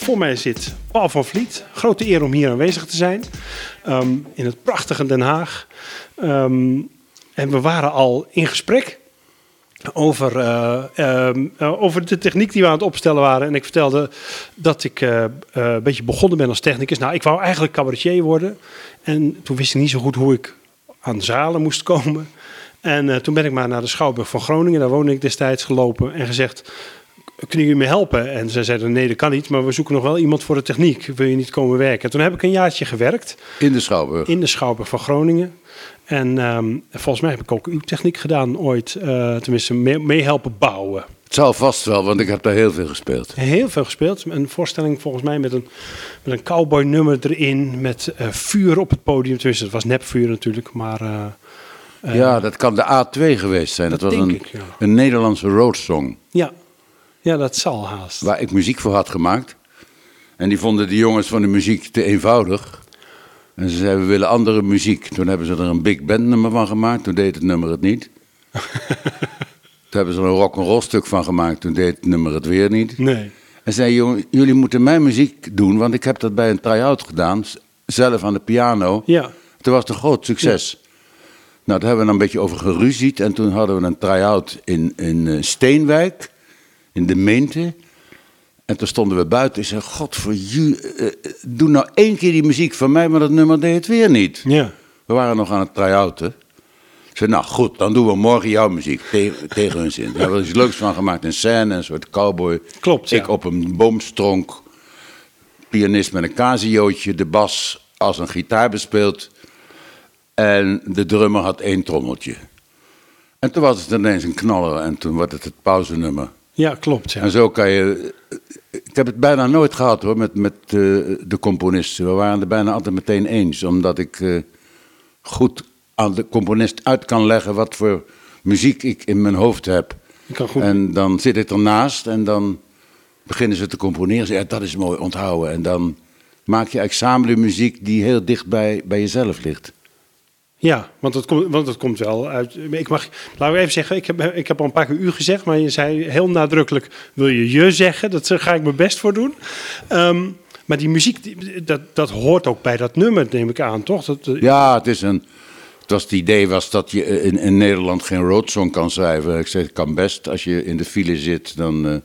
Voor mij zit Paul van Vliet. Grote eer om hier aanwezig te zijn. ehm, in het prachtige Den Haag. Ehm, en we waren al in gesprek over, eh, ehm, eh, over de techniek die we aan het opstellen waren. En ik vertelde dat ik eh, een beetje begonnen ben als technicus. Nou, ik wou eigenlijk cabaretier worden. En toen wist ik niet zo goed hoe ik aan zalen moest komen. En toen ben ik maar naar de Schouwburg van Groningen, daar woonde ik destijds, gelopen en gezegd... Kunnen jullie me helpen? En ze zeiden: Nee, dat kan niet, maar we zoeken nog wel iemand voor de techniek. Wil je niet komen werken? En toen heb ik een jaartje gewerkt In de Schouwburg. in de Schouwburg van Groningen. En ehm, volgens mij heb ik ook uw techniek gedaan ooit. eh, tenminste, mee, mee helpen bouwen. Het zal vast wel, want ik heb daar heel veel gespeeld. Heel veel gespeeld. Een voorstelling volgens mij met een, met een cowboy nummer erin. Met eh, vuur op het podium. Tenminste, het was nepvuur natuurlijk. Maar eh, ja, dat kan de A2 geweest zijn. Dat, dat was een, ik, ja. een Nederlandse roadsong. ja. Ja, dat zal haast. Waar ik muziek voor had gemaakt. En die vonden de jongens van de muziek te eenvoudig. En ze zeiden, we willen andere muziek. Toen hebben ze er een big band nummer van gemaakt. Toen deed het nummer het niet. Toen hebben ze er een rock'n'roll stuk van gemaakt. Toen deed het nummer het weer niet. Nee. En zei, jongen, jullie moeten mijn muziek doen. Want ik heb dat bij een try-out gedaan. Zelf aan de piano. Ja. Toen was het een groot succes. Nou, daar hebben we dan een beetje over geruzied. En toen hadden we een try-out in, in eh, Steenwijk, in de Meente. En toen stonden we buiten. Ik zei, god voor jullie, eh, eh, doe nou één keer die muziek van mij, maar dat nummer deed het weer niet. Ja. We waren nog aan het try-outen. Ik zei, nou goed, dan doen we morgen jouw muziek, te- tegen hun zin. Daar hebben we er iets leuks van gemaakt, een scène, een soort cowboy. Klopt, ja. Ik op een boomstronk, pianist met een casiootje, de bas als een gitaar bespeeld. En de drummer had één trommeltje. En toen was het ineens een knaller en toen werd het het pauzenummer. Ja, klopt. Ja. En zo kan je. Ik heb het bijna nooit gehad hoor, met, met eh, de componisten. We waren er bijna altijd meteen eens, omdat ik eh, goed aan de componist uit kan leggen wat voor muziek ik in mijn hoofd heb. Ik kan goed. En dan zit ik ernaast en dan beginnen ze te componeren. Ze, ja, dat is mooi, onthouden. En dan maak je eigenlijk samen de muziek die heel dicht bij, bij jezelf ligt. Ja, want dat, komt, want dat komt wel uit. Ik mag, laten we even zeggen, ik heb, ik heb al een paar keer u gezegd, maar je zei heel nadrukkelijk: wil je je zeggen? Dat ga ik mijn best voor doen. Ehm, maar die muziek, dat, dat hoort ook bij dat nummer, neem ik aan, toch? Dat, eh, Ja, het is een. Het, was het idee was dat je in, in Nederland geen roadsong kan schrijven. Ik zei, het kan best. Als je in de file zit, dan eh,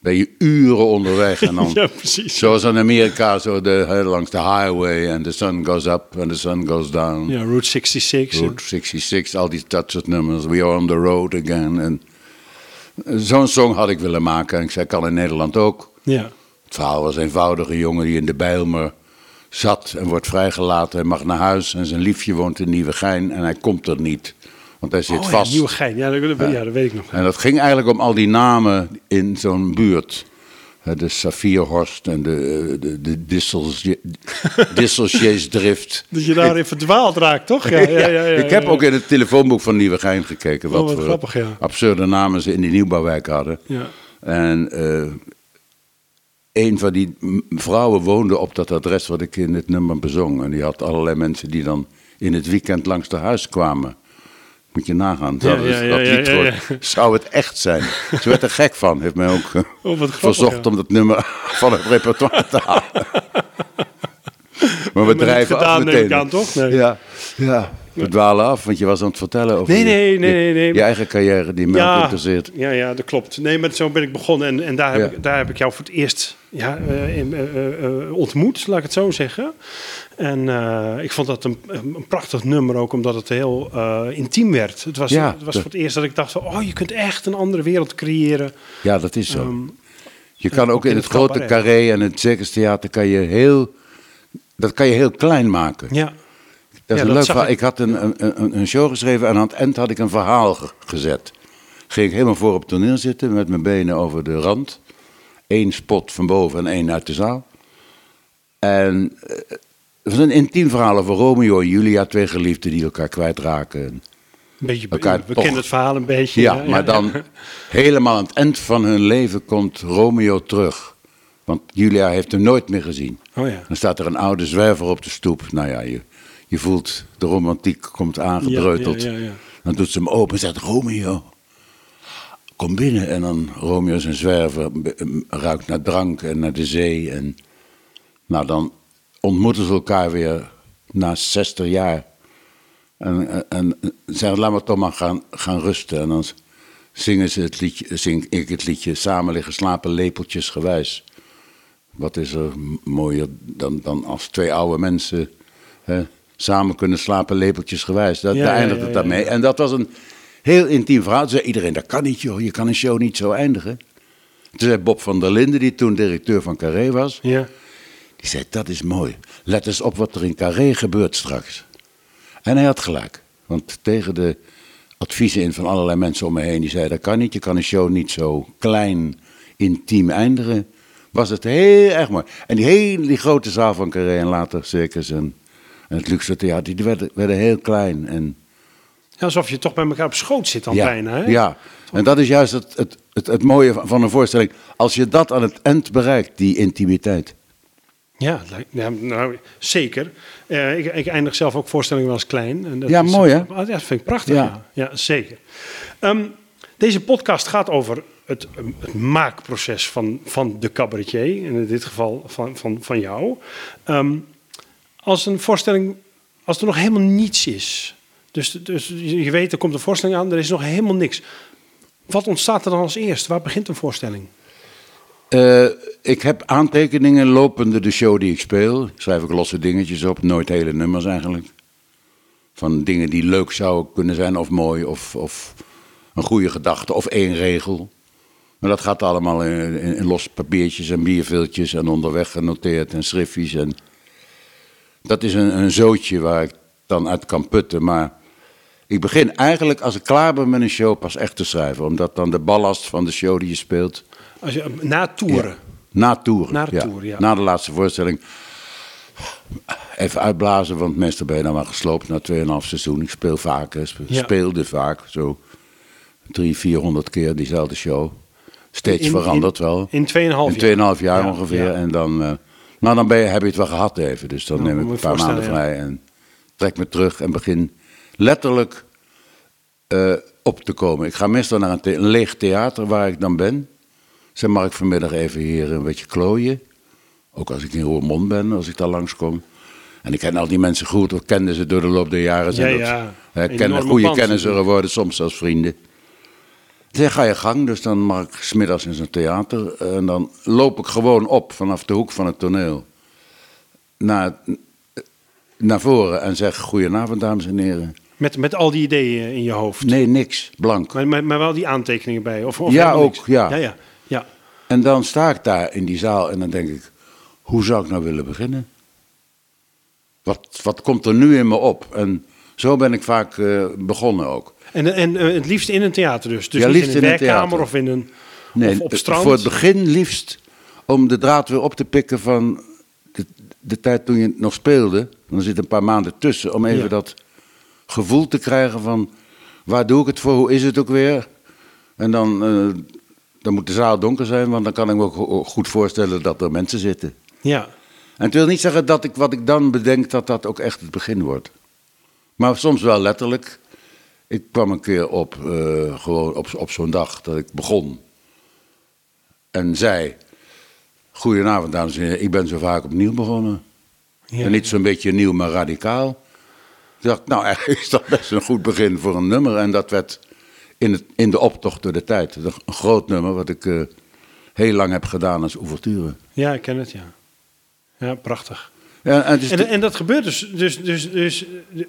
ben je uren onderweg. En dan, Ja, precies. Zoals in Amerika, zo de, langs de highway. En the sun goes up and the sun goes down. Ja, Route 66. Route 66, al die dat soort nummers. We are on the road again. En zo'n song had ik willen maken. En ik zei, kan in Nederland ook. Ja. Het verhaal was eenvoudig. Een jongen die in de Bijlmer zat en wordt vrijgelaten. Hij mag naar huis en zijn liefje woont in Nieuwegein en hij komt er niet. Want hij zit Oh, ja, vast. nieuwe gein. Ja dat, ja, dat weet ik nog. En dat ging eigenlijk om al die namen in zo'n buurt. De Safierhorst en de, de, de Dissels, Disselsjeesdrift. Dat je daarin verdwaald raakt, toch? Ja, ja, ja, ja, ik heb ja. ook in het telefoonboek van Nieuwegein gekeken. Wat, Oh, wat voor grappig, ja. absurde namen ze in die nieuwbouwwijk hadden. Ja. En eh, een van die vrouwen woonde op dat adres wat ik in het nummer bezong. En die had allerlei mensen die dan in het weekend langs de huis kwamen. Moet je nagaan. Ja, Zou, ja, het- ja, dat ja, lied wordt- zou het echt zijn? Ze werd er gek van. Heeft mij ook eh, Oh, grappig, verzocht om dat nummer van het repertoire te halen. maar we drijven af gedaan, neem meteen. aan, toch? Nee. Ja, ja, we dwalen af, want je was aan het vertellen over Nee, je- nee, nee, je, nee, nee. je eigen carrière die mij ook interesseert. Ja, ja, dat klopt. Nee, maar zo ben ik begonnen. En, en daar, heb ik, daar heb ik jou voor het eerst ja, eh, eh, ontmoet, laat ik het zo zeggen. En eh, ik vond dat een, een prachtig nummer ook, omdat het heel eh, intiem werd. Het was, Ja, het was voor het eerst dat ik dacht van, oh, je kunt echt een andere wereld creëren. Ja, dat is zo. Ehm, Je kan ook in in het het grote carré en het circustheater kan je heel, dat kan je heel klein maken. ja. Dat Ja, is een dat leuk verhaal. ik. Ik had een, een, een, show geschreven en aan het eind had ik een verhaal ge- gezet. ging ik helemaal voor op het toneel zitten met mijn benen over de rand. Eén spot van boven en één uit de zaal. En eh, het was een intiem verhaal over Romeo en Julia, twee geliefden die elkaar kwijtraken. Een beetje, Elkaar we kennen het verhaal een beetje. Ja, maar dan helemaal aan het eind van hun leven komt Romeo terug. Want Julia heeft hem nooit meer gezien. Oh ja. Dan staat er een oude zwerver op de stoep. Nou ja, je, je voelt de romantiek komt aangedreuteld. Ja, ja, ja, ja. Dan doet ze hem open en zegt Romeo, kom binnen. En dan Romeo een zwerver, ruikt naar drank en naar de zee. En nou, dan ontmoeten ze elkaar weer na 60 jaar. En, en, en zeggen, laten we toch maar gaan, gaan rusten. En dan zingen ze het liedje, zing ik het liedje Samen liggen slapen lepeltjes gewijs. Wat is er mooier dan, dan als twee oude mensen hè, samen kunnen slapen lepeltjes gewijs. Dat, Ja, daar eindigt ja, het ja, daarmee. ja. En dat was een heel intiem verhaal. Toen zei iedereen, dat kan niet joh, je kan een show niet zo eindigen. Toen zei Bob van der Linden, die toen directeur van Carré was... Ja. Die zei, dat is mooi. Let eens op wat er in Carré gebeurt straks. En hij had gelijk. Want tegen de adviezen in van allerlei mensen om me heen... die zeiden, dat kan niet, je kan een show niet zo klein, intiem eindigen... was het heel erg mooi. En die hele die grote zaal van Carré en later Circus en, en het Luxe Theater... die werden, werden heel klein. En, Ja, Alsof je toch bij elkaar op schoot zit dan ja, bijna. Hè? ja, en dat is juist het, het, het, het mooie van- van een voorstelling. Als je dat aan het eind bereikt, die intimiteit... Ja, ja, nou, zeker. Eh, ik, ik eindig zelf ook voorstellingen wel eens klein. En dat Ja, is- mooi, hè? Ah, Dat vind ik prachtig, Ja. ja. Ja, zeker. Ehm, deze podcast gaat over het, het maakproces van, van de cabaretier. In dit geval van, van, van jou. Ehm, als een voorstelling, als er nog helemaal niets is. Dus, dus je weet, er komt een voorstelling aan, er is nog helemaal niks. Wat ontstaat er dan als eerst? Waar begint een voorstelling? Eh, ik heb aantekeningen lopende de show die ik speel. Schrijf ik losse dingetjes op, nooit hele nummers eigenlijk. Van dingen die leuk zouden kunnen zijn of mooi of, of een goede gedachte of één regel. Maar dat gaat allemaal in, in, in papiertjes en bierviltjes en onderweg genoteerd en schriftjes. En dat is een, een zootje waar ik dan uit kan putten. Maar ik begin eigenlijk als ik klaar ben met een show pas echt te schrijven. Omdat dan de ballast van de show die je speelt... Als je, na toeren. Na toeren. Na ja. Na de laatste voorstelling. Even uitblazen, want meestal ben je dan maar gesloopt na 2,5 seizoen. Ik speel vaak, speelde vaak. Zo 300, 400 keer diezelfde show. Steeds In- veranderd in- wel. in 2,5 In 2,5 jaar Ja, ongeveer. En dan, eh, nou, dan ben je, heb je het wel gehad even. Dus dan Ja, neem ik een paar maanden vrij en trek me terug en begin letterlijk eh, op te komen. Ik ga meestal naar een, the- een leeg theater waar ik dan ben. Zeg, mag ik vanmiddag even hier een beetje klooien? Ook als ik in Roermond ben, als ik daar langskom. En ik ken al die mensen goed, of kende ze door de loop der jaren. Zijn Ja, dat, ja. Enorme kennen, goede kennissen natuurlijk. worden, soms zelfs vrienden. Dan ga je gang, dus dan mag ik smiddags in zo'n theater. En dan loop ik gewoon op vanaf de hoek van het toneel. Naar, naar voren en zeg, goedenavond dames en heren. Met, met al die ideeën in je hoofd. Nee, niks, blank. Maar, maar, maar wel die aantekeningen bij. Of, of Ja, ook, ja, ja, ja. En dan sta ik daar in die zaal en dan denk ik, hoe zou ik nou willen beginnen? Wat, wat komt er nu in me op? En zo ben ik vaak eh, begonnen ook. En, en eh, het liefst in een theater dus. Dus Ja, niet liefst in een werkkamer theater. of in een Nee, of op eh, strand. voor het begin liefst om de draad weer op te pikken van de, de tijd toen je nog speelde. Dan zit een paar maanden tussen om even Ja. dat gevoel te krijgen van waar doe ik het voor, hoe is het ook weer? En dan, dan moet de zaal donker zijn, want dan kan ik me ook go- goed voorstellen dat er mensen zitten. Ja, En het wil niet zeggen dat ik wat ik dan bedenk, dat dat ook echt het begin wordt. Maar soms wel letterlijk. Ik kwam een keer op, eh, gewoon op, op zo'n dag dat ik begon. En zei, goedenavond dames en heren, ik ben zo vaak opnieuw begonnen. ja. En niet zo'n beetje nieuw, maar radicaal. Ik dacht, nou eigenlijk is dat best een goed begin voor een nummer. En dat werd in, het, in de optocht door de tijd. Een groot nummer wat ik eh, heel lang heb gedaan als ouverture. ja, ik ken het, ja. Ja, prachtig. Ja, en En, de- en dat gebeurt dus, dus, dus, dus,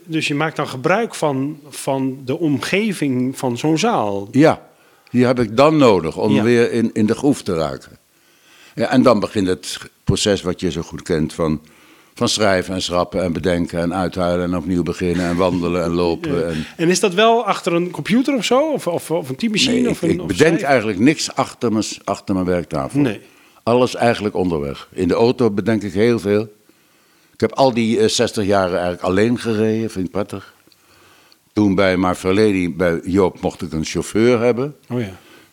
dus je maakt dan gebruik van, van de omgeving van zo'n zaal. Ja, die heb ik dan nodig om Ja. weer in, in de groef te raken. Ja, en dan begint het proces wat je zo goed kent van, Van schrijven en schrappen en bedenken en uithuilen en opnieuw beginnen en wandelen en lopen. En... En is dat wel achter een computer of zo? Of, of, of een typemachine? Nee, of ik, een, ik of bedenk schrijven? eigenlijk niks achter mijn, achter mijn werktafel. Nee. Alles eigenlijk onderweg. In de auto bedenk ik heel veel. Ik heb al die eh, 60 jaren eigenlijk alleen gereden, vind ik prettig. Toen bij Marveledi, bij Joop, mocht ik een chauffeur hebben. Oh ja.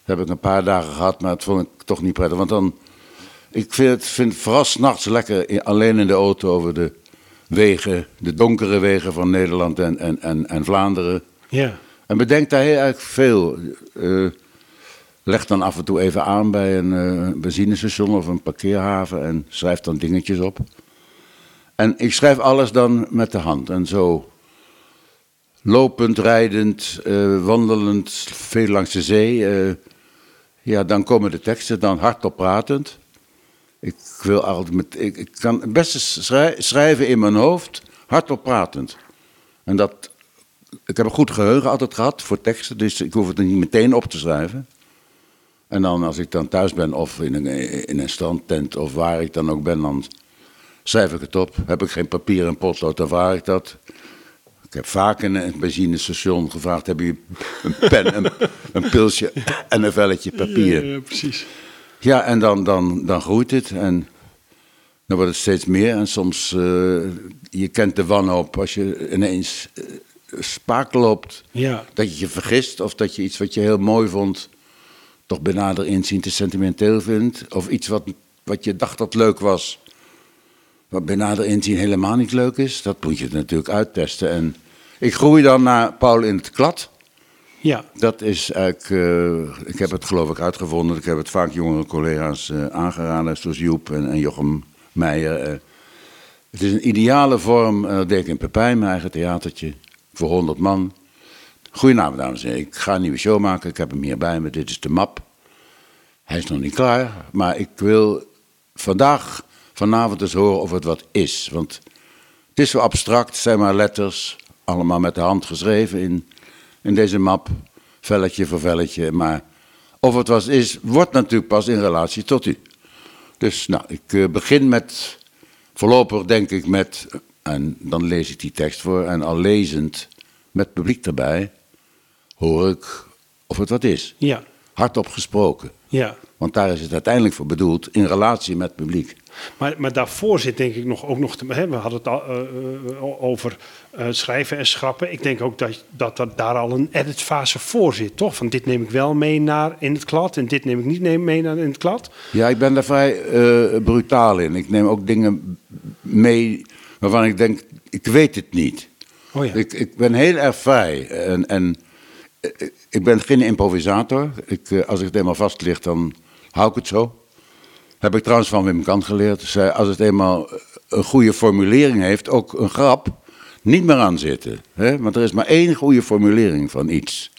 Dat heb ik een paar dagen gehad, maar dat vond ik toch niet prettig. Want dan, ik vind het vind vooral s'nachts lekker in- alleen in de auto over de wegen, de donkere wegen van Nederland en, en, en, en Vlaanderen. Ja. En bedenk daar heel erg veel. Eh, leg dan af en toe even aan bij een eh, benzinestation of een parkeerhaven en schrijf dan dingetjes op. En ik schrijf alles dan met de hand. En zo lopend, rijdend, eh, wandelend, veel langs de zee. ja, dan komen de teksten, dan hardop pratend. Ik wil altijd met, ik, kan het beste schrij- schrijven in mijn hoofd, hardop pratend. En dat ik heb een goed geheugen altijd gehad voor teksten, dus ik hoef het niet meteen op te schrijven. En dan als ik dan thuis ben of in een, in een strandtent of waar ik dan ook ben, dan schrijf ik het op. Heb ik geen papier en potlood, dan vraag ik dat. Ik heb vaak in een benzinestation gevraagd, heb je een pen, een, een pilsje en een velletje papier? Ja, precies. Ja, en dan, dan, dan groeit het en dan wordt het steeds meer. En soms, eh, je kent de wanhoop als je ineens eh, spaak loopt. Ja. Dat je je vergist of dat je iets wat je heel mooi vond, toch bij nader inzien te sentimenteel vindt. Of iets wat, wat je dacht dat leuk was, wat bij nader inzien helemaal niet leuk is. Dat moet je natuurlijk uittesten. En ik groei dan naar Paul in het klad. Ja. Dat is eigenlijk, eh, ik heb het geloof ik uitgevonden. Ik heb het vaak jongere collega's eh, aangeraden, zoals Joep en, en Jochem Meijer. eh. het is een ideale vorm, dat deed ik in Pepijn, mijn eigen theatertje, voor 100 man. Goedenavond dames en heren, ik ga een nieuwe show maken, ik heb hem hier bij me, dit is de map. Hij is nog niet klaar, maar ik wil vandaag, vanavond eens horen of het wat is. Want het is zo abstract, zijn maar letters, allemaal met de hand geschreven in, in deze map, velletje voor velletje. Maar of het wat is, wordt natuurlijk pas in relatie tot u. Dus nou, ik eh, begin met, voorlopig denk ik met, en dan lees ik die tekst voor, en al lezend met publiek erbij, hoor ik of het wat is. Ja. Hardop gesproken. Ja. Want daar is het uiteindelijk voor bedoeld, in relatie met publiek. Maar, maar daarvoor zit denk ik nog, ook nog... Te, hè, we hadden het al eh, eh, over eh, schrijven en schrappen. Ik denk ook dat, dat daar al een editfase voor zit, toch? Van dit neem ik wel mee naar in het klad... en dit neem ik niet mee naar in het klad. Ja, ik ben daar vrij eh, brutaal in. Ik neem ook dingen mee waarvan ik denk, ik weet het niet. Oh ja. Ik, ik ben heel erg vrij. En, en ik ben geen improvisator. Ik, eh, als ik het eenmaal vast ligt, dan hou ik het zo. Heb ik trouwens van Wim Kant geleerd. Zei, als het eenmaal een goede formulering heeft, ook een grap, niet meer aan zitten. Hè? Want er is maar één goede formulering van iets.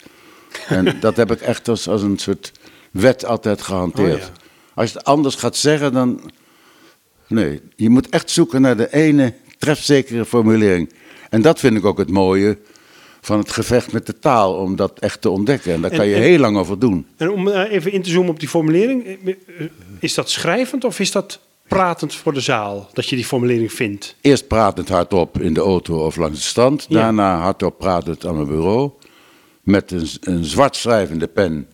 En dat heb ik echt als, als een soort wet altijd gehanteerd. Oh ja. Als je het anders gaat zeggen, dan. Nee, je moet echt zoeken naar de ene trefzekere formulering. En dat vind ik ook het mooie van het gevecht met de taal, om dat echt te ontdekken. En daar En- kan je en- heel lang over doen. En om eh, even in te zoomen op die formulering. eh, eh, Is dat schrijvend of is dat pratend voor de zaal? Dat je die formulering vindt? Eerst pratend hardop in de auto of langs het strand. Ja. Daarna hardop pratend aan mijn bureau. Met een, een zwart schrijvende pen.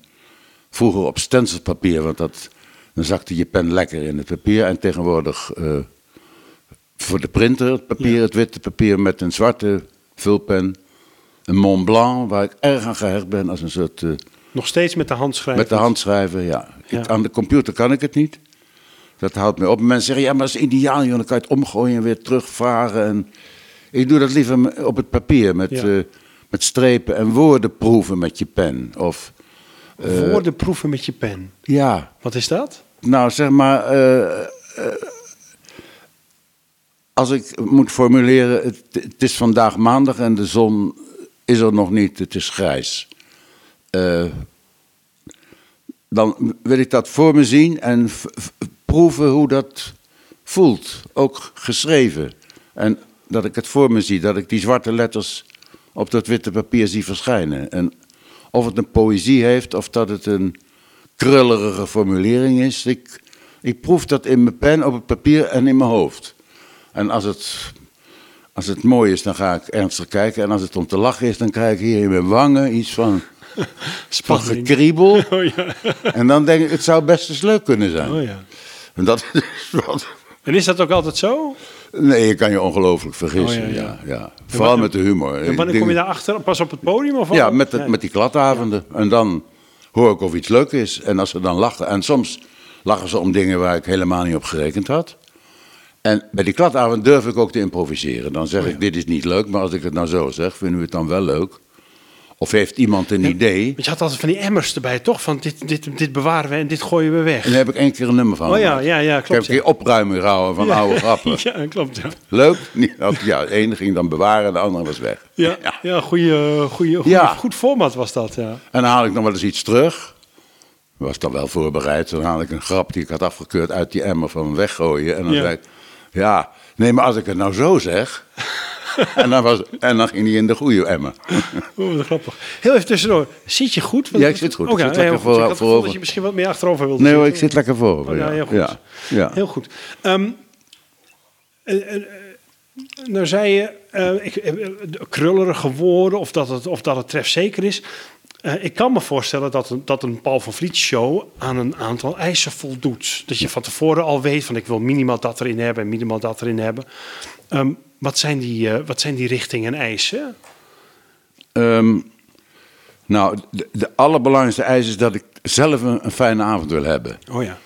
Vroeger op stencilpapier, want dat, dan zakte je pen lekker in het papier. En tegenwoordig voor de printer, het papier, Ja. het witte papier met een zwarte vulpen. Een Mont Blanc, waar ik erg aan gehecht ben als een soort... eh, Nog steeds met de hand schrijven? met de hand schrijven, ja. Ja. Ik, aan de computer kan ik het niet. Dat houdt me op. Mensen zeggen, ja, maar dat is ideaal, joh. Dan kan je het omgooien en weer terugvaren. En ik doe dat liever op het papier, met, Ja. eh, met strepen en woorden proeven met je pen. Of, eh, Woorden proeven met je pen. ja, Wat is dat? nou zeg maar, als ik moet formuleren, het, het is vandaag maandag en de zon is er nog niet, het is grijs. Eh, dan wil ik dat voor me zien en proeven hoe dat voelt, ook geschreven. En dat ik het voor me zie, dat ik die zwarte letters op dat witte papier zie verschijnen. En of het een poëzie heeft of dat het een krullerige formulering is. Ik, ik proef dat in mijn pen, op het papier en in mijn hoofd. En als het, als het mooi is, dan ga ik ernstig kijken. En als het om te lachen is, dan krijg ik hier in mijn wangen iets van, van Spanning. gekriebel. Oh ja. En dan denk ik, het zou best eens leuk kunnen zijn. Oh ja. En dat is wat... En is dat ook altijd zo? Nee, je kan je ongelooflijk vergissen. Oh, ja, ja, ja. ja, Vooral met de humor. En wanneer Ik kom je daarachter? Pas op het podium? Of Ja, met, met die kladavonden. En dan hoor ik of iets leuk is. En als ze dan lachen. En soms lachen ze om dingen waar ik helemaal niet op gerekend had. En bij die kladavond durf ik ook te improviseren. Dan Oh, zeg ik, dit is niet leuk. Maar als ik het nou zo zeg, vinden we het dan wel leuk? Of heeft iemand een idee? Want je had altijd van die emmers erbij, toch? Van dit, dit, dit bewaren we en dit gooien we weg. En daar heb ik één keer een nummer van Oh ja, ja, ja, Ik heb klopt. een keer opruimen gehouden van oude grappen. Ja, klopt. Ja, Leuk? Ja, de ene ging dan bewaren, de andere was weg. ja, ja goeie- Ja. goed format was dat. Ja. En dan haal ik nog wel eens iets terug. Was dan wel voorbereid. Dan haal ik een grap die ik had afgekeurd uit die emmer van weggooien. En dan Ja. zei ik, ja, nee, maar als ik het nou zo zeg. en, dan was, en dan ging die in de goede emmer. Oh, wat grappig. Heel even tussendoor. Zit je goed? Want- Ja, ik zit goed. Oh, Ik ja, zit heel lekker voor- Ik voorover. dat je misschien wat meer achterover wilde Nee hoor, ik zit lekker voor. Oh, ja, heel goed. Ja, ja. Heel goed. Ehm, eh, eh, nou zei je, eh, ik, krullerige woorden of dat het, of dat het trefzeker is. Eh, ik kan me voorstellen dat een, dat een Paul van Vliet show aan een aantal eisen voldoet. Dat je van tevoren al weet van ik wil minimaal dat erin hebben en minimaal dat erin hebben. Ehm, wat, zijn die, eh, wat zijn die richtingen en eisen? Ehm, nou, de, de allerbelangrijkste eis is dat ik zelf een, een fijne avond wil hebben. Oh ja.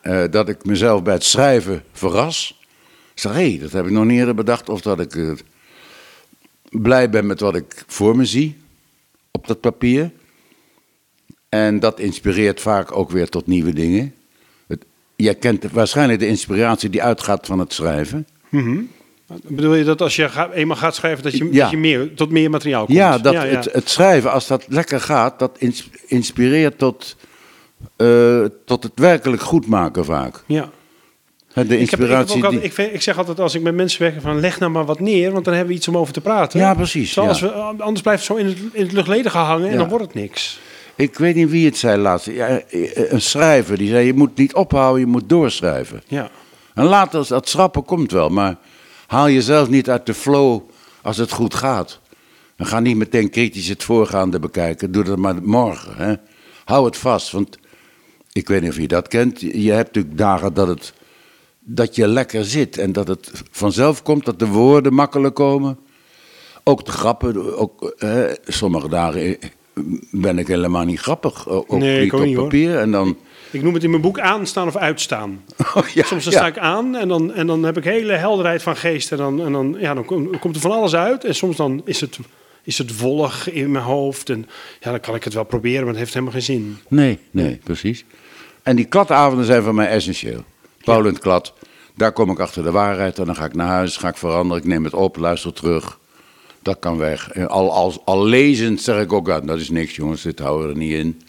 Eh, dat ik mezelf bij het schrijven verras. Ik zeg, hé, dat heb ik nog niet eerder bedacht. Of dat ik blij ben met wat ik voor me zie op dat papier. En dat inspireert vaak ook weer tot nieuwe dingen. Het, jij kent waarschijnlijk de inspiratie die uitgaat van het schrijven. Bedoel je dat als je eenmaal gaat schrijven, dat je, Ja. dat je meer, tot meer materiaal komt? Ja, dat Het, het schrijven, als dat lekker gaat, dat ins- inspireert tot, eh, tot het werkelijk goed maken vaak. ja. De Ik, heb, ik, heb inspiratie ook altijd, die... ik, ik zeg altijd als ik met mensen werk van leg nou maar wat neer, want dan hebben we iets om over te praten. Ja, precies, Zoals ja. we, anders blijft het zo in het, in het luchtledige hangen en Ja. dan wordt het niks. Ik weet niet wie het zei laatst. Ja, een schrijver die zei: Je moet niet ophouden, je moet doorschrijven. Ja. En later, dat schrappen komt wel, maar haal jezelf niet uit de flow als het goed gaat. En ga niet meteen kritisch het voorgaande bekijken. Doe dat maar morgen. Hè. Hou het vast, want ik weet niet of je dat kent. Je hebt natuurlijk dagen dat, het, dat je lekker zit en dat het vanzelf komt, dat de woorden makkelijk komen. Ook de grappen, ook, hè, sommige dagen ben ik helemaal niet grappig. Ook Nee, ik niet ook op niet, hoor. papier. En dan, Ik noem het in mijn boek aanstaan of uitstaan. Oh, ja, Soms dan ja. sta ik aan en dan, en dan heb ik hele helderheid van geest. En dan, en dan, ja, dan kom- komt er van alles uit. En soms dan is het, is het wollig in mijn hoofd. En ja, dan kan ik het wel proberen, maar het heeft helemaal geen zin. Nee, nee, precies. En die kladavonden zijn voor mij essentieel. Paul klad, daar kom ik achter de waarheid. En dan ga ik naar huis, ga ik veranderen, ik neem het op, luister terug. Dat kan weg. Al, al, al lezend zeg ik ook, dat is niks jongens, dit houden we er niet in.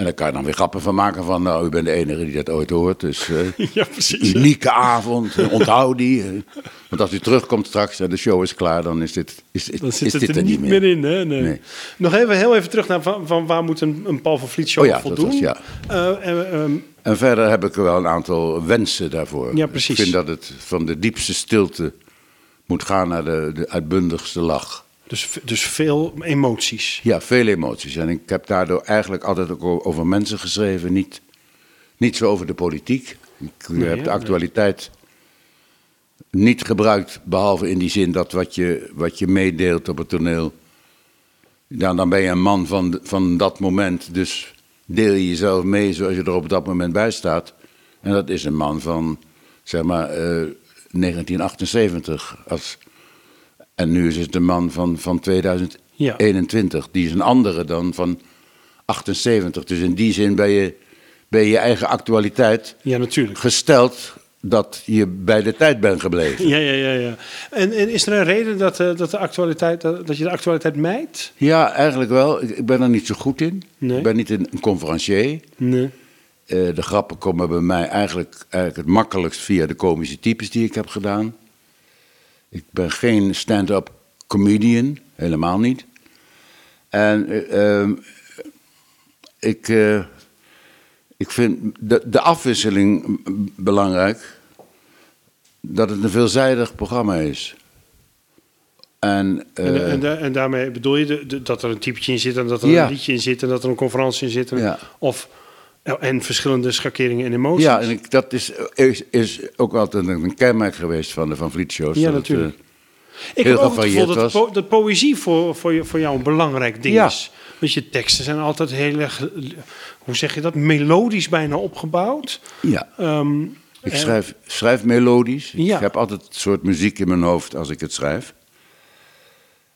En daar kan je dan weer grappen van maken van, nou, u bent de enige die dat ooit hoort. Dus eh, Ja, precies. unieke avond, onthoud die. Want als u terugkomt straks en de show is klaar, dan is dit, is, is, zit het dit er niet meer in. Hè? Nee. Nee. Nog even, heel even terug naar van, van waar moet een, een Paul van Vliet show Oh ja, voldoen. was- ja. Eh, eh, ehm, En verder heb ik wel een aantal wensen daarvoor. Ja, precies. Ik vind dat het van de diepste stilte moet gaan naar de, de uitbundigste lach. Dus, dus veel emoties. Ja, veel emoties. En ik heb daardoor eigenlijk altijd ook over mensen geschreven, niet, niet zo over de politiek. Ik Nee, heb de actualiteit niet gebruikt, behalve in die zin dat wat je, wat je meedeelt op het toneel. Ja, dan ben je een man van, van dat moment, dus deel je jezelf mee zoals je er op dat moment bij staat. En dat is een man van, zeg maar, eh, 1978. Als, en nu is het een man van, van 2021. Die is een andere dan van 78. Dus in die zin ben je ben je, eigen actualiteit Ja, natuurlijk. gesteld dat je bij de tijd bent gebleven. Ja, ja, ja. ja. En, en is er een reden dat, eh, dat, de actualiteit, dat, dat je de actualiteit mijdt? Ja, eigenlijk wel. Ik, ik ben er niet zo goed in. Nee. Ik ben niet een, een conferencier. Nee. Eh, de grappen komen bij mij eigenlijk, eigenlijk het makkelijkst via de komische types die ik heb gedaan. Ik ben geen stand-up comedian, helemaal niet. En eh, ehm, ik, eh, ik vind de, de afwisseling belangrijk. dat het een veelzijdig programma is. En, En, eh, en, da- en daarmee bedoel je de- de- dat er een typetje in zit en dat er Ja. een liedje in zit en dat er een conferentie in zit. En, Ja. Of, en verschillende schakeringen en emoties. ja, en ik, dat is, is, is ook altijd een, kenmerk geweest van de Van Vliet shows. Ja, het, natuurlijk. heel ik heb ook het gevoel dat, po- dat poëzie voor, voor, voor jou een belangrijk ding Ja. is. Want je teksten zijn altijd heel erg, hoe zeg je dat, melodisch bijna opgebouwd. eh, ja. Ehm, Ik schrijf, schrijf melodisch. Ja. Ik heb altijd een soort muziek in mijn hoofd als ik het schrijf.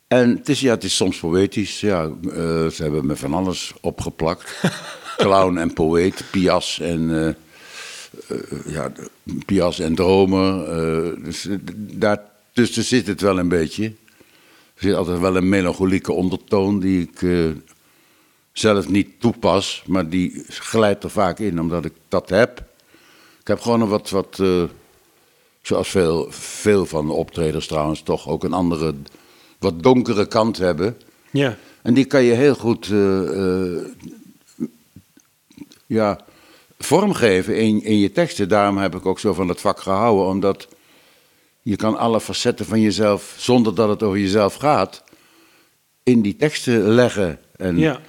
En het is, ja, het is soms poëtisch. Ja, eh, ze hebben me van alles opgeplakt. Clown en poëet, Pias en, eh, eh, ja, Pias en dromer. eh, dus eh, daartussen zit het wel een beetje. Er zit altijd wel een melancholieke ondertoon die ik zelf niet toepas. Maar die glijdt er vaak in omdat ik dat heb. Ik heb gewoon een wat, wat zoals veel, veel van de optreders trouwens, toch ook een andere, wat donkere kant hebben. ja. En die kan je heel goed ja, vormgeven in, in je teksten. Daarom heb ik ook zo van het vak gehouden, omdat je kan alle facetten van jezelf, zonder dat het over jezelf gaat, in die teksten leggen. En ja.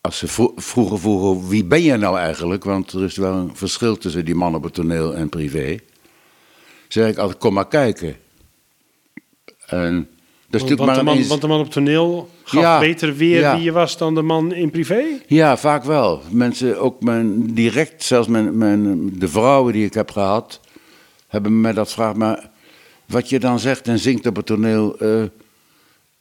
als ze vro- vroeger vroegen, wie ben jij nou eigenlijk? Want er is wel een verschil tussen die man op het toneel en privé. Zeg ik altijd, kom maar kijken. En dat is Want, natuurlijk maar de man, eens- want de man op toneel gaf Ja, beter weer ja. wie je was dan de man in privé. Ja, vaak wel. Mensen, ook mijn, direct, zelfs mijn, mijn, de vrouwen die ik heb gehad, hebben me dat gevraagd. Maar wat je dan zegt en zingt op het toneel, eh,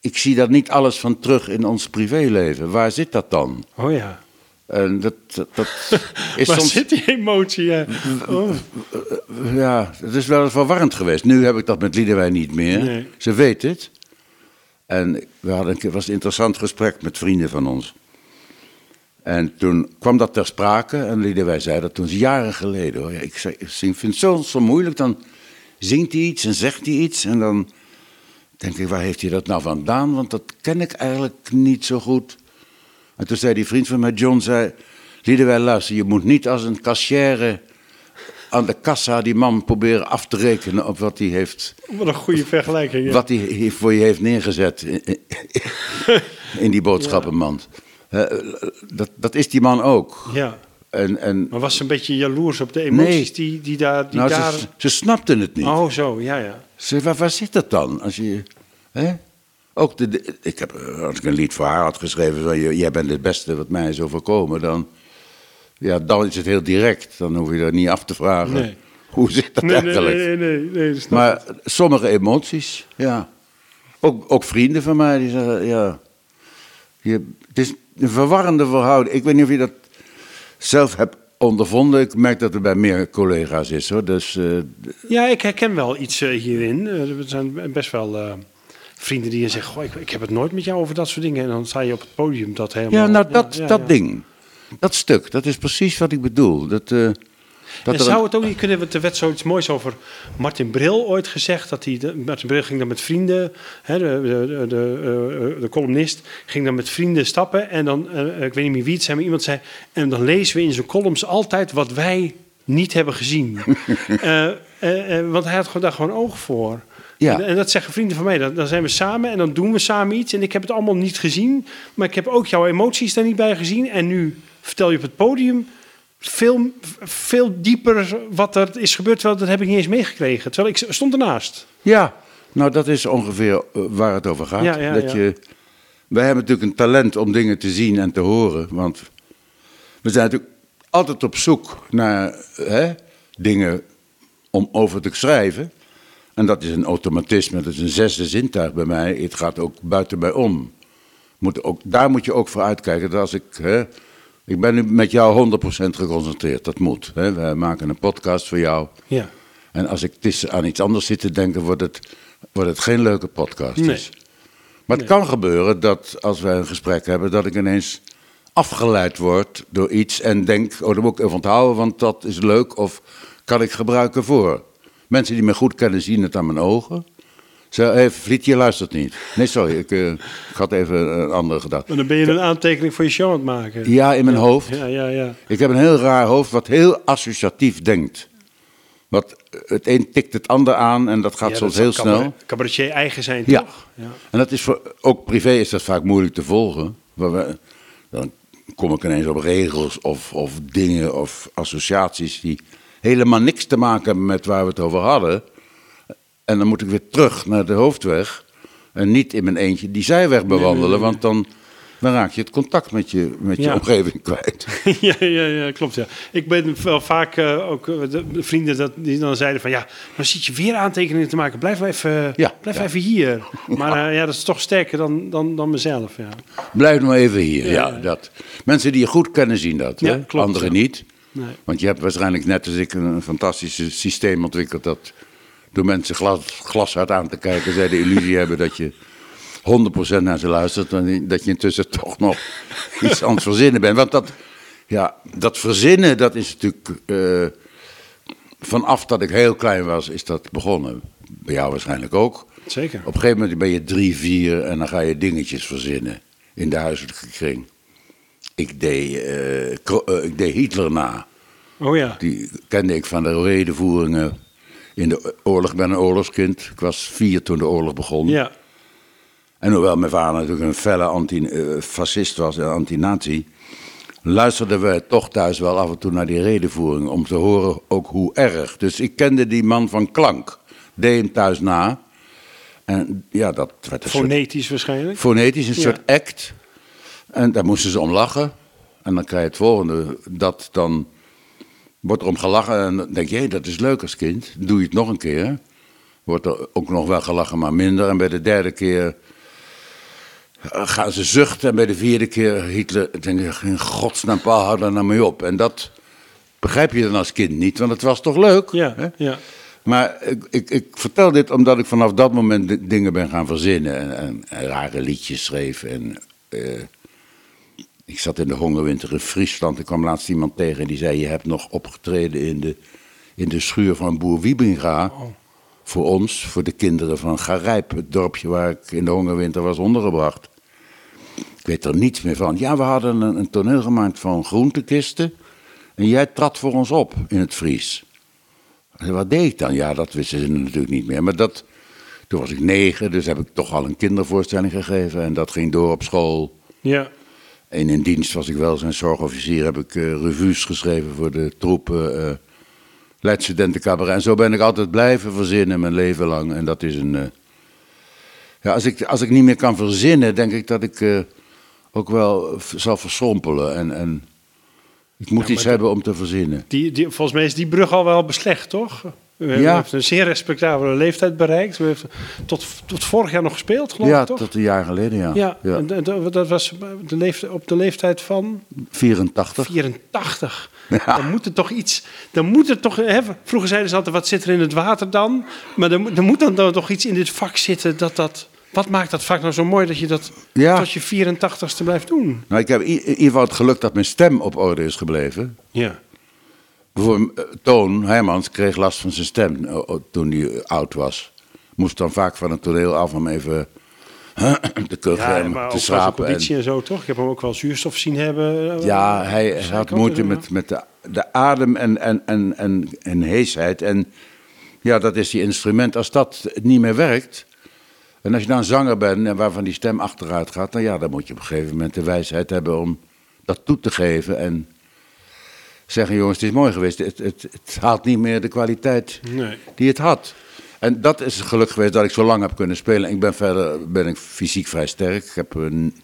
ik zie daar niet alles van terug in ons privéleven. Waar zit dat dan? Oh ja. En dat, dat, dat is Waar soms... zit die emotie? Ja. Oh. Ja, het is wel eens verwarrend geweest. Nu heb ik dat met Liedewij niet meer. Nee. Ze weet het. En we hadden keer, was een interessant gesprek met vrienden van ons. En toen kwam dat ter sprake en Liedewij zei dat toen jaren geleden. Hoor. Ik, zei, ik vind het zo, zo moeilijk. Dan zingt hij iets en zegt hij iets en dan denk ik, waar heeft hij dat nou vandaan? Want dat ken ik eigenlijk niet zo goed. En toen zei die vriend van mij, John, zei... Liedewij, luister, je moet niet als een kassière aan de kassa die man proberen af te rekenen op wat hij heeft, Wat een goede vergelijking. Ja. wat hij voor je heeft neergezet in, in die boodschappenmand. Eh, dat, dat is die man ook. ja. En, en, Maar was ze een beetje jaloers op de emoties Nee. die, die daar... Die nou, daar... ze, ze snapten het niet. Oh, zo, ja, ja. Ze, waar, waar zit dat dan? Als je, hè? Ook de, de- ik heb, eh, als ik een lied voor haar had geschreven, van, "J- jij bent het beste wat mij is overkomen, dan, ja, dan is het heel direct. Dan hoef je er niet af te vragen. Nee. Hoe zit dat Nee, eigenlijk? nee, nee, nee, nee, dat Maar sommige emoties, ja. Ook, ook vrienden van mij die zeggen, ja. Je, het is een verwarrende verhouding. Ik weet niet of je dat zelf hebt ondervonden. Ik merk dat het bij meer collega's is hoor. Dus eh, Ja, ik herken wel iets eh, hierin. Eh, er zijn best wel vrienden die je zeggen... Goh, ik, ik heb het nooit met jou over dat soort dingen. En dan sta je op het podium dat helemaal... ja, nou dat, ja, dat ja. ding. Dat stuk, dat is precies wat ik bedoel. Dat, eh, dat en zou het ook niet kunnen, want er werd zoiets moois over Martin Bril ooit gezegd. Dat hij, de- Martin Bril ging dan met vrienden, hè, de, de, de, eh, de columnist, ging dan met vrienden stappen. En dan, eh, ik weet niet meer wie het zei, maar iemand zei... En dan lezen we in zijn columns altijd wat wij niet hebben gezien. Eh, eh, eh, want hij had daar gewoon oog voor. Ja. En, en dat zeggen vrienden van mij. Dan, dan zijn we samen en dan doen we samen iets. En ik heb het allemaal niet gezien. Maar ik heb ook jouw emoties daar niet bij gezien. En nu vertel je op het podium veel, veel dieper wat er is gebeurd. Terwijl dat heb ik niet eens meegekregen. Terwijl ik stond ernaast. Ja, nou dat is ongeveer eh, waar het over gaat. Ja, ja, dat ja. Je, wij hebben natuurlijk een talent om dingen te zien en te horen. Want we zijn natuurlijk altijd op zoek naar hè, dingen om over te schrijven. En dat is een automatisme, dat is een zesde zintuig bij mij. Het gaat ook buiten mij om. Moet ook, daar moet je ook voor uitkijken. Dat als ik, hè, ik ben nu met jou 100% geconcentreerd, dat moet. Hè. We maken een podcast voor jou. Ja. En als ik tis- aan iets anders zit te denken, wordt het, wordt het geen leuke podcast. Nee. Dus. Maar het kan gebeuren dat als wij een gesprek hebben, dat ik ineens afgeleid word door iets en denk, oh, dat moet ik even onthouden, want dat is leuk of kan ik gebruiken voor. Mensen die me goed kennen zien het aan mijn ogen. Ze hey, Vliet, je luistert niet. Nee, sorry, ik, eh, ik had even een andere gedachte. Maar dan ben je een aantekening voor je show aan het maken. Ja, in mijn hoofd. Ja, ja, ja. Ik heb een heel raar hoofd wat heel associatief denkt. Wat, het een tikt het ander aan en dat gaat Ja, soms dat heel snel. cabaret- Cabaretier eigen zijn, Ja. toch? Ja. En dat is voor, ook privé is dat vaak moeilijk te volgen. Waar we, dan kom ik ineens op regels of, of dingen of associaties die helemaal niks te maken hebben met waar we het over hadden. En dan moet ik weer terug naar de hoofdweg en niet in mijn eentje die zijweg bewandelen, want dan, dan raak je het contact met je, met je Ja. omgeving kwijt. ja, ja, ja, klopt. Ja. Ik ben wel vaak eh, ook eh, de, de vrienden dat, die dan zeiden van ja, dan zit je weer aantekeningen te maken. Blijf maar even, Ja, blijf ja. even hier. Maar eh, ja, dat is toch sterker dan, dan, dan mezelf. Ja. Blijf nou even hier. Ja. Dat. Mensen die je goed kennen zien dat, Ja, hè? klopt, anderen niet. Nee. Want je hebt waarschijnlijk net als ik een fantastisch systeem ontwikkeld dat door mensen glas, glashard aan te kijken, zij de illusie hebben dat je 100% naar ze luistert en dat je intussen toch nog iets aan het verzinnen bent. Want dat, ja, dat verzinnen, dat is natuurlijk eh, vanaf dat ik heel klein was, is dat begonnen. Bij jou waarschijnlijk ook. Zeker. Op een gegeven moment ben je drie, vier en dan ga je dingetjes verzinnen in de huiselijke kring. Ik deed, eh, eh, ik deed Hitler na. Oh ja. Die kende ik van de redenvoeringen in de oorlog. Ik ben een oorlogskind. Ik was vier toen de oorlog begon. Ja. En hoewel mijn vader natuurlijk een felle anti-fascist was en anti-nazi... luisterden we toch thuis wel af en toe naar die redenvoering... om te horen ook hoe erg. Dus ik kende die man van klank. Deed hem thuis na. En ja, dat werd een soort Fonetisch waarschijnlijk. fonetisch, een Ja. soort act. En daar moesten ze om lachen. En dan krijg je het volgende, dat dan wordt er om gelachen en dan denk je, hé, dat is leuk als kind. Doe je het nog een keer. Wordt er ook nog wel gelachen, maar minder. En bij de derde keer eh, gaan ze zuchten. En bij de vierde keer Hitler, denk ik, in godsnaam, Paul, hou daar nou mee op. En dat begrijp je dan als kind niet, want het was toch leuk? Ja, hè? ja. Maar ik, ik, ik vertel dit omdat ik vanaf dat moment di- dingen ben gaan verzinnen. En, en, en rare liedjes schreef. En, eh, ik zat in de hongerwinter in Friesland. Ik kwam laatst iemand tegen die zei... je hebt nog opgetreden in de, in de schuur van boer Wiebinga. Voor ons, voor de kinderen van Garijp. Het dorpje waar ik in de hongerwinter was ondergebracht. Ik weet er niets meer van. Ja, we hadden een, een toneel gemaakt van groentekisten. En jij trad voor ons op in het Fries. Zei, Wat deed ik dan? Ja, dat wisten ze natuurlijk niet meer. Maar dat, toen was ik negen, dus heb ik toch al een kindervoorstelling gegeven. En dat ging door op school. Ja. En in dienst was ik wel zijn zorgofficier. Heb ik eh, revues geschreven voor de troepen. Leidstudentencabaret. En zo ben ik altijd blijven verzinnen mijn leven lang. En dat is een... eh, ja, als ik, als ik niet meer kan verzinnen, denk ik dat ik ook wel zal verschrompelen. En, en ik moet Ja, iets hebben om te verzinnen. Die, die, volgens mij is die brug al wel beslecht, toch? Ja. u heeft een zeer respectabele leeftijd bereikt. U heeft tot, tot vorig jaar nog gespeeld, geloof Ja, ik, toch? tot een jaar geleden, ja. Ja, ja. en dat- was de leeftijd, op de leeftijd van 84. 84. Ja. Dan moet er toch iets. Dan moet er toch. Hè, vroeger zeiden ze altijd: wat zit er in het water dan? Maar er, moet- er moet dan, dan toch iets in dit vak zitten dat dat. Wat maakt dat vak nou zo mooi dat je dat Ja. tot je 84ste blijft doen? Nou, ik heb in ieder geval het geluk dat mijn stem op orde is gebleven. Ja. Bijvoorbeeld eh, Toon Heijmans kreeg last van zijn stem eh, toen hij eh, oud was. Moest dan vaak van het toneel af om even te kuchen Ja, en maar te zijn schrapen. En, conditie en zo, toch? Ik heb hem ook wel zuurstof zien hebben. ja, hij had moeite met, met de, de adem en, en, en, en, en heesheid. En ja, dat is die instrument. Als dat niet meer werkt... En als je dan zanger bent en waarvan die stem achteruit gaat... dan, ja, dan moet je op een gegeven moment de wijsheid hebben om dat toe te geven... en zeggen, jongens, het is mooi geweest. Het, het, het haalt niet meer de kwaliteit Nee. die het had. En dat is het geluk geweest dat ik zo lang heb kunnen spelen. Ik ben verder ben ik fysiek vrij sterk. Ik heb eh, n-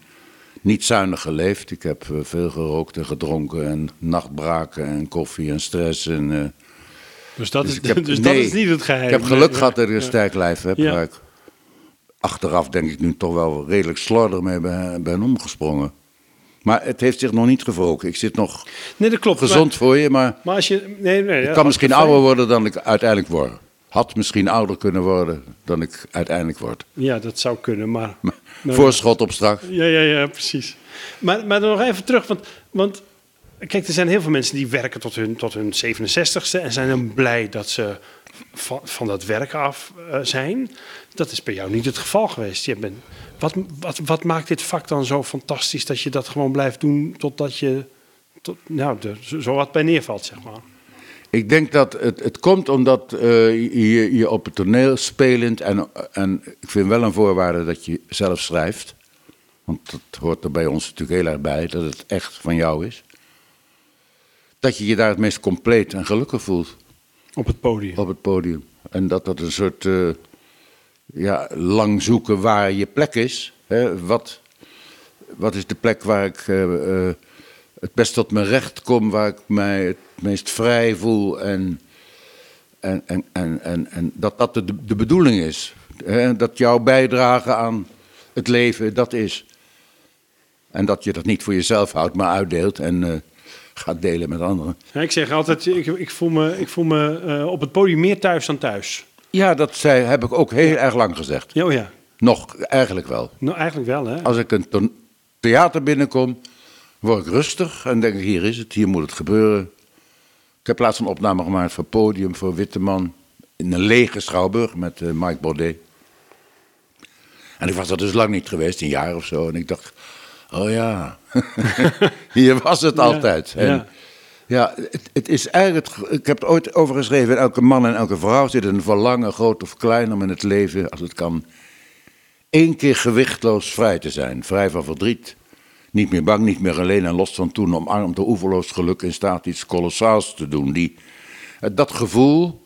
niet zuinig geleefd. Ik heb eh, veel gerookt en gedronken en nachtbraken en koffie en stress. En, eh, Dus dat, dus is, ik heb- dus nee, dat is niet het geheim. ik heb geluk Nee, gehad dat ik een ja. sterk lijf heb. Ja. Waar ik achteraf denk ik nu toch wel redelijk slordig mee ben, ben omgesprongen. Maar het heeft zich nog niet gewroken. Ik zit nog Nee, dat klopt. gezond Maar, voor je, maar maar als je. Nee, nee, ik kan misschien ouder worden dan ik uiteindelijk word. Had misschien ouder kunnen worden dan ik uiteindelijk word. Ja, dat zou kunnen, maar. Nou, Voorschot op straks. Ja, ja, ja, precies. Maar, maar dan nog even terug, want, want kijk, er zijn heel veel mensen die werken tot hun, tot hun 67ste en zijn dan blij dat ze van, van dat werk af eh, zijn. Dat is bij jou niet het geval geweest. Je bent, wat, wat, wat maakt dit vak dan zo fantastisch dat je dat gewoon blijft doen totdat je tot, nou, er zo wat bij neervalt, zeg maar. Ik denk dat het, het komt omdat eh, je, je op het toneel spelend, en, en ik vind wel een voorwaarde dat je zelf schrijft. Want dat hoort er bij ons natuurlijk heel erg bij, dat het echt van jou is. Dat je je daar het meest compleet en gelukkig voelt Op het podium. op het podium. En dat dat een soort eh, ja, lang zoeken waar je plek is. Hè? Wat, wat is de plek waar ik eh, eh, het best tot mijn recht kom, waar ik mij het meest vrij voel en, en, en, en, en, dat dat de, de bedoeling is. Hè? Dat jouw bijdrage aan het leven dat is. En dat je dat niet voor jezelf houdt, maar uitdeelt en eh, gaat delen met anderen. Ik zeg altijd, ik, ik voel me, ik voel me op het podium meer thuis dan thuis. Ja, dat zei, heb ik ook heel erg lang gezegd. Oh ja. Nog, eigenlijk wel. Nou, eigenlijk wel, hè? Als ik een theater binnenkom, word ik rustig en denk ik, hier is het, hier moet het gebeuren. Ik heb laatst een opname gemaakt voor Podium, voor Witteman, in een lege schouwburg met eh, Mike Baudet. En ik was er dus lang niet geweest, een jaar of zo. En ik dacht, oh ja, hier was het altijd. En, ja. Ja, het, het is eigenlijk, ik heb het ooit over geschreven, in elke man en elke vrouw zit een verlangen, groot of klein, om in het leven, als het kan, één keer gewichtloos vrij te zijn. Vrij van verdriet. Niet meer bang, niet meer alleen en los van toen, omarmd door oeverloos geluk in staat iets kolossaals te doen. Die, eh, dat gevoel,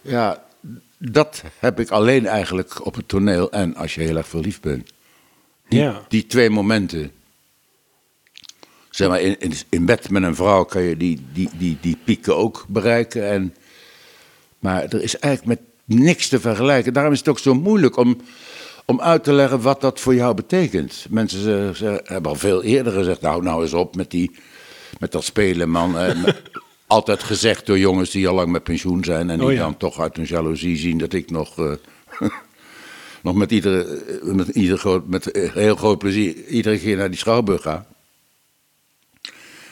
ja, dat heb ik alleen eigenlijk op het toneel en als je heel erg verliefd bent. Die, Ja. die twee momenten. Zeg maar, in, in, in bed met een vrouw kan je die, die, die, die pieken ook bereiken. En, maar er is eigenlijk met niks te vergelijken. Daarom is het ook zo moeilijk om, om uit te leggen wat dat voor jou betekent. Mensen ze, ze hebben al veel eerder gezegd, nou, nou eens op met, die, met dat spelen, man. Eh, Altijd gezegd door jongens die al lang met pensioen zijn... en die Oh ja. dan toch uit hun jaloezie zien dat ik nog... eh, nog met, iedere, met, ieder groot, met heel groot plezier iedere keer naar die schouwburg ga.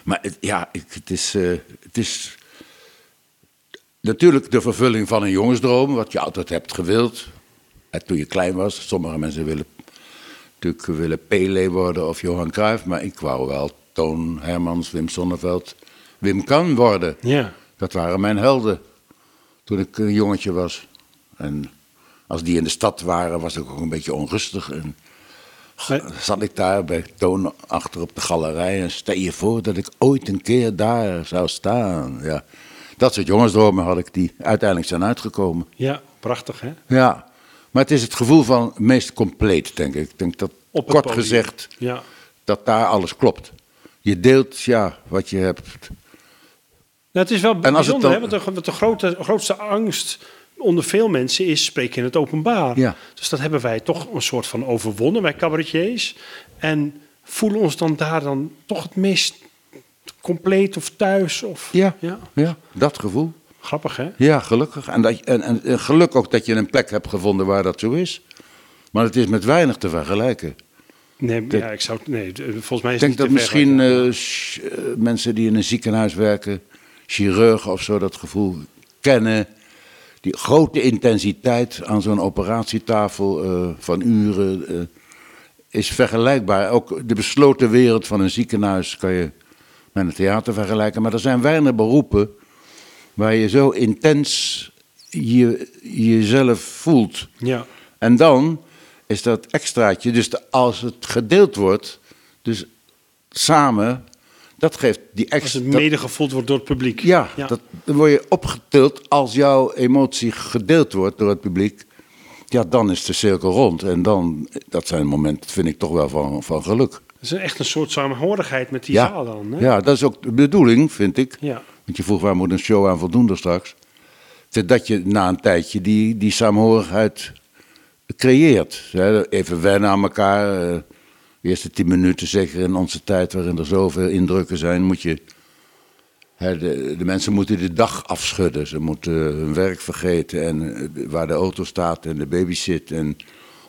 Maar het, ja, ik, het, is, eh, het is natuurlijk de vervulling van een jongensdroom, wat je altijd hebt gewild. En toen je klein was, sommige mensen willen natuurlijk willen Pele worden of Johan Cruijff, maar ik wou wel Toon Hermans, Wim Sonneveld, Wim Kan worden. Ja. Dat waren mijn helden toen ik een jongetje was. En als die in de stad waren, was ik ook een beetje onrustig. En. Zat ik daar bij Toon achter op de galerij en stel je voor dat ik ooit een keer daar zou staan. Ja. Dat soort jongensdromen had ik die uiteindelijk zijn uitgekomen. Ja, prachtig, hè? Ja, maar het is het gevoel van meest compleet, denk ik. Ik denk dat, Op kort podium. gezegd, Ja. dat daar alles klopt. Je deelt, ja, wat je hebt. Nou, het is wel bijzonder, dan- hè? Want de, de grote, grootste angst onder veel mensen is spreken in het openbaar. Ja. Dus dat hebben wij toch een soort van overwonnen, wij cabaretiers. En voelen ons dan daar dan toch het meest compleet of thuis? Of, Ja. ja. Ja, dat gevoel. Grappig, hè? Ja, gelukkig. En, dat, en, en, en geluk ook dat je een plek hebt gevonden waar dat zo is. Maar het is met weinig te vergelijken. Nee, Dat- ja, ik zou, nee, d- volgens mij is Ik denk dat misschien eh, eh, mensen die in een ziekenhuis werken, chirurgen of zo, dat gevoel kennen. Die grote intensiteit aan zo'n operatietafel eh, van uren eh, is vergelijkbaar. Ook de besloten wereld van een ziekenhuis kan je met een theater vergelijken. Maar er zijn weinig beroepen waar je zo intens je, jezelf voelt. Ja, En dan is dat extraatje, dus de- als het gedeeld wordt, dus samen, dat geeft die als extra. het dat- mede gevoeld wordt door het publiek. ja, Dat, dan word je opgetild als jouw emotie gedeeld wordt door het publiek. Ja, dan is de cirkel rond. En dan, dat zijn momenten, vind ik toch wel van, van geluk. Het is echt een soort samenhorigheid met die ja. zaal dan. Hè? ja, dat is ook de bedoeling, vind ik. Ja. Want je vroeg waar moet een show aan voldoen er straks. Dat je na een tijdje die, die saamhorigheid creëert. Even wennen aan elkaar. De eerste tien minuten, zeker in onze tijd waarin er zoveel indrukken zijn, moet je. Hè, de, de mensen moeten de dag afschudden. Ze moeten hun werk vergeten en eh, waar de auto staat en de baby zit. En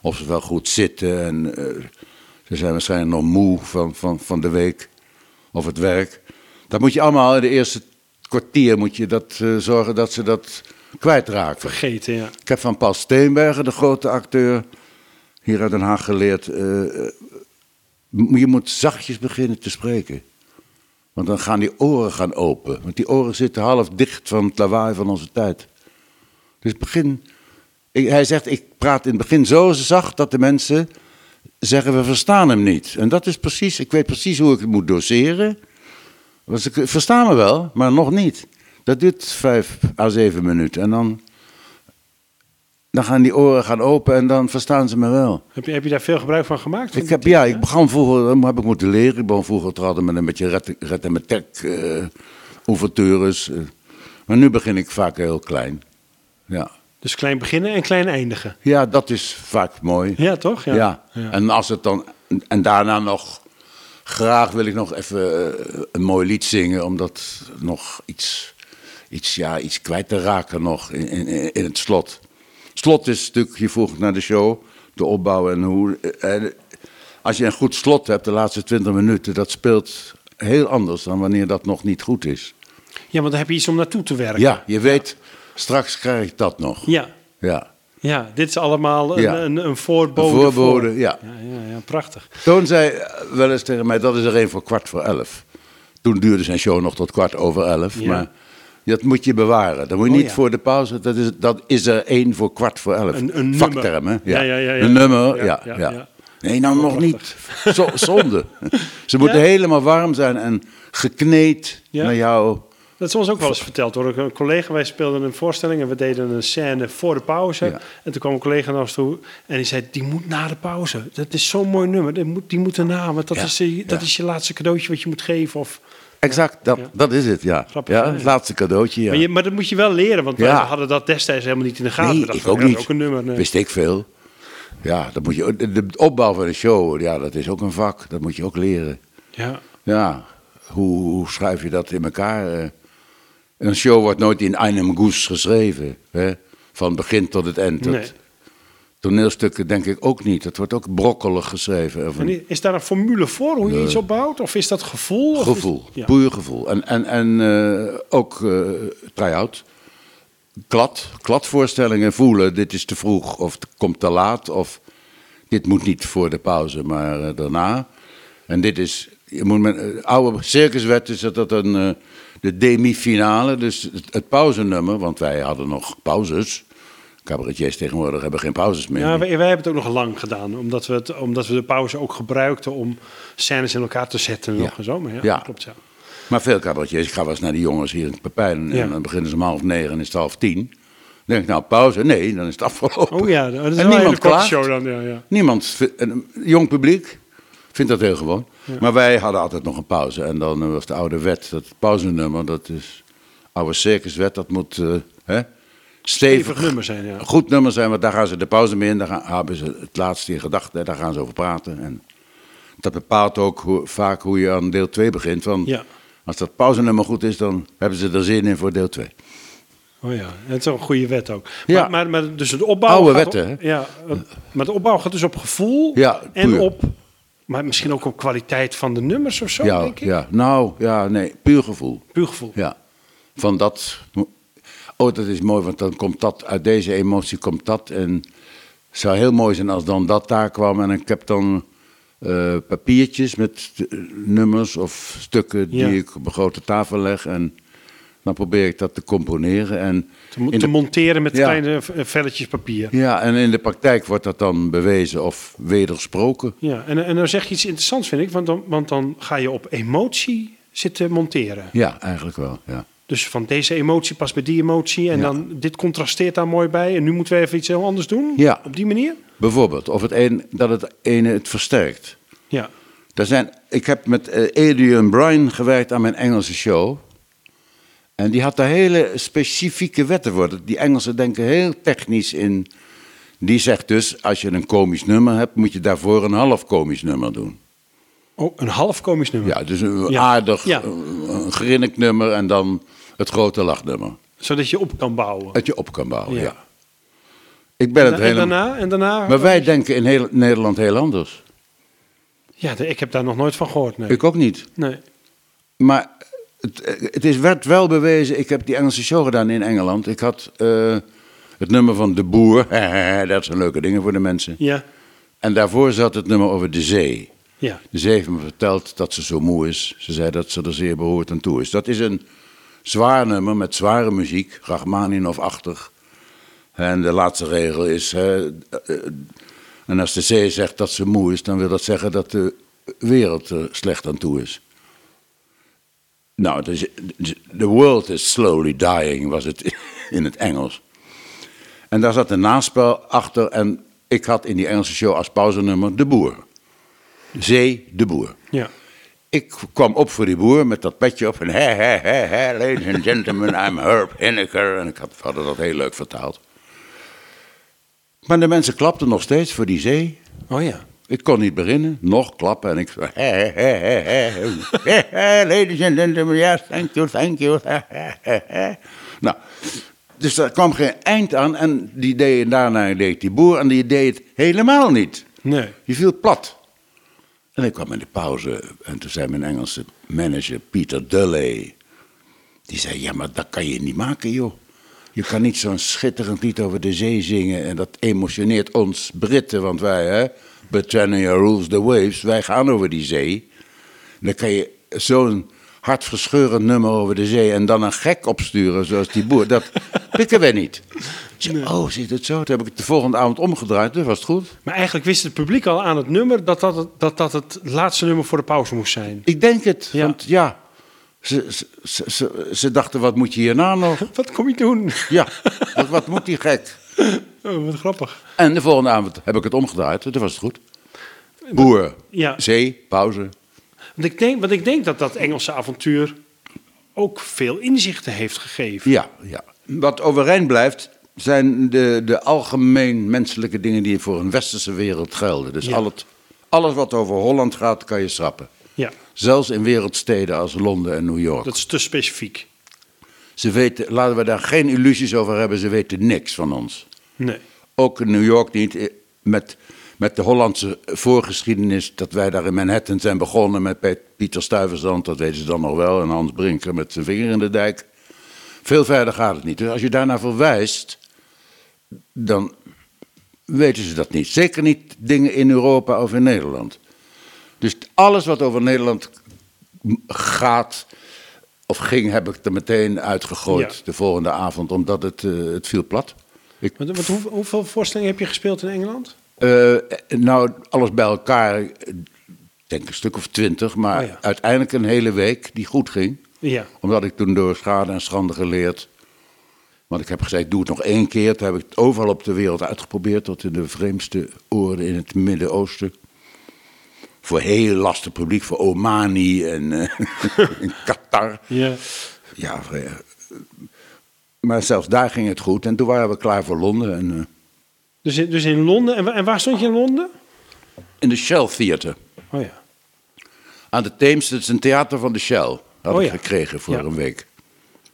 of ze wel goed zitten. En eh, ze zijn waarschijnlijk nog moe van, van, van de week of het werk. Dat moet je allemaal in de eerste kwartier moet je dat, eh, zorgen dat ze dat kwijtraken. Vergeten, ja. Ik heb van Paul Steenbergen, de grote acteur, hier uit Den Haag geleerd. Je moet zachtjes beginnen te spreken. Want dan gaan die oren gaan open. Want die oren zitten half dicht van het lawaai van onze tijd. Dus begin. hij zegt, ik praat in het begin zo zacht dat de mensen zeggen, we verstaan hem niet. En dat is precies, ik weet precies hoe ik het moet doseren. Want ze verstaan me wel, maar nog niet. Dat duurt vijf à zeven minuten. En dan, dan gaan die oren gaan open en dan verstaan ze me wel. Heb je, heb je daar veel gebruik van gemaakt? Ik heb, ja, ik begon vroeger, heb ik moeten leren. Ik begon vroeger te hadden met een beetje red, red en met tek, eh ouvertures. eh. Maar nu begin ik vaak heel klein. Ja. Dus klein beginnen en klein eindigen. ja, dat is vaak mooi. Ja, toch? Ja. Ja. Ja. En als het dan, en daarna nog, graag wil ik nog even eh, een mooi lied zingen, omdat nog iets, iets, ja, iets kwijt te raken nog in, in, in het slot. Slot is natuurlijk, je vroeg naar de show, de opbouw en hoe. eh, eh, als je een goed slot hebt, de laatste 20 minuten, dat speelt heel anders dan wanneer dat nog niet goed is. ja, want dan heb je iets om naartoe te werken. Ja, je weet, straks krijg ik dat nog. Ja, Ja. ja dit is allemaal een, Ja. een, een voorbode. Een voorbode, voor. ja. Ja, ja, ja, prachtig. Toon zei wel eens tegen mij, dat is er één voor kwart voor elf. Toen duurde zijn show nog tot kwart over elf. Maar dat moet je bewaren. Dat moet je Oh, niet ja. voor de pauze. Dat is, dat is er één voor kwart voor elf. Een- een Vakterm, hè? nummer. Ja, ja, ja, ja. Een nummer, Ja, ja. Nee, nou nog niet. Zo, zonde. Ze moeten helemaal warm zijn en gekneed naar jou. Dat is ons ook wel eens verteld door een collega. Wij speelden een voorstelling en we deden een scène voor de pauze. Ja. En toen kwam een collega naar ons toe en die zei: Die moet na de pauze. Dat is zo'n mooi nummer. Die moet, die moet erna, want dat, Ja, is, je- dat ja. is je laatste cadeautje wat je moet geven. Of, Exact, dat, Ja. dat is het, ja. Grappig, ja het laatste cadeautje, ja. maar, je, maar dat moet je wel leren, want Ja. hadden dat destijds helemaal niet in de gaten. Nee, We dachten, ik ook dat niet. ook een nummer. nee. Wist ik veel. Ja, dat moet je, de, opbouw van een show, ja, dat is ook een vak. Dat moet je ook leren. Ja. Ja, hoe, hoe schrijf je dat in elkaar? eh? Een show wordt nooit in einem Guss geschreven. Hè? Van begin tot het eind. Dat- Nee. Toneelstukken denk ik ook niet. Het wordt ook brokkelig geschreven. En is daar een formule voor hoe je iets opbouwt? Of is dat gevoel? Is- gevoel, Ja. puur gevoel. En, en, en eh, ook try-out. Klad, kladvoorstellingen voelen. Dit is te vroeg of het komt te laat. Of dit moet niet voor de pauze, maar eh, daarna. En dit is, je moet met, oude circuswet is dat, dat een, de demi-finale, dus het, het pauzenummer, want wij hadden nog pauzes. Cabaretiers tegenwoordig hebben geen pauzes meer. Ja, wij, wij hebben het ook nog lang gedaan, omdat we, het, omdat we de pauze ook gebruikten om scènes in elkaar te zetten. Nog en zo. Maar ja, Ja. klopt ja. Maar veel cabaretiers, ik ga wel eens naar die jongens hier in het Pepijn. Ja. En dan beginnen ze om half negen en is het half tien. Dan denk ik, nou pauze, nee, dan is het afgelopen. Oh ja, dat is een niemand klaagt. show dan. Ja, ja. Niemand, een jong publiek vindt dat heel gewoon. Maar wij hadden altijd nog een pauze. En dan eh, was de oude wet, dat pauzenummer, dat is oude circuswet, dat moet eh, hè, stevig, Stevig nummer zijn, ja. goed nummer zijn. Want daar gaan ze de pauze mee in, daar gaan, hebben ze het laatste in gedachten, daar gaan ze over praten. En dat bepaalt ook hoe, vaak hoe je aan deel 2 begint. Want Ja. als dat pauzenummer goed is, dan hebben ze er zin in voor deel 2. Oh ja, het is een goede wet ook. Ja. Maar, maar, maar dus de opbouw. Oude wetten, op- hè? Ja, maar de opbouw gaat dus op gevoel Ja, en op. Maar misschien ook op kwaliteit van de nummers of zo, Ja, denk ik. ja, nou, ja, nee, puur gevoel. Puur gevoel. Ja, van dat. Oh, dat is mooi, want dan komt dat, uit deze emotie komt dat. En het zou heel mooi zijn als dan dat daar kwam. En ik heb dan eh, papiertjes met nummers of stukken die Ja. ik op een grote tafel leg. En dan probeer ik dat te componeren. En Te, de, monteren met Ja. kleine eh, velletjes papier. ja, en in de praktijk wordt dat dan bewezen of wedersproken. Ja, en, en dan zeg je iets interessants, vind ik. Want dan, want dan ga je op emotie zitten monteren. Ja, eigenlijk wel. Ja. Dus van deze emotie past bij die emotie. En Ja. dan dit contrasteert daar mooi bij. En nu moeten we even iets heel anders doen. Ja. Op die manier. Bijvoorbeeld, of het een, dat het ene het versterkt. Ja. Er zijn, ik heb met eh, Adrian Bryan gewerkt aan mijn Engelse show. En die had daar hele specifieke wetten voor. Die Engelsen denken heel technisch in. Die zegt dus, als je een komisch nummer hebt, moet je daarvoor een half komisch nummer doen. Oh, een half komisch nummer. Ja, dus een Ja. aardig, Ja. een, een grinnik nummer en dan het grote lachnummer. Zodat je op kan bouwen. Dat je op kan bouwen, Ja. ja. Ik ben het en, helemaal... daarna, en daarna... Maar wij denken in heel, Nederland heel anders. Ja, ik heb daar nog nooit van gehoord. Nee. Ik ook niet. nee. Maar het, het is, werd wel bewezen. Ik heb die Engelse show gedaan in Engeland. Ik had eh, het nummer van De Boer. dat zijn leuke dingen voor de mensen. Ja. En daarvoor zat het nummer over de zee. Ja. De zee heeft me verteld dat ze zo moe is. Ze zei dat ze er zeer behoord aan toe is. Dat is een zwaar nummer met zware muziek, Rachmaninov-achtig. En de laatste regel is, hè, eh, en als de zee zegt dat ze moe is, dan wil dat zeggen dat de wereld er slecht aan toe is. Nou, dus, the world is slowly dying, was het in het Engels. En daar zat een naspel achter en ik had in die Engelse show als pauzenummer De Boer. Zee, De Boer. Ja. Ik kwam op voor die boer met dat petje op en he, he, he, he, ladies and gentlemen, I'm Herb Hinneker. En ik had, hadden dat heel leuk vertaald. Maar de mensen klapten nog steeds voor die zee. Oh ja. Ik kon niet beginnen, nog klappen. En ik zei, he, he, he, he, he, he, ladies and gentlemen, yes, thank you, thank you. he, he, he, he. Nou, dus daar kwam geen eind aan. En die deed, daarna deed die boer en die deed het helemaal niet. Nee. Die viel plat. En ik kwam in de pauze en toen zei mijn Engelse manager Peter Dulley. Die zei, ja, maar dat kan je niet maken, joh. Je kan niet zo'n schitterend lied over de zee zingen. En dat emotioneert ons Britten, want wij, hè, Britannia rules the waves. Wij gaan over die zee. Dan kan je zo'n hartverscheurend nummer over de zee en dan een gek opsturen zoals die boer. Dat pikken wij niet. Oh, zit het zo? Toen heb ik het de volgende avond omgedraaid, dus was het goed. Maar eigenlijk wist het publiek al aan het nummer dat dat het, dat, dat het laatste nummer voor de pauze moest zijn. Ik denk het, Ja. want ja, ze, ze, ze, ze, ze dachten, wat moet je hierna nog? Wat kom je doen? Ja, wat, wat moet die gek? Oh, wat grappig. En de volgende avond heb ik het omgedraaid, toen was het goed. Boer, Ja. zee, pauze. Want ik, denk, want ik denk dat dat Engelse avontuur ook veel inzichten heeft gegeven. Ja, ja. Wat overeind blijft, zijn de, de algemeen menselijke dingen die voor een westerse wereld gelden. Dus Ja. al het, alles wat over Holland gaat, kan je schrappen. Ja, Zelfs in wereldsteden als Londen en New York. dat is te specifiek. Ze weten, laten we daar geen illusies over hebben, ze weten niks van ons. Nee. Ook in New York niet, eh, met, met de Hollandse voorgeschiedenis, dat wij daar in Manhattan zijn begonnen met Pieter Stuyvesant, dat weten ze dan nog wel, en Hans Brinker met zijn vinger in de dijk. Veel verder gaat het niet. Dus als je daarnaar verwijst, dan weten ze dat niet. Zeker niet dingen in Europa of in Nederland. Dus alles wat over Nederland gaat of ging, heb ik er meteen uitgegooid Ja. de volgende avond, omdat het, eh, het viel plat. Ik, hoeveel voorstellingen heb je gespeeld in Engeland? Eh, nou, alles bij elkaar, ik denk een stuk of twintig, maar Oh ja. uiteindelijk een hele week die goed ging. Ja. Omdat ik toen door schade en schande geleerd. Want ik heb gezegd, doe het nog één keer. Toen heb ik het overal op de wereld uitgeprobeerd, tot in de vreemdste oorden in het Midden-Oosten. Voor heel lastig publiek, voor Omani en in Qatar. ja. Ja, eh, maar zelfs daar ging het goed. En toen waren we klaar voor Londen. En, Dus, in- dus in Londen. En, en waar stond je in Londen? in de Shell Theatre. Oh ja. Aan de Theems, dat is een theater van de Shell. Had Oh ik ja. gekregen voor Ja. een week.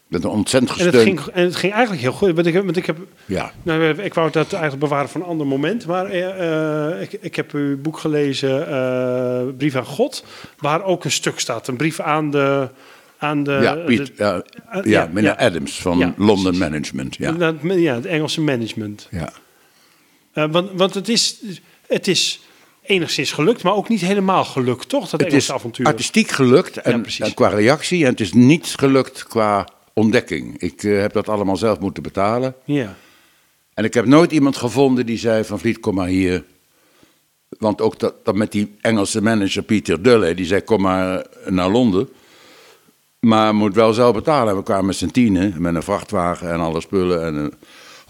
Met een ontzettend En het, gesteund. ging, en het ging eigenlijk heel goed. Want ik, heb- want ik heb Ja. Nou, ik wou dat eigenlijk bewaren voor een ander moment. Maar eh, eh, ik, ik heb uw boek gelezen, eh, Brief aan God. Waar ook een stuk staat. Een brief aan de... Aan de, ja, Piet, de- ja, ja, ja, meneer. Adams van London. Management. Ja. ja, het Engelse management. Ja. Eh, want want het, is, het is enigszins gelukt, maar ook niet helemaal gelukt, toch? Dat Het is avontuur. artistiek gelukt en, en qua reactie. En het is niet gelukt qua ontdekking. Ik eh, heb dat allemaal zelf moeten betalen. Ja. En ik heb nooit iemand gevonden die zei van Vliet, kom maar hier. Want ook dat, dat met die Engelse manager Pieter Dulle, die zei kom maar naar Londen. Maar moet wel zelf betalen. We kwamen met z'n tienen, met een vrachtwagen en alle spullen en eh,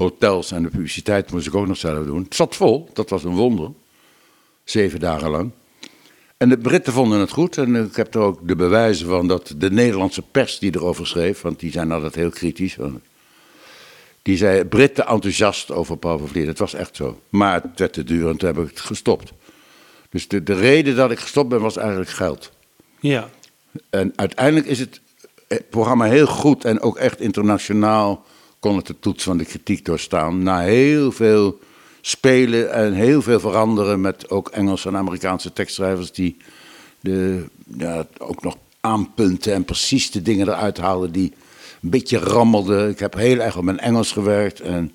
hotels en de publiciteit moest ik ook nog zelf doen. Het zat vol, dat was een wonder. Zeven dagen lang. En de Britten vonden het goed en ik heb er ook de bewijzen van dat de Nederlandse pers die erover schreef, want die zijn altijd heel kritisch. die zei Britten enthousiast over Paul van Vliet. Het was echt zo. Maar het werd te duur en toen heb ik het gestopt. Dus de, de reden dat ik gestopt ben was eigenlijk geld. Ja. En uiteindelijk is het eh, programma heel goed en ook echt internationaal kon het de toets van de kritiek doorstaan. Na heel veel spelen en heel veel veranderen met ook Engelse en Amerikaanse tekstschrijvers die de, ja, ook nog aanpunten en precies de dingen eruit haalden die een beetje rammelden. Ik heb heel erg op mijn Engels gewerkt. En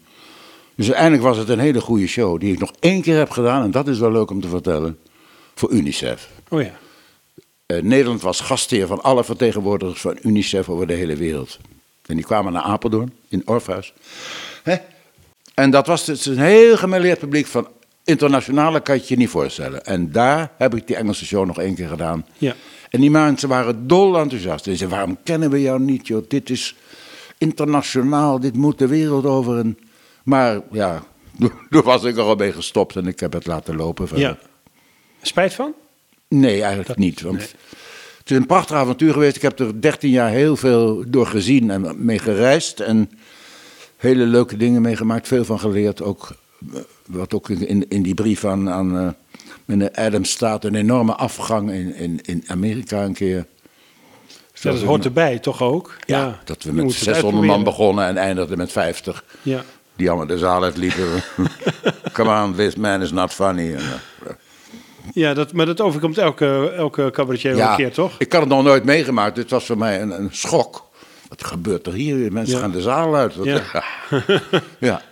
dus uiteindelijk was het een hele goede show die ik nog één keer heb gedaan en dat is wel leuk om te vertellen voor UNICEF. Oh ja. Eh, Nederland was gastheer van alle vertegenwoordigers van UNICEF over de hele wereld. En die kwamen naar Apeldoorn, in Orpheus. Hè? En dat was dus een heel gemêleerd publiek van internationale kan je je niet voorstellen. En daar heb ik die Engelse show nog één keer gedaan. Ja. En die mensen waren dol enthousiast. En ze zeiden, waarom kennen we jou niet, joh? Dit is internationaal, dit moet de wereld over. En, maar ja, toen was ik er al mee gestopt en ik heb het laten lopen verder. ja. Spijt van? Nee, eigenlijk niet. Want het is een prachtig avontuur geweest. Ik heb er 13 jaar heel veel door gezien en mee gereisd. En hele leuke dingen meegemaakt, veel van geleerd. Ook, eh, wat ook in, in die brief aan, aan eh, meneer Adams staat, een enorme afgang in, in, in Amerika een keer. Ja, dat hoort erbij, toch ook? Ja, dat we met moet het 600 man begonnen en eindigden met 50. Ja. Die allemaal de zaal uitliepen. Come on, this man is not funny. Ja, dat, maar dat overkomt elke, elke cabaretier een keer, toch? Ik had het nog nooit meegemaakt. Dit was voor mij een, een schok. Wat gebeurt er hier? Mensen Ja. gaan de zaal uit. Wat- Ja. ja.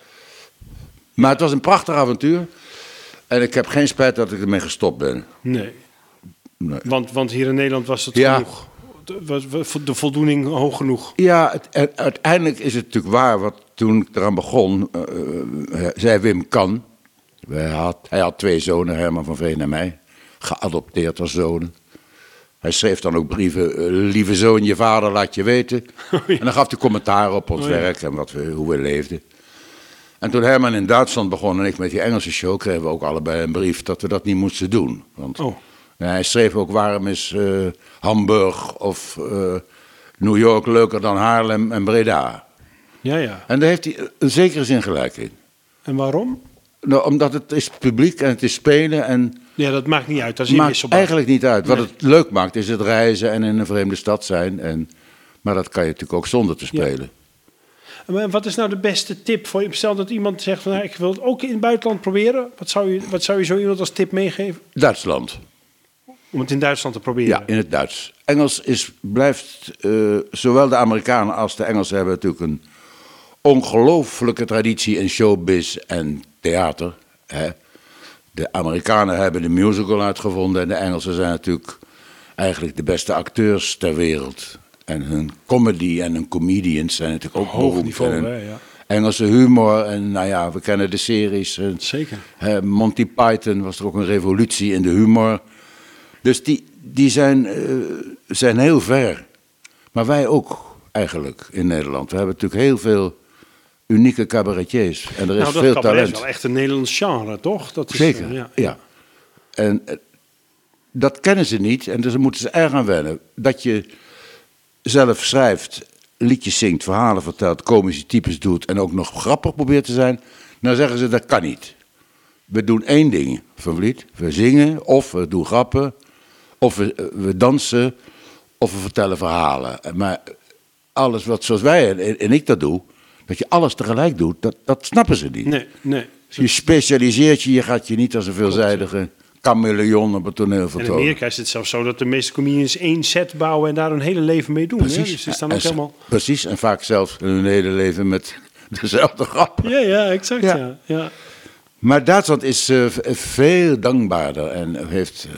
Maar het was een prachtig avontuur. En ik heb geen spijt dat ik ermee gestopt ben. Nee. Nee. Want, want hier in Nederland was het Ja. genoeg. De, was- was de voldoening hoog genoeg. Ja, het, uiteindelijk is het natuurlijk waar. Wat toen ik eraan begon, eh, zei Wim Kan. Hij had, hij had twee zonen, Herman van Veen en mij. Geadopteerd als zonen. Hij schreef dan ook brieven. eh, lieve zoon, je vader laat je weten. En dan gaf hij commentaar op ons Oh ja. werk en wat we, hoe we leefden. En toen Herman in Duitsland begon en ik met die Engelse show, kregen we ook allebei een brief dat we dat niet moesten doen. Want Oh. hij schreef ook waarom is eh, Hamburg of eh, New York leuker dan Haarlem en Breda. Ja, ja. En daar heeft hij een zekere zin gelijk in. En waarom? Nou, omdat het is publiek en het is spelen en Ja, dat maakt niet uit. Dat is maakt eigenlijk niet uit. Wat Nee. het leuk maakt is het reizen en in een vreemde stad zijn. En, maar dat kan je natuurlijk ook zonder te Ja. spelen. Maar wat is nou de beste tip voor je? Stel dat iemand zegt van, nou, ik wil het ook in het buitenland proberen. Wat zou je, wat zou je zo iemand als tip meegeven? Duitsland. Om het in Duitsland te proberen. Ja, in het Duits. Engels is, blijft, eh, zowel de Amerikanen als de Engelsen hebben natuurlijk een ongelooflijke traditie in showbiz en theater. Hè. De Amerikanen hebben de musical uitgevonden en de Engelsen zijn natuurlijk eigenlijk de beste acteurs ter wereld. En hun comedy en hun comedians zijn natuurlijk ook Hoog beroemd. niveau, En hun hè, ja. Engelse humor en nou ja, we kennen de series. en- Zeker. Hè, Monty Python was er ook een revolutie in de humor. Dus die, die zijn, eh, zijn heel ver. Maar wij ook eigenlijk in Nederland. We hebben natuurlijk heel veel unieke cabaretiers. En er is nou, dat veel talent. is wel echt een Nederlands genre, toch? Dat is, Zeker, eh, ja. ja. En eh, dat kennen ze niet en dus daar moeten ze erg aan wennen. Dat je zelf schrijft, liedjes zingt, verhalen vertelt, komische types doet... en ook nog grappig probeert te zijn, dan zeggen ze dat kan niet. We doen één ding, Van Vliet. We zingen, of we doen grappen, of we, eh, we dansen, of we vertellen verhalen. Maar alles wat zoals wij en, en ik dat doe, dat je alles tegelijk doet, dat, dat snappen ze niet. Nee, nee. Je specialiseert je, je gaat je niet als een veelzijdige chameleon op het toneel En in vertonen. Amerika is het zelfs zo dat de meeste comedians één set bouwen en daar hun hele leven mee doen. Hè? Dus ze staan En ook helemaal... Precies, en vaak zelfs hun hele leven met dezelfde grap. Ja, ja, exact. Ja. Ja. Ja. Maar Duitsland is eh, veel dankbaarder en heeft,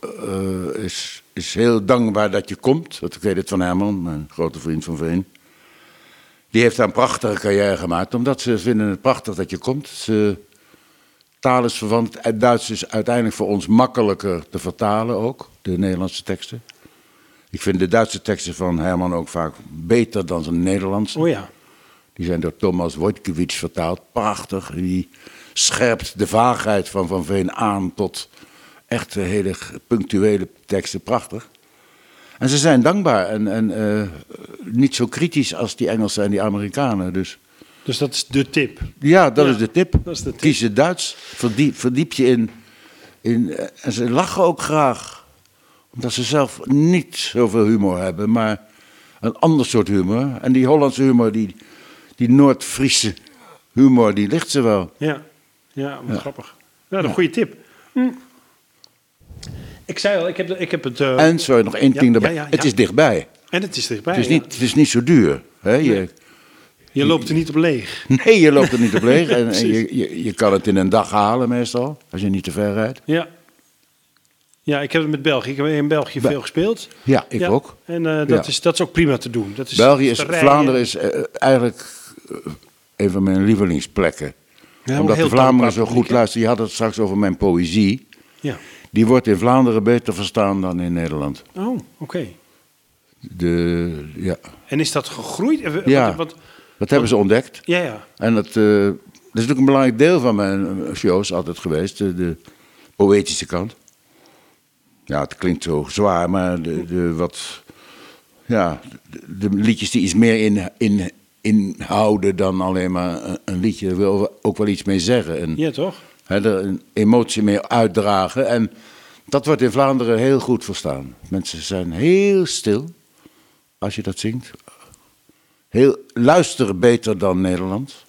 eh, is, is heel dankbaar dat je komt. Ik weet het van Herman, mijn grote vriend van Veen. Die heeft daar een prachtige carrière gemaakt, omdat ze vinden het prachtig dat je komt. Ze, taal is verwant, het Duits is uiteindelijk voor ons makkelijker te vertalen ook, de Nederlandse teksten. Ik vind de Duitse teksten van Herman ook vaak beter dan zijn Nederlandse. Oh ja. Die zijn door Thomas Wojtkiewicz vertaald. Prachtig. Die scherpt de vaagheid van Van Veen aan tot echt hele punctuele teksten. Prachtig. En ze zijn dankbaar en, en eh, niet zo kritisch als die Engelsen en die Amerikanen. Dus Dus dat is de tip. ja, dat Ja, is de tip. dat is de tip. Kies het Duits. Verdiep, verdiep je in. in eh, en ze lachen ook graag. Omdat ze zelf niet zoveel humor hebben, maar een ander soort humor. En die Hollandse humor, die, die Noord-Friese humor, die ligt ze wel. Ja, Ja. grappig. Ja, een goede tip. Hm. Ik zei al, ik heb, ik heb het... eh, En sorry, nog één ding erbij. Het is dichtbij. en het is dichtbij. Het is niet, het is niet zo duur. Hè? Je, Nee. Je loopt er niet op leeg. nee, je loopt er niet op leeg. En, en je, je, je kan het in een dag halen meestal, als je niet te ver rijdt. Ja. Ja, ik heb het met België. Ik heb in België veel gespeeld. Ja, ik Ja, ook. En eh, dat, Ja. is, dat is ook prima te doen. Dat is België is. Vlaanderen is eh, eigenlijk een van mijn lievelingsplekken. Ja, Omdat de dankbaar zo goed luisteren. Je had het straks over mijn poëzie. Ja. Die wordt in Vlaanderen beter verstaan dan in Nederland. Oh, oké. De, ja. En is dat gegroeid? Eh, wat- Ja. wat- Dat hebben ze ontdekt. ja, ja. En dat, eh, dat is natuurlijk een belangrijk deel van mijn eh, shows altijd geweest. De, de poëtische kant. Ja, het klinkt zo zwaar, maar de, de wat... Ja, de, de liedjes die iets meer in, in, inhouden dan alleen maar een, een liedje. Daar wil ook wel iets mee zeggen. En, Ja, toch? Er een emotie mee uitdragen. En dat wordt in Vlaanderen heel goed verstaan. Mensen zijn heel stil als je dat zingt. Heel, luisteren beter dan Nederland,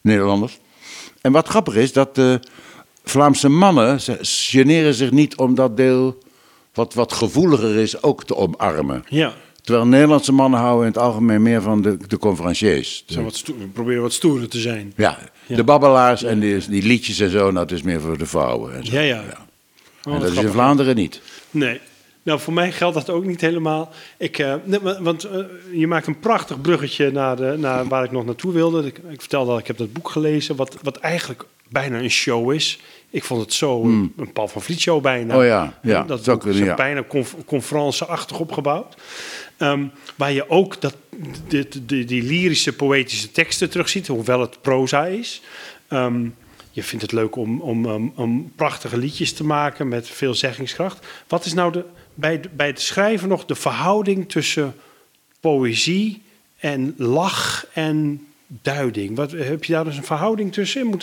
Nederlanders. En wat grappig is, dat de Vlaamse mannen ze generen zich niet om dat deel wat, wat gevoeliger is ook te omarmen. Ja. Terwijl Nederlandse mannen houden in het algemeen meer van de, de conferenciers. Zo wat stoer, proberen wat stoerder te zijn. Ja. De babbelaars en die, die liedjes en zo, dat is meer voor de vrouwen. En, zo. Ja, ja. Oh, en dat is in. Vlaanderen niet. Nee. Nou, voor mij geldt dat ook niet helemaal. Ik, eh, nee, want eh, je maakt een prachtig bruggetje naar, de, naar waar ik nog naartoe wilde. Ik, ik vertelde dat ik heb dat boek gelezen, wat, wat eigenlijk bijna een show is. Ik vond het zo een, een Paul van Vliet show bijna. Hmm. Oh ja, ja, dat is kunnen, ja. bijna conf, conferenceachtig opgebouwd. Ehm, waar je ook dat, de, de- die lyrische, poëtische teksten terugziet, hoewel het proza is. Ehm, je vindt het leuk om, om, om, om prachtige liedjes te maken met veel zeggingskracht. Wat is nou de, bij, bij het schrijven nog de verhouding tussen poëzie en lach en duiding? Wat, heb je daar dus een verhouding tussen?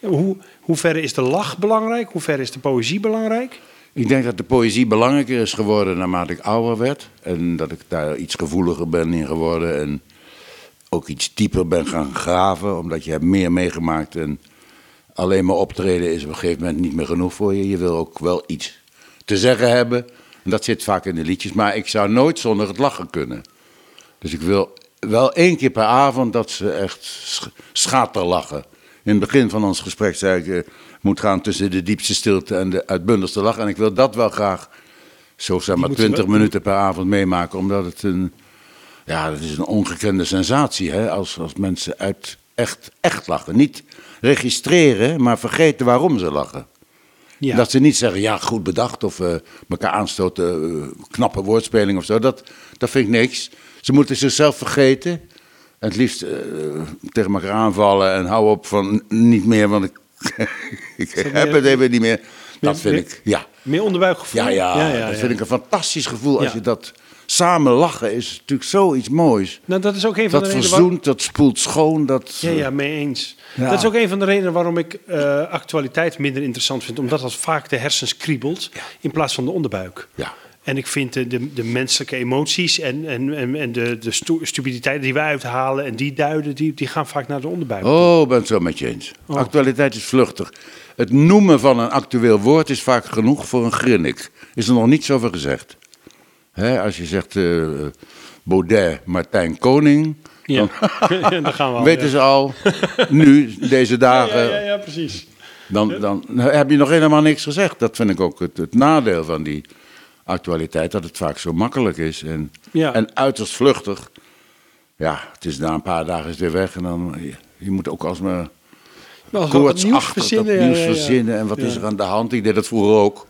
Hoe, hoe ver is de lach belangrijk? Hoe ver is de poëzie belangrijk? Ik denk dat de poëzie belangrijker is geworden naarmate ik ouder werd. En dat ik daar iets gevoeliger ben in geworden. En ook iets dieper ben gaan graven, omdat je hebt meer meegemaakt. En alleen maar optreden is op een gegeven moment niet meer genoeg voor je. Je wil ook wel iets te zeggen hebben. En dat zit vaak in de liedjes. Maar ik zou nooit zonder het lachen kunnen. Dus ik wil wel één keer per avond dat ze echt sch- schaterlachen. In het begin van ons gesprek zei ik, eh, moet gaan tussen de diepste stilte en de uitbundigste lach. En ik wil dat wel graag zo zeg maar moeten 20 wel- minuten per avond meemaken. Omdat het een, ja, dat is een ongekende sensatie. Hè? Als, als mensen uit echt, echt lachen. Niet registreren, maar vergeten waarom ze lachen. Ja. Dat ze niet zeggen, ja, goed bedacht of eh, elkaar aanstoten, eh, knappe woordspeling of zo. Dat, dat vind ik niks. Ze moeten zichzelf vergeten. En het liefst eh, tegen elkaar aanvallen en hou op van niet meer, want ik, ik heb meer- het even niet meer. Dat vind meer- ik, ja. Meer onderbuikgevoel? Ja, ja, ja, dat ja. vind ik een fantastisch gevoel. Als je dat samen lachen is natuurlijk zoiets moois. Nou, dat is ook een van Dat de redenen verzoent, dat spoelt schoon. Dat, Ja, ja, mee eens. Dat is ook een van de redenen waarom ik eh, actualiteit minder interessant vind. Omdat dat vaak de hersens kriebelt in plaats van de onderbuik. Ja. En ik vind de, de, de menselijke emoties en, en, en, en de, de stu- stupiditeit die we uithalen en die duiden, die, die gaan vaak naar de onderbuik. Oh, ben het zo met je eens. Oh. Actualiteit is vluchtig. Het noemen van een actueel woord is vaak genoeg voor een grinnik. Is er nog niets over gezegd. Hè, als je zegt eh, Baudet, Martijn Koning, Ja, dan gaan we al. weten ja. ze al, nu, deze dagen, ja, ja, ja, precies. Dan, dan heb je nog helemaal niks gezegd. Dat vind ik ook het, het nadeel van die actualiteit, dat het vaak zo makkelijk is en, Ja. en uiterst vluchtig. Ja, het is na een paar dagen is weer weg en dan, je, je moet ook nieuws koortsachtig verzinnen. dat nieuws ja, ja. verzinnen. En wat is er aan de hand? Ik deed dat vroeger ook.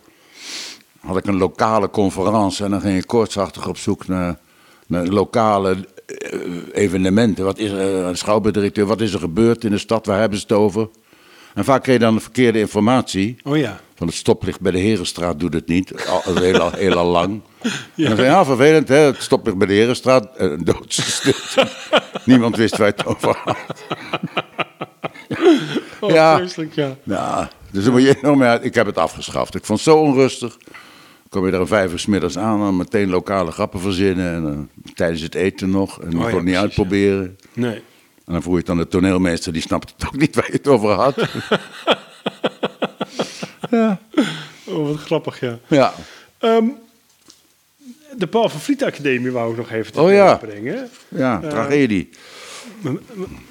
Had ik een lokale conferentie en dan ging ik koortsachtig op zoek naar, naar lokale eh, evenementen. Wat is er, een schouwburgdirecteur, wat is er gebeurd in de stad? Waar hebben ze het over? En vaak kreeg je dan de verkeerde informatie. Oh ja. Van het stoplicht bij de Herenstraat doet het niet. Al, heel, al, heel al lang. En dan zei ja, vervelend, hè? het stoplicht bij de Herenstraat. eh, Een doodse stilte. Niemand wist waar je het over had. Oh, Ja. ja. Ja, dus dan moet je uit. Ik heb het afgeschaft. Ik vond het zo onrustig. Kom je er een vijf uur 's middags aan en meteen lokale grappen verzinnen. En dan tijdens het eten nog. En dan Oh ja, kon het niet precies, uitproberen. Nee. En dan vroeg je het aan de toneelmeester, die snapte het ook niet waar je het over had. Oh, wat grappig, ja. ja. Ehm, de Paul van Vliet Academie wou ik nog even te Oh ja. brengen. Ja, tragedie.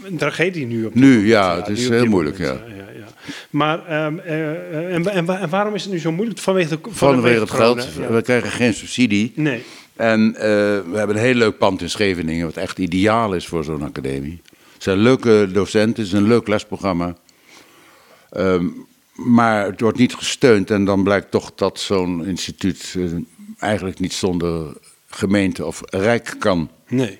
een tragedie nu op Nu, moment. ja, het is heel moeilijk, moment, ja, ja. Maar, ehm, eh, en, en, en waarom is het nu zo moeilijk? Vanwege, de, Vanwege het corona, geld. ja. We krijgen geen subsidie. Nee. En eh, we hebben een heel leuk pand in Scheveningen, wat echt ideaal is voor zo'n academie. Het zijn leuke docenten, het is een leuk lesprogramma. Ehm, maar het wordt niet gesteund en dan blijkt toch dat zo'n instituut eh, eigenlijk niet zonder gemeente of rijk kan. Nee.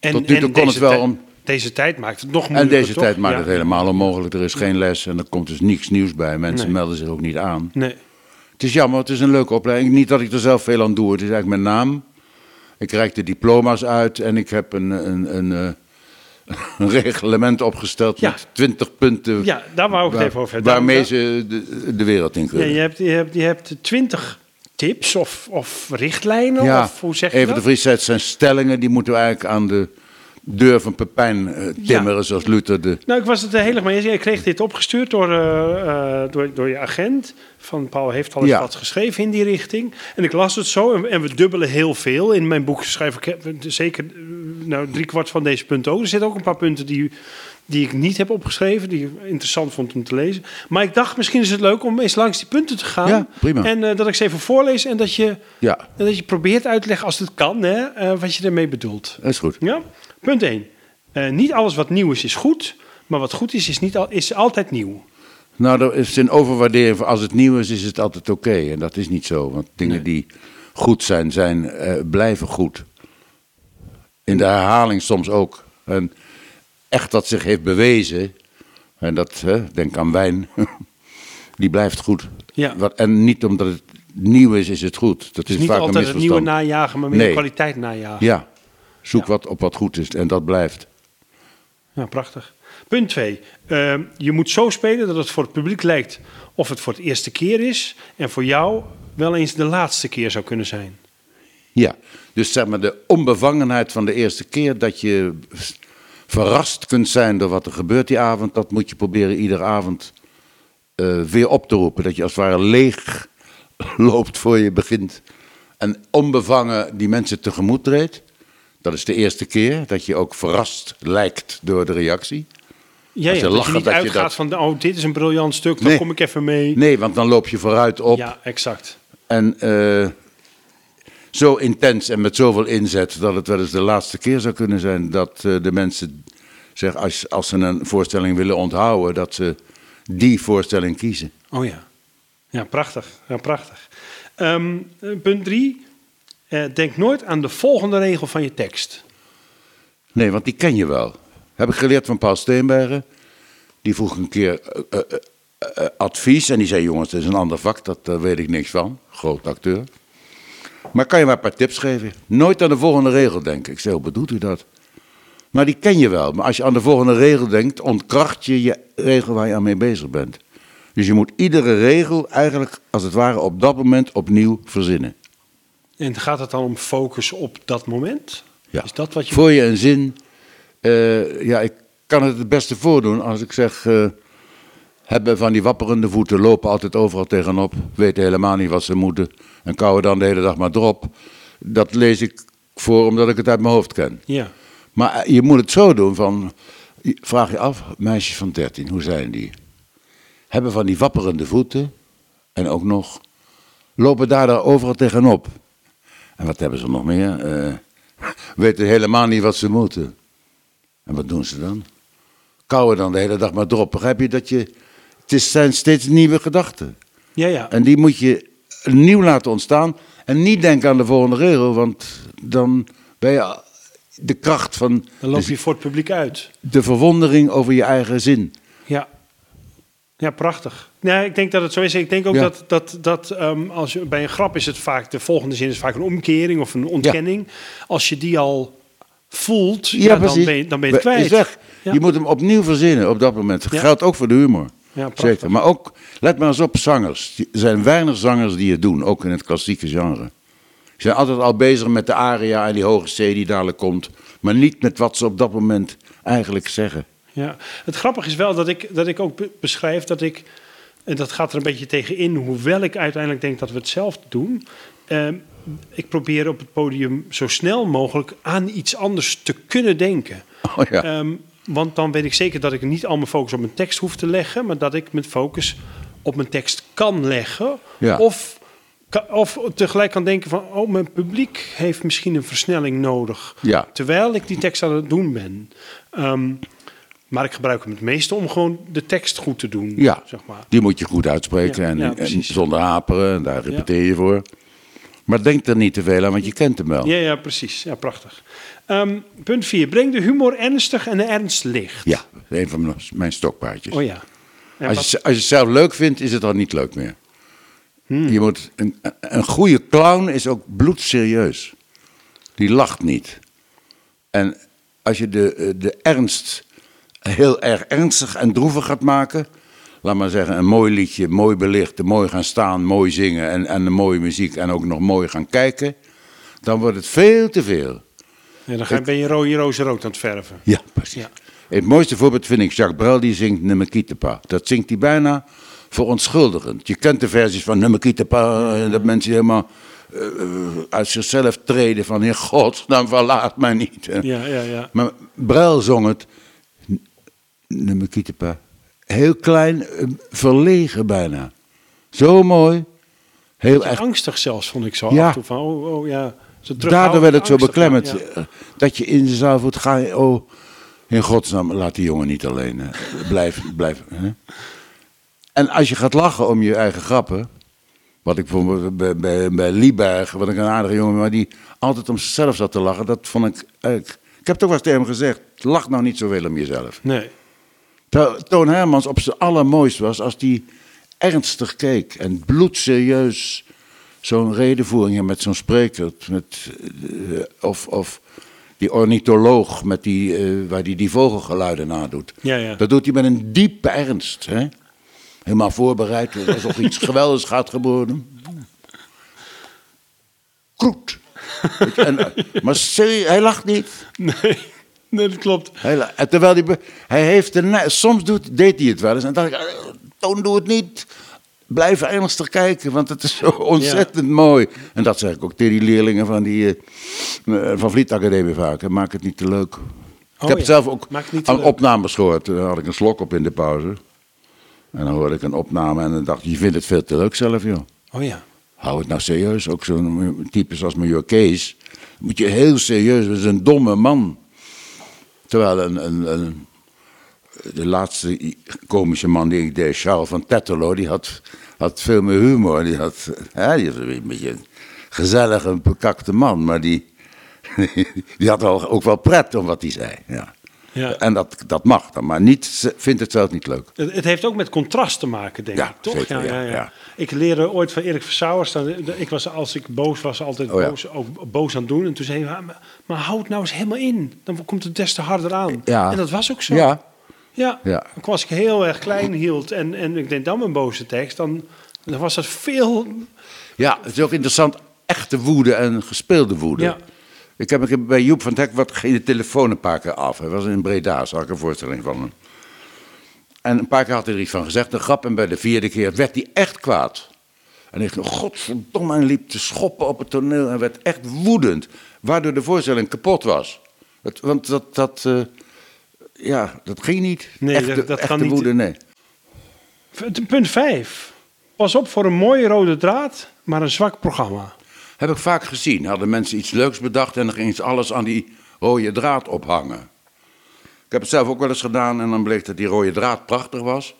En, Tot nu toe en kon het deze wel om- Deze tijd maakt het nog En moeilijker, deze toch? tijd maakt Ja. het helemaal onmogelijk. Er is geen les en er komt dus niks nieuws bij. Mensen Nee. melden zich ook niet aan. Nee. Het is jammer, het is een leuke opleiding. Niet dat ik er zelf veel aan doe. Het is eigenlijk mijn naam. Ik reik de diploma's uit en ik heb een, een, een, eh, een reglement opgesteld Ja. met 20 punten. Ja, daar wou ik het even over hebben. Waarmee ze de, de wereld in Ja, kunnen. je, hebt, je, hebt, je hebt twintig tips of, of richtlijnen, Ja, of hoe zeg je even dat? de Vries zei, het zijn stellingen die moeten we eigenlijk aan de deur van Pepijn eh, timmeren, zoals Luther de... Nou, ik was het er heel erg mee eens. Ik kreeg dit opgestuurd door, eh, eh, door, door je agent. Van Paul heeft al eens Ja. wat geschreven in die richting. En ik las het zo. En, en we dubbelen heel veel. In mijn boek schrijf ik heb zeker eh, nou, drie kwart van deze punten ook. Er zitten ook een paar punten die, die ik niet heb opgeschreven. Die ik interessant vond om te lezen. Maar ik dacht, misschien is het leuk om eens langs die punten te gaan. Ja, prima. En eh, dat ik ze even voorlees. En dat je, Ja, en dat je probeert uit te leggen, als het kan, hè, eh, wat je ermee bedoelt. dat is goed. Ja? Punt 1. niet alles wat nieuw is, is goed. Maar wat goed is, is, niet al, is altijd nieuw. Nou, er is een overwaardering als het nieuw is, is het altijd oké. En dat is niet zo, want dingen die goed zijn, zijn eh, blijven goed. In de herhaling soms ook. En echt dat zich heeft bewezen, en dat, hè, denk aan wijn, die blijft goed. Ja. Wat, en niet omdat het nieuw is, is het goed. Dat is is niet vaak een het nieuwe najagen, maar meer Nee. de kwaliteit najagen. Ja, zoek Ja. wat op wat goed is en dat blijft. Ja, prachtig. Punt 2. Je moet zo spelen dat het voor het publiek lijkt of het voor het eerste keer is. En voor jou wel eens de laatste keer zou kunnen zijn. Ja, dus zeg maar de onbevangenheid van de eerste keer dat je verrast kunt zijn door wat er gebeurt die avond, dat moet je proberen iedere avond eh, weer op te roepen. Dat je als het ware leeg loopt voor je begint en onbevangen die mensen tegemoet treedt. Dat is de eerste keer dat je ook verrast lijkt door de reactie. Ja, je ja, je niet dat je uitgaat dat- van, oh, dit is een briljant stuk, dan Nee. kom ik even mee. Nee, want dan loop je vooruit op. Ja, exact. En eh, zo intens en met zoveel inzet dat het wel eens de laatste keer zou kunnen zijn dat eh, de mensen, zeg, als, als ze een voorstelling willen onthouden, dat ze die voorstelling kiezen. Oh ja. Ja, prachtig. Ja, prachtig. Ehm, eh, punt 3. denk nooit aan de volgende regel van je tekst. Nee, want die ken je wel. Heb ik geleerd van Paul Steenbergen. Die vroeg een keer eh, eh, eh, advies en die zei: Jongens, dat is een ander vak, dat, daar weet ik niks van. Groot acteur. Maar kan je maar een paar tips geven? Nooit aan de volgende regel denken. Ik zei: Hoe bedoelt u dat? Maar die ken je wel. Maar als je aan de volgende regel denkt, ontkracht je je regel waar je aan mee bezig bent. Dus je moet iedere regel eigenlijk, als het ware, op dat moment opnieuw verzinnen. En gaat het dan om focus op dat moment? Ja. Is dat wat je... Voor je een zin. Eh, ja, ik kan het het beste voordoen als ik zeg. eh, hebben van die wapperende voeten, lopen altijd overal tegenop, weten helemaal niet wat ze moeten en kouwen dan de hele dag maar erop. Dat lees ik voor omdat ik het uit mijn hoofd ken. Ja. Maar eh, je moet het zo doen van, vraag je af, meisjes van 13, hoe zijn die? Hebben van die wapperende voeten en ook nog, lopen daar, daar overal tegenop. En wat hebben ze nog meer? Weten helemaal niet wat ze moeten. En wat doen ze dan? Kouwen dan de hele dag maar erop. Begrijp je dat je, het is, zijn steeds nieuwe gedachten. Ja, ja. En die moet je nieuw laten ontstaan. En niet denken aan de volgende regel, want dan ben je de kracht van Dan loop de, je voor het publiek uit. de verwondering over je eigen zin. Ja. Ja, prachtig. Nee, ik denk dat het zo is. Ik denk ook Ja. dat, dat, dat ehm, als je, bij een grap is het vaak, de volgende zin is vaak een omkering of een ontkenning. Als je die al voelt, ja, dan, ben je, dan ben je het Is kwijt. weg. Ja. Je moet hem opnieuw verzinnen op dat moment. Dat geldt ook voor de humor. Ja. Zeker. Maar ook, let maar eens op zangers. Er zijn weinig zangers die het doen, ook in het klassieke genre. Ze zijn altijd al bezig met de aria en die hoge C die dadelijk komt. Maar niet met wat ze op dat moment eigenlijk zeggen. Ja. Het grappige is wel dat ik, dat ik ook be- beschrijf dat ik, en dat gaat er een beetje tegen in, hoewel ik uiteindelijk denk dat we hetzelfde doen. ehm, ik probeer op het podium zo snel mogelijk aan iets anders te kunnen denken. Oh ja. Ehm, want dan weet ik zeker dat ik niet al mijn focus op mijn tekst hoef te leggen, maar dat ik mijn focus op mijn tekst kan leggen. Ja. Of, of tegelijk kan denken van, oh, mijn publiek heeft misschien een versnelling nodig. Ja. Terwijl ik die tekst aan het doen ben. Ehm, maar ik gebruik hem het meeste om gewoon de tekst goed te doen. Ja, Zeg maar. die moet je goed uitspreken Ja, en, en zonder haperen. En daar repeteer je voor. Maar denk er niet te veel aan, want je kent hem wel. Ja, ja, precies. Ja, prachtig. Ehm, punt 4. Breng de humor ernstig en de ernst licht. Ja, een van mijn- stokpaardjes. Oh ja. Als je, als je het zelf leuk vindt, is het al niet leuk meer. Hmm. Je moet, een, een goede clown is ook bloedserieus. Die lacht niet. En als je de, eh, de ernst heel erg ernstig en droevig gaat maken... laat maar zeggen, een mooi liedje, mooi belichten, mooi gaan staan, mooi zingen... en, en een mooie muziek en ook nog mooi gaan kijken... dan wordt het veel te veel. ja, dan ga, ben je rode roze rood aan het verven. Ja, precies. Ja. Het mooiste voorbeeld vind ik Jacques Brel, die zingt Nemekitepa. Dat zingt hij bijna verontschuldigend. Je kent de versies van Nemekitepa, en dat mensen helemaal eh, uit zichzelf treden van... Heer God, dan verlaat mij niet. Ja, ja, ja. Maar Brel zong het Nemekitepa. Heel klein, eh, verlegen bijna. Zo mooi. Heel erg Angstig zelfs, vond ik zo Ja. af en toe. Van, oh, oh, ja. Daardoor werd het zo beklemmend. ja. eh, Dat je in jezelf voelt, ga je, oh, in godsnaam, laat die jongen niet alleen. eh, blijf, blijf. Hè? En als je gaat lachen om je eigen grappen. Wat ik bijvoorbeeld bij, bij, bij Lieberg, wat ik een aardige jongen, maar die altijd om zichzelf zat te lachen. Dat vond ik. ik heb toch wel eens tegen hem gezegd: lach nou niet zoveel om jezelf. Nee. Toon Hermans op zijn allermooist was als die ernstig keek en bloedserieus zo'n redenvoering met zo'n spreker. Met, eh, of, of die ornitholoog met die, eh, waar die, die vogelgeluiden nadoet. Ja, ja. Dat doet hij met een diepe ernst. Hè? Helemaal voorbereid, alsof iets geweldigs gaat gebeuren. Kroet. En, eh, maar serieus, hij lacht niet. Nee. Nee, dat klopt. Hij, la- en terwijl hij, be- hij heeft de soms doet, deed hij het wel eens. En dan dacht ik, eh, Toon, doe het niet. Blijf ernstig kijken, want het is zo ontzettend mooi. En dat zeg ik ook tegen die leerlingen van die eh, eh, van Vliet Academie vaak. Maak het niet te leuk. ik heb Oh ja. zelf ook Maak het niet te aan leuk. opnames gehoord. Daar had ik een slok op in de pauze. En dan hoorde ik een opname en dan dacht ik, je vindt het veel te leuk zelf, joh. Oh ja. Hou het nou serieus. Ook zo'n type zoals major Kees. Moet je heel serieus, dat is een domme man. Terwijl een, de laatste komische man die ik deed, Charles van Tetterlo, die had, had veel meer humor. Die had, hè, was een beetje een gezellige, bekakte man. Maar die, die had wel, ook wel pret om wat hij zei. Ja. Ja. En dat, dat mag dan, maar niet, vindt het zelf niet leuk. Het, het heeft ook met contrast te maken, denk Ja, ik, toch? zeker, ja, ja. Ik leerde ooit van Erik Versauwers, ik was als ik boos was, altijd Oh boos, ook boos aan het doen. En toen zei hij, "Ja, maar, maar houd nou eens helemaal in. Dan komt het des te harder aan. Ja. En dat was ook zo. Ja, Ja. Ook Als ik heel erg klein hield en, en ik deed dan mijn boze tekst, dan, dan was dat veel... Ja, het is ook interessant. Echte woede en gespeelde woede. Ik heb een keer bij Joep van het Hek wat ging de telefoon een paar keer af. Hij was in Breda, zag ik een voorstelling van hem. En een paar keer had hij er iets van gezegd, een grap. En bij de vierde keer werd hij echt kwaad. En hij dacht, godverdomme, en liep te schoppen op het toneel. En werd echt woedend. Waardoor de voorstelling kapot was. Het, want dat, dat, eh, ja, dat ging niet. Nee, echte, dat- dat echte kan niet. woede, nee. Punt 5. Pas op voor een mooie rode draad, maar een zwak programma. Heb ik vaak gezien. Hadden mensen iets leuks bedacht en dan gingen ze alles aan die rode draad ophangen. Ik heb het zelf ook wel eens gedaan en dan bleek dat die rode draad prachtig was.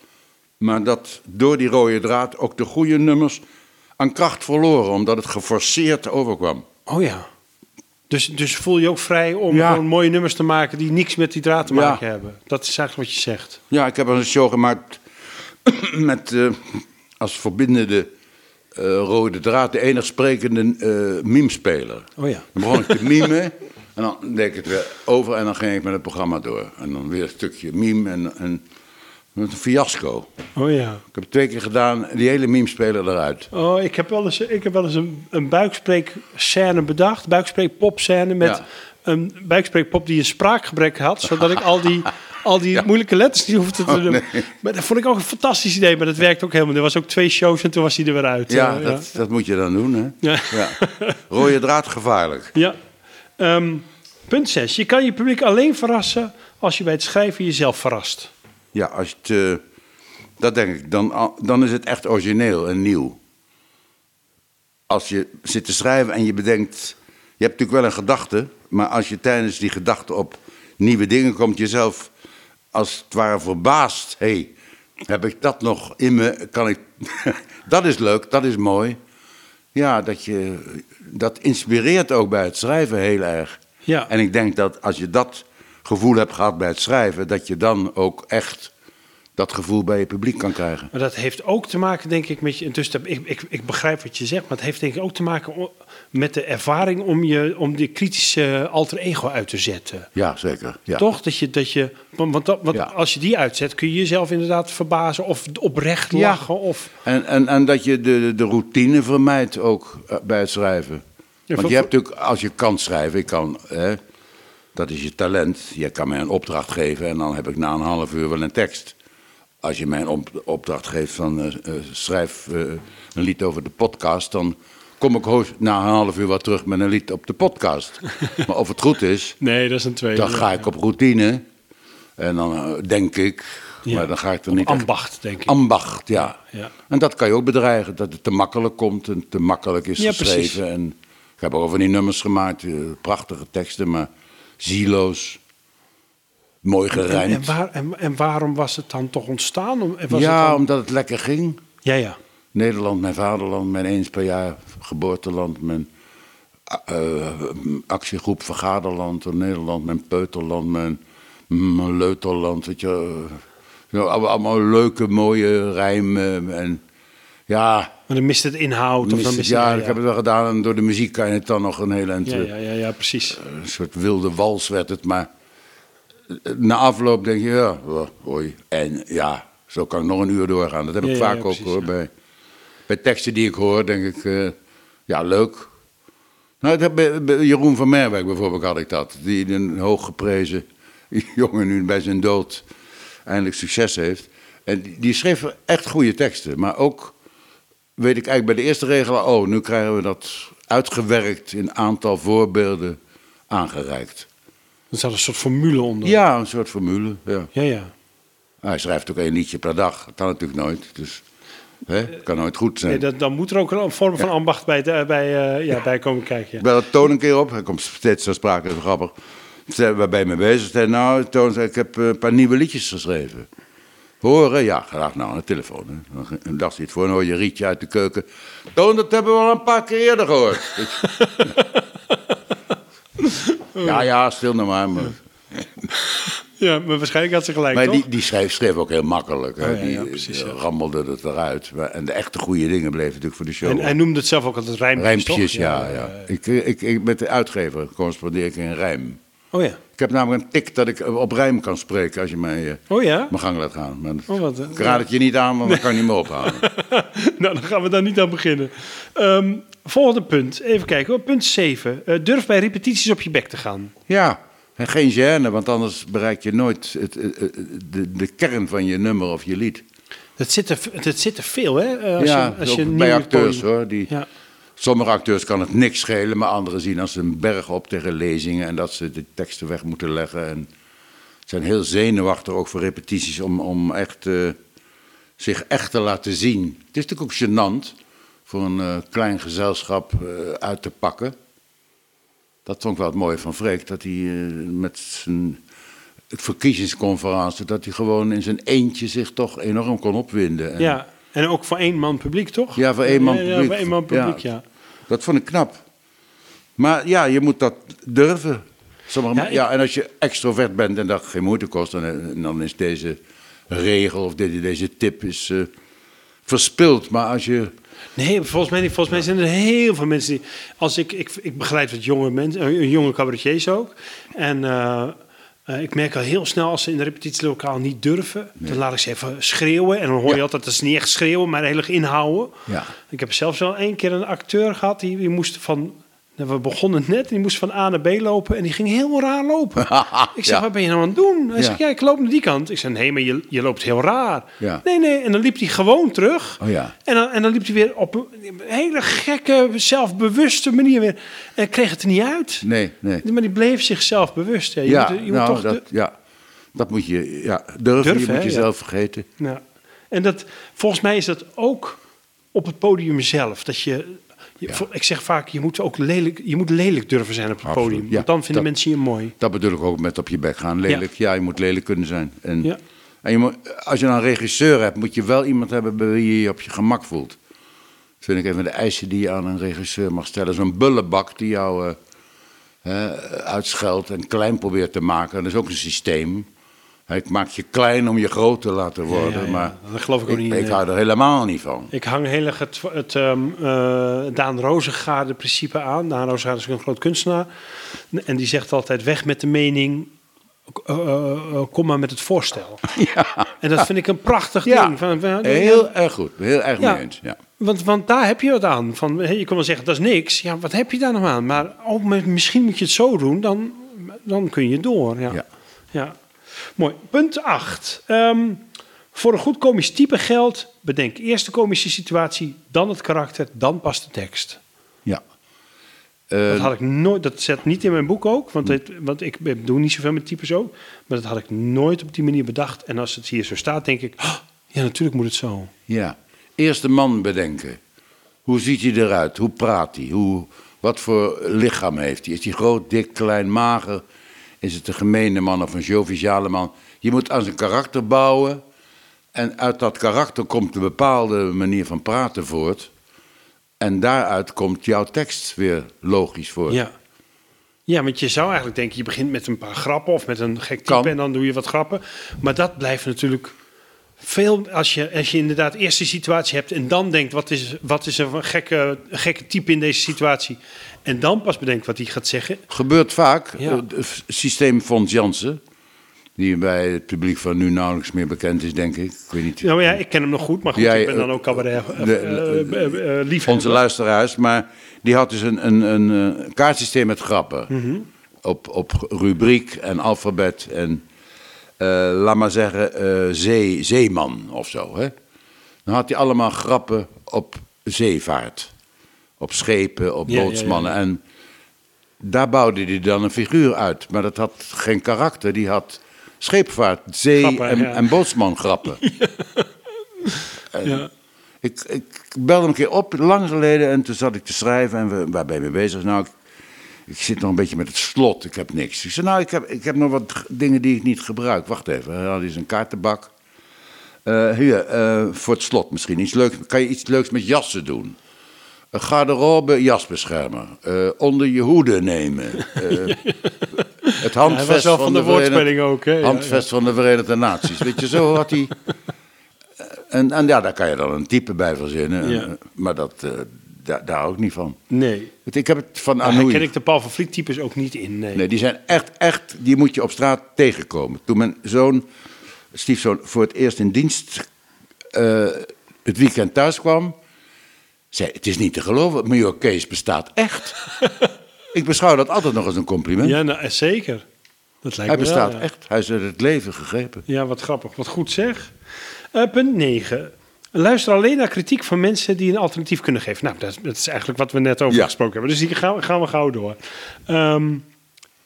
Maar dat door die rode draad ook de goede nummers aan kracht verloren, omdat het geforceerd overkwam. Oh ja. Dus, dus voel je ook vrij om Ja. gewoon mooie nummers te maken die niks met die draad te Ja. maken hebben. Dat is eigenlijk wat je zegt. Ja, ik heb een show gemaakt met eh, als verbindende rode draad de enig sprekende eh mimespeler. Oh ja. Dan begon ik te mimen en dan deed ik het weer over en dan ging ik met het programma door. En dan weer een stukje mime en, en met een fiasco. Oh ja. Ik heb het twee keer gedaan, die hele mimespeler eruit. Oh, ik heb wel eens, ik heb wel eens een, een buikspreekscène bedacht. Buikspreekpopscène met Ja. een buikspreekpop die een spraakgebrek had. Zodat ik al die, al die moeilijke letters niet hoefde te Oh, doen. nee. Maar dat vond ik ook een fantastisch idee. Maar dat werkt ook helemaal. Er was ook twee shows en toen was hij er weer uit. Ja, Eh, dat, dat moet je dan doen, hè? Ja. Rode draad gevaarlijk. Ja. Ehm, Punt 6. Je kan je publiek alleen verrassen als je bij het schrijven jezelf verrast. Ja, als je het, eh, dat denk ik. Dan, dan is het echt origineel en nieuw. Als je zit te schrijven en je bedenkt... Je hebt natuurlijk wel een gedachte... maar als je tijdens die gedachte op nieuwe dingen komt... jezelf als het ware verbaast. Hé, hey, heb ik dat nog in me? Kan ik... dat is leuk, dat is mooi. Ja, dat, je, dat inspireert ook bij het schrijven heel erg. Ja. En ik denk dat als je dat gevoel hebt gehad bij het schrijven, dat je dan ook echt dat gevoel bij je publiek kan krijgen. Maar dat heeft ook te maken, denk ik, met je. Dus ik, ik, ik begrijp wat je zegt, maar het heeft denk ik ook te maken met de ervaring om je om die kritische alter ego uit te zetten. Ja, zeker. Ja. Toch? Dat je, dat je, want want, dat, want Ja. als je die uitzet, kun je jezelf inderdaad verbazen of oprecht Ja. lachen. Of, En, en, en dat je de, de routine vermijdt ook eh, bij het schrijven. Ja, Want voor- je hebt natuurlijk, als je kan schrijven, ik kan, hè, dat is je talent. Je kan mij een opdracht geven en dan heb ik na een half uur wel een tekst. Als je mij een op- opdracht geeft van eh, eh, schrijf eh, een lied over de podcast, dan kom ik hoogst na een half uur wat terug met een lied op de podcast. maar of het goed is, nee, dat is een tweede. dan ga ik op routine. En dan denk ik, Ja. maar dan ga ik er Op niet echt ambacht, denk ik. ambacht, ja. Ja. En dat kan je ook bedreigen, dat het te makkelijk komt en te makkelijk is Ja, geschreven. precies. En ik heb ook van die nummers gemaakt, prachtige teksten, maar zieloos, mooi gerijmd. en, waar, en, en waarom was het dan toch ontstaan? Was ja, het dan- omdat het lekker ging. ja, ja. Nederland, mijn vaderland, mijn eens per jaar geboorteland, mijn eh, actiegroep Vergaderland door Nederland, mijn peuterland, mijn, mijn leuterland, weet je. eh, zo, allemaal, leuke, mooie rijmen en ja, Maar dan mist het inhoud. Of Mist dan ja, ik heb het wel gedaan en door de muziek kan je het dan nog een hele eind, ja, eh, ja, ja, ja, precies. een soort wilde wals werd het, maar eh, na afloop denk je, ja, hoi. En ja, zo kan ik nog een uur doorgaan. Dat heb ik ja, vaak ja, ook hoor. Bij, bij teksten die ik hoor, denk ik, eh, ja, leuk. Nou, dat, bij, bij Jeroen van Merwijk bijvoorbeeld had ik dat. Die een hooggeprezen jongen nu bij zijn dood eindelijk succes heeft. En die, die schreef echt goede teksten, maar ook weet ik eigenlijk bij de eerste regel, oh, nu krijgen we dat uitgewerkt in aantal voorbeelden aangereikt. Er zat een soort formule onder. Ja, een soort formule. Ja. ja. ja. Nou, hij schrijft ook één liedje per dag. Dat kan natuurlijk nooit. Dus hè, het kan nooit goed zijn. Nee, dat, dan moet er ook een vorm van ambacht bij, de- bij, eh, ja, bij komen kijken. Ik bel het Toon een keer op. Hij komt steeds ter sprake, dat is grappig. Zei, waar ben je mee bezig? Zei, nou, Toon, zei, ik heb eh, een paar nieuwe liedjes geschreven. Horen? Ja, graag nou aan de telefoon. Hè. Dacht hij het voor hoor je Rietje uit de keuken. Toon, dat hebben we al een paar keer eerder gehoord. ja, ja, stil nou maar. maar. Ja, maar waarschijnlijk had ze gelijk, Maar toch? die, die schreef, schreef ook heel makkelijk. Hè. Oh, ja, die ja, precies, eh, ja. rammelde het eruit. Maar- En de echte goede dingen bleven natuurlijk voor de show. En hij noemde het zelf ook altijd rijmpjes, Rijmpjes, toch? ja. ja, Ik, ik, ik, met de uitgever correspondeer ik in rijm. Oh ja. Ik heb namelijk een tik dat ik op rijm kan spreken als je mij eh, Oh ja? mijn gang laat gaan. Maar Oh, wat, eh, ik raad het je niet aan, want dan kan je niet meer ophalen. nou, dan gaan we daar niet aan beginnen. Ehm, volgende punt. Even kijken hoor. Punt 7. durf bij repetities op je bek te gaan. Ja, en geen gêne, want anders bereik je nooit het, het- het- de, de kern van je nummer of je lied. Dat zit er, dat zit er veel, hè? eh, Als ja, je, als je een bij acteurs podium- hoor. Die, Ja. Sommige acteurs kan het niks schelen, maar anderen zien als een berg op tegen lezingen en dat ze de teksten weg moeten leggen. En zijn heel zenuwachtig ook voor repetities om, om echt, eh, zich echt te laten zien. Het is natuurlijk ook gênant voor een eh, klein gezelschap eh, uit te pakken. Dat vond ik wel het mooie van Freek, dat hij met zijn verkiezingsconferentie, dat hij gewoon in zijn eentje zich toch enorm kon opwinden. En ja, en ook voor één man publiek, toch? Ja, voor één man Ja, ja, publiek. voor één man publiek, ja. Ja. Dat vond ik knap. Maar ja, je moet dat durven. Sommige, Ja, ja, en als je extrovert bent en dat geen moeite kost, dan, dan is deze regel of deze, deze tip is, eh, verspild. Maar als je. Nee, volgens mij, niet. volgens mij zijn er heel veel mensen die... Als ik, ik, ik begeleid wat jonge mensen, eh, jonge cabaretiers ook. En eh, eh, ik merk al heel snel als ze in de repetitielokaal niet durven... dan laat ik ze even schreeuwen. En dan hoor je Ja. altijd dat ze niet echt schreeuwen, maar heel erg inhouden. Ja. Ik heb zelfs wel één keer een acteur gehad... die, die moest van We begonnen net en die moest van A naar B lopen en die ging heel raar lopen. Ik zeg, Ja. wat ben je nou aan het doen? Hij zegt, ja, ik loop naar die kant. Ik zeg, nee, maar je, je loopt heel raar. Nee, nee. En dan liep hij gewoon terug. Oh ja. En dan, en dan liep hij weer op een hele gekke, zelfbewuste manier weer. En kreeg het er niet uit. Nee, nee. Maar die bleef zichzelf bewust. Je Ja, moet, je moet nou, toch dat, de- ja, dat moet je ja, durven. Durven, je moet hè, jezelf vergeten. Ja. En dat, volgens mij is dat ook op het podium zelf. Dat je, je- ik zeg vaak, je moet ook lelijk, je moet lelijk durven zijn op het Absoluut, podium. Want dan vinden Dat- mensen je mooi. Dat bedoel ik ook met op je bek gaan. Lelijk, ja, je moet lelijk kunnen zijn. En, Ja. en je moet, als je dan een regisseur hebt, moet je wel iemand hebben bij wie je je op je gemak voelt. Dat vind ik een van de eisen die je aan een regisseur mag stellen. Zo'n bullebak die jou hè, uitscheldt en klein probeert te maken. Dat is ook een systeem. Hij maakt je klein om je groot te laten worden. ja, ja. Maar Dat geloof ik ook niet Ik hou er helemaal niet van. Ik hang heel erg het, het ehm, eh, Daan Rozengaarde principe aan. Daan Rozengaarde is een groot kunstenaar. En die zegt altijd, weg met de mening, eh, eh, kom maar met het voorstel. Ja, En dat vind ik een prachtig ding. Van, heel erg goed. Heel erg mee eens. Ja. Want, want daar heb je wat aan. Van, je kan wel zeggen, dat is niks. Ja, wat heb je daar nog aan? Maar oh, maar misschien moet je het zo doen, dan, dan kun je door. Ja. Ja. Mooi. Punt 8. voor een goed komisch type geldt, bedenk eerst de komische situatie, dan het karakter, dan pas de tekst. ja. Dat Eh, had ik nooit, dat zet niet in mijn boek ook, want, het, want ik doe niet zoveel met types ook. Maar dat had ik nooit op die manier bedacht. En als het hier zo staat, denk ik, "Oh, ja, natuurlijk moet het zo. Ja, eerst de man bedenken. Hoe ziet hij eruit? Hoe praat hij? Hoe, wat voor lichaam heeft hij? Is hij groot, dik, klein, mager? Is het een gemene man of een joviale man? Je moet aan zijn karakter bouwen. En uit dat karakter komt een bepaalde manier van praten voort. En daaruit komt jouw tekst weer logisch voort. Ja. Ja, want je zou eigenlijk denken, je begint met een paar grappen of met een gek type Kan. en dan doe je wat grappen. Maar dat blijft natuurlijk veel, als je, als je inderdaad eerst die situatie hebt en dan denkt, wat is, wat is een gekke, gekke type in deze situatie? En dan pas bedenkt wat hij gaat zeggen. Gebeurt vaak. Ja. Eh, Het systeem Fons Jansen, die bij het publiek van nu nauwelijks meer bekend is, denk ik. Ik weet niet. Nou ja, ik ken hem nog goed, maar goed, Jij, ik ben dan eh, ook cabaret uh. Onze luisteraars, maar die had dus een, een, een, eh, kaartsysteem met grappen. Mhm. op, op rubriek en alfabet en eh, laat maar zeggen eh, zee, zeeman of zo. Hè? Dan had hij allemaal grappen op zeevaart. Op schepen, op Ja, ja, ja. bootsmannen. En daar bouwde hij dan een figuur uit. Maar dat had geen karakter. Die had scheepvaart, zee Grappen, en, en bootsman grappen. Ja. Ik, ik belde hem een keer op, lang geleden, en toen zat ik te schrijven. En we, waar ben je mee bezig? Nou, ik, ik zit nog een beetje met het slot, ik heb niks. Ik zei, nou, ik heb, ik heb nog wat dingen die ik niet gebruik. Wacht even, hij had eens een kaartenbak. Eh, hier, eh, voor het slot misschien. Iets leuks, kan je iets leuks met jassen doen? Een garderobe jasbeschermer. Eh, onder je hoede nemen. Het handvest van de Verenigde- woordspeling ook, hè? Ja, handvest van de Verenigde Naties. Weet je, zo had hij... En, en ja, daar kan je dan een type bij verzinnen. Maar dat, daar, hou ik niet van. Nee. Ik heb het van Daar Anoui. ken ik de Paul van Vliet types ook niet in. Nee. Nee, die zijn echt, echt, die moet je op straat tegenkomen. Toen mijn zoon, stiefzoon, voor het eerst in dienst eh, het weekend thuis kwam, zei het is niet te geloven, Major Kees bestaat echt. ik beschouw dat altijd nog als een compliment. Ja, nou, eh, zeker. Dat lijkt Hij me wel, bestaat ja. echt. Hij is uit het leven gegrepen. Ja, wat grappig. Wat goed zeg. Eh, punt 9. Luister alleen naar kritiek van mensen die een alternatief kunnen geven. Nou, dat, is- dat is eigenlijk wat we net over Ja. gesproken hebben. Dus hier gaan, we- gaan we gauw door. Ehm,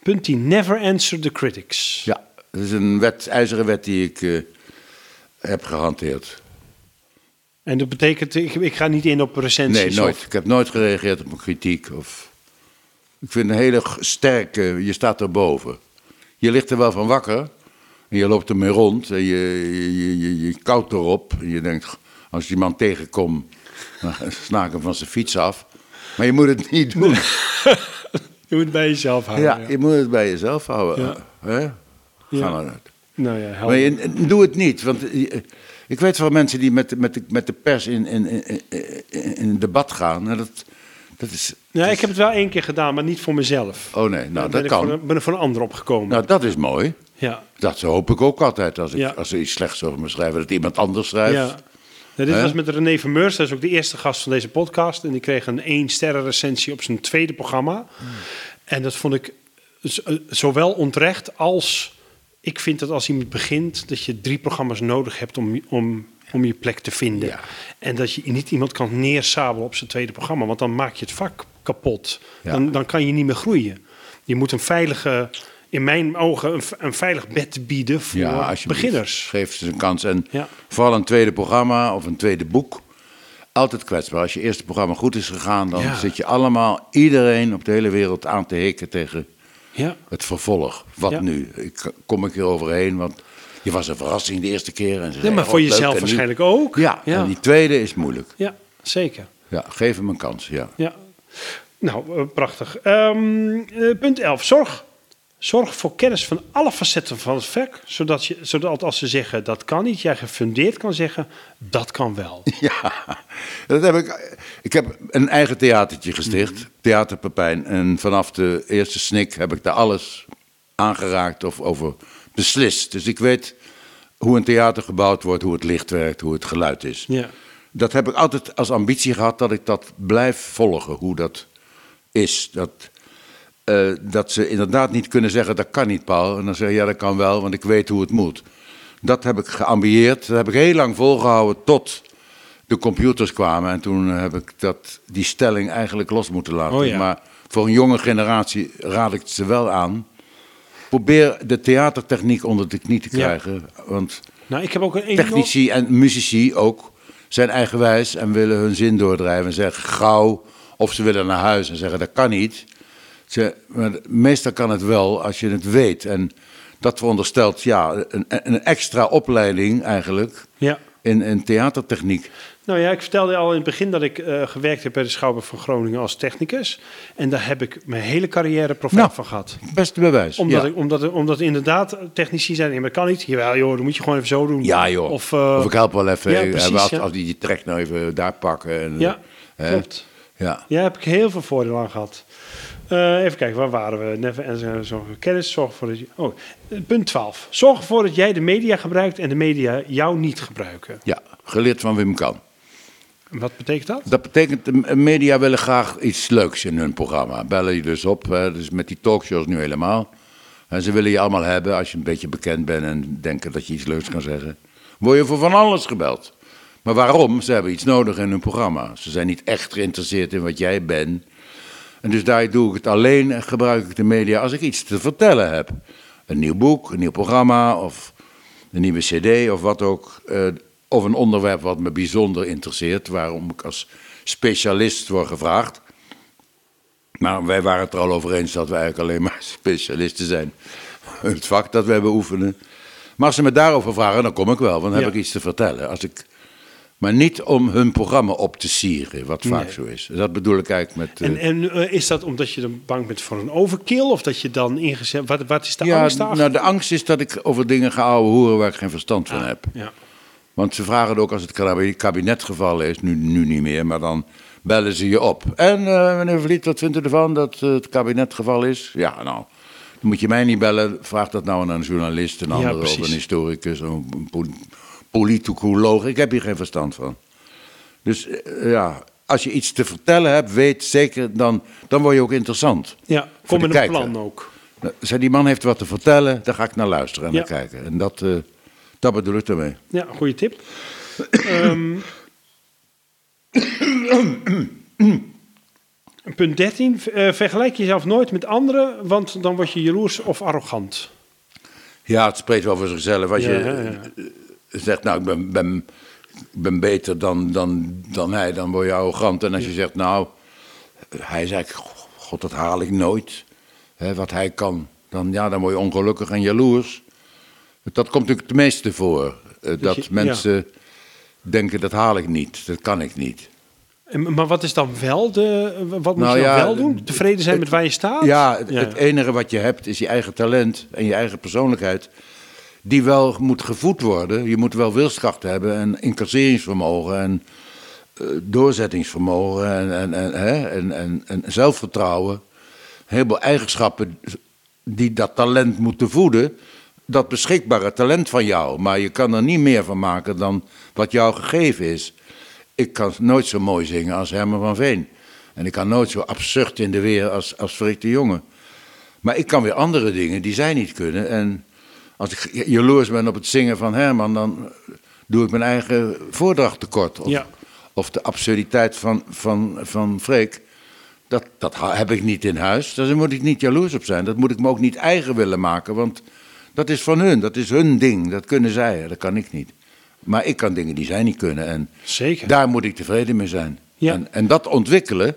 punt 10. Never answer the critics. Ja, dat is een wet, ijzeren wet die ik eh, heb gehanteerd. En dat betekent, ik, ik ga niet in op recensies. Nee, nooit. of- Ik heb nooit gereageerd op een kritiek. Of... Ik vind een hele sterke, je staat erboven. Je ligt er wel van wakker. En je loopt ermee rond. En je, je, je, je, je koudt erop. En je denkt, als je die man tegenkomt, dan ik hem van zijn fiets af. Maar je moet het niet doen. Je moet het bij jezelf houden. Ja, ja. je moet het bij jezelf houden. Ja. Hè? Ga Ja. nou uit. Nou ja, helder. Maar je, doe het niet. Want je- ik weet van mensen die met, de- met, de, met de pers in, in, in, debat gaan. Nou, dat, dat is, Ja, ik heb het wel één keer gedaan, maar niet voor mezelf. Oh nee, nou dat ik kan. Een, ben er voor een ander opgekomen. Nou, dat is mooi. ja. Dat hoop ik ook altijd als, ik, Ja. als ze iets slechts over me schrijven, dat iemand anders schrijft. Ja. Ja, dit Hè? was met René Vermeurs, dat is ook de eerste gast van deze podcast. En die kreeg een 1 sterren recensie op zijn tweede programma. En dat vond ik eh, zowel onterecht als... Ik vind dat als iemand begint, dat je drie programma's nodig hebt om, om, om je plek te vinden. Ja. En dat je niet iemand kan neersabelen op zijn tweede programma. Want dan maak je het vak kapot. Ja. Dan, dan kan je niet meer groeien. Je moet een veilige, in mijn ogen, een, een veilig bed bieden voor Ja, beginners. Geef ze een kans. En Ja. vooral een tweede programma of een tweede boek. Altijd kwetsbaar. Als je eerste programma goed is gegaan, dan Ja. zit je allemaal, iedereen op de hele wereld aan te hikken tegen Ja. het vervolg. Wat nu? Ik kom ik hier overheen, want je was een verrassing de eerste keer. En ze Ja, maar oh, voor jezelf waarschijnlijk ook. Ja, ja. en die tweede is moeilijk. Ja, zeker. Ja, geef hem een kans, ja. Ja. Nou, eh, prachtig. Ehm, eh, punt 11. Zorg. Zorg voor kennis van alle facetten van het vak. Zodat, je, zodat als ze zeggen dat kan niet, jij gefundeerd kan zeggen dat kan wel. Ja, dat heb ik. Ik heb een eigen theatertje gesticht, Mhm. Theater Pepijn. En vanaf de eerste snik heb ik daar alles aangeraakt of over beslist. Dus ik weet hoe een theater gebouwd wordt, hoe het licht werkt, hoe het geluid is. Ja. Dat heb ik altijd als ambitie gehad dat ik dat blijf volgen, hoe dat is. Dat, eh, dat ze inderdaad niet kunnen zeggen, dat kan niet, Paul. En dan zeg je, ja, dat kan wel, want ik weet hoe het moet. Dat heb ik geambieerd, dat heb ik heel lang volgehouden tot de computers kwamen. En toen heb ik dat, die stelling eigenlijk los moeten laten. Oh ja. Maar voor een jonge generatie raad ik het ze wel aan. Probeer de theatertechniek onder de knie te Ja. krijgen. Want Nou, ik heb ook een technici en muzici ook zijn eigenwijs en willen hun zin doordrijven. En zeggen gauw, of ze willen naar huis en zeggen dat kan niet. Ze, maar meestal kan het wel als je het weet. En dat veronderstelt ja, een, een extra opleiding eigenlijk Ja. in, in theatertechniek. Nou ja, ik vertelde al in het begin dat ik eh, gewerkt heb bij de Schouwburg van Groningen als technicus. En daar heb ik mijn hele carrière profijt Nou. van gehad. Beste bewijs. Omdat, ja. ik, omdat, omdat inderdaad technici zijn, nee, maar dat kan niet. Jawel joh, dan moet je gewoon even zo doen. ja joh, Of, of, eh, ik help wel even, ja, eh, precies, als, ja. als die die trek nou even daar pakken. En, Ja, hè. klopt. Ja. Ja, heb ik heel veel voordeel aan gehad. Eh, even kijken, waar waren we? Never en zo- zo- kennis, zorg voor dat je... Oh, punt 12. Zorg ervoor dat jij de media gebruikt en de media jou niet gebruiken. ja, geleerd van Wim Kan. Wat betekent dat? Dat betekent, de media willen graag iets leuks in hun programma. Bellen je dus op, hè, dus met die talkshows nu helemaal. En ze willen je allemaal hebben als je een beetje bekend bent en denken dat je iets leuks kan zeggen. Word je voor van alles gebeld. Maar waarom? Ze hebben iets nodig in hun programma. Ze zijn niet echt geïnteresseerd in wat jij bent. En dus daar doe ik het alleen en gebruik ik de media als ik iets te vertellen heb. Een nieuw boek, een nieuw programma of een nieuwe cd of wat ook. eh, of een onderwerp wat me bijzonder interesseert, waarom ik als specialist word gevraagd. Maar wij waren het er al over eens dat we eigenlijk alleen maar specialisten zijn. Het vak dat wij beoefenen. Maar als ze me daarover vragen, dan kom ik wel, want dan heb ik iets te vertellen. Als ik, maar niet om hun programma op te sieren, wat vaak Nee. zo is. Dat bedoel ik eigenlijk met... eh, En, en eh, is dat omdat je dan bang bent voor een overkill? Of dat je dan ingezet... Wat, wat is de ja, angst daarachter? nou, de angst is dat ik over dingen ga ouwe horen waar ik geen verstand van heb. Ja. Want ze vragen het ook als het kabinet- kabinetgevallen is, nu, nu niet meer, maar dan bellen ze je op. En eh, meneer Vliet, wat vindt u ervan dat het kabinetgeval is? Ja, nou, dan moet je mij niet bellen. Vraag dat nou aan een journalist, een Ja, andere of een historicus, een pol- politicoloog. Ik heb hier geen verstand van. Dus eh, ja, als je iets te vertellen hebt, weet zeker, dan, dan word je ook interessant. ja, kom met een plan ook. Nou, Zei die man heeft wat te vertellen, daar ga ik naar luisteren en Ja. naar kijken. En dat, eh, dat bedoel ik ermee. Ja, goede tip. Ehm, punt 13. eh, vergelijk jezelf nooit met anderen, want dan word je jaloers of arrogant. Ja, het spreekt wel voor zichzelf. Als Ja, je ja, ja. eh, zegt, nou, ik ben, ben, ben beter dan, dan, dan hij, dan word je arrogant. En als je zegt, nou, hij eigenlijk, god, dat haal ik nooit. Hè, wat hij kan, dan, ja, dan word je ongelukkig en jaloers. Dat komt natuurlijk het meeste voor. eh, dat je- mensen denken, dat haal ik niet, dat kan ik niet. En- Maar wat is dan wel de. Wat moet Nou je dan ja, wel doen? Tevreden zijn het- met waar je staat? Ja, het enige wat je hebt is je eigen talent en je eigen persoonlijkheid. Die wel moet gevoed worden. Je moet wel wilskracht hebben en incasseringsvermogen en eh, doorzettingsvermogen en, en, en, en, en, en zelfvertrouwen. Een heleboel eigenschappen die dat talent moeten voeden. dat beschikbare talent van jou, maar je kan er niet meer van maken dan wat jou gegeven is. Ik kan nooit zo mooi zingen als Herman van Veen. En ik kan nooit zo absurd in de weer als, als Frik de Jonge. Maar ik kan weer andere dingen die zij niet kunnen. En als ik jaloers ben op het zingen van Herman, dan doe ik mijn eigen voordracht tekort. Of, Ja. of de absurditeit van, van, van Freek. Dat, dat heb ik niet in huis. Dus daar moet ik niet jaloers op zijn. Dat moet ik me ook niet eigen willen maken. Want dat is van hun. Dat is hun ding. Dat kunnen zij. Dat kan ik niet. Maar ik kan dingen die zij niet kunnen. En Zeker. daar moet ik tevreden mee zijn. Ja. En, en dat ontwikkelen.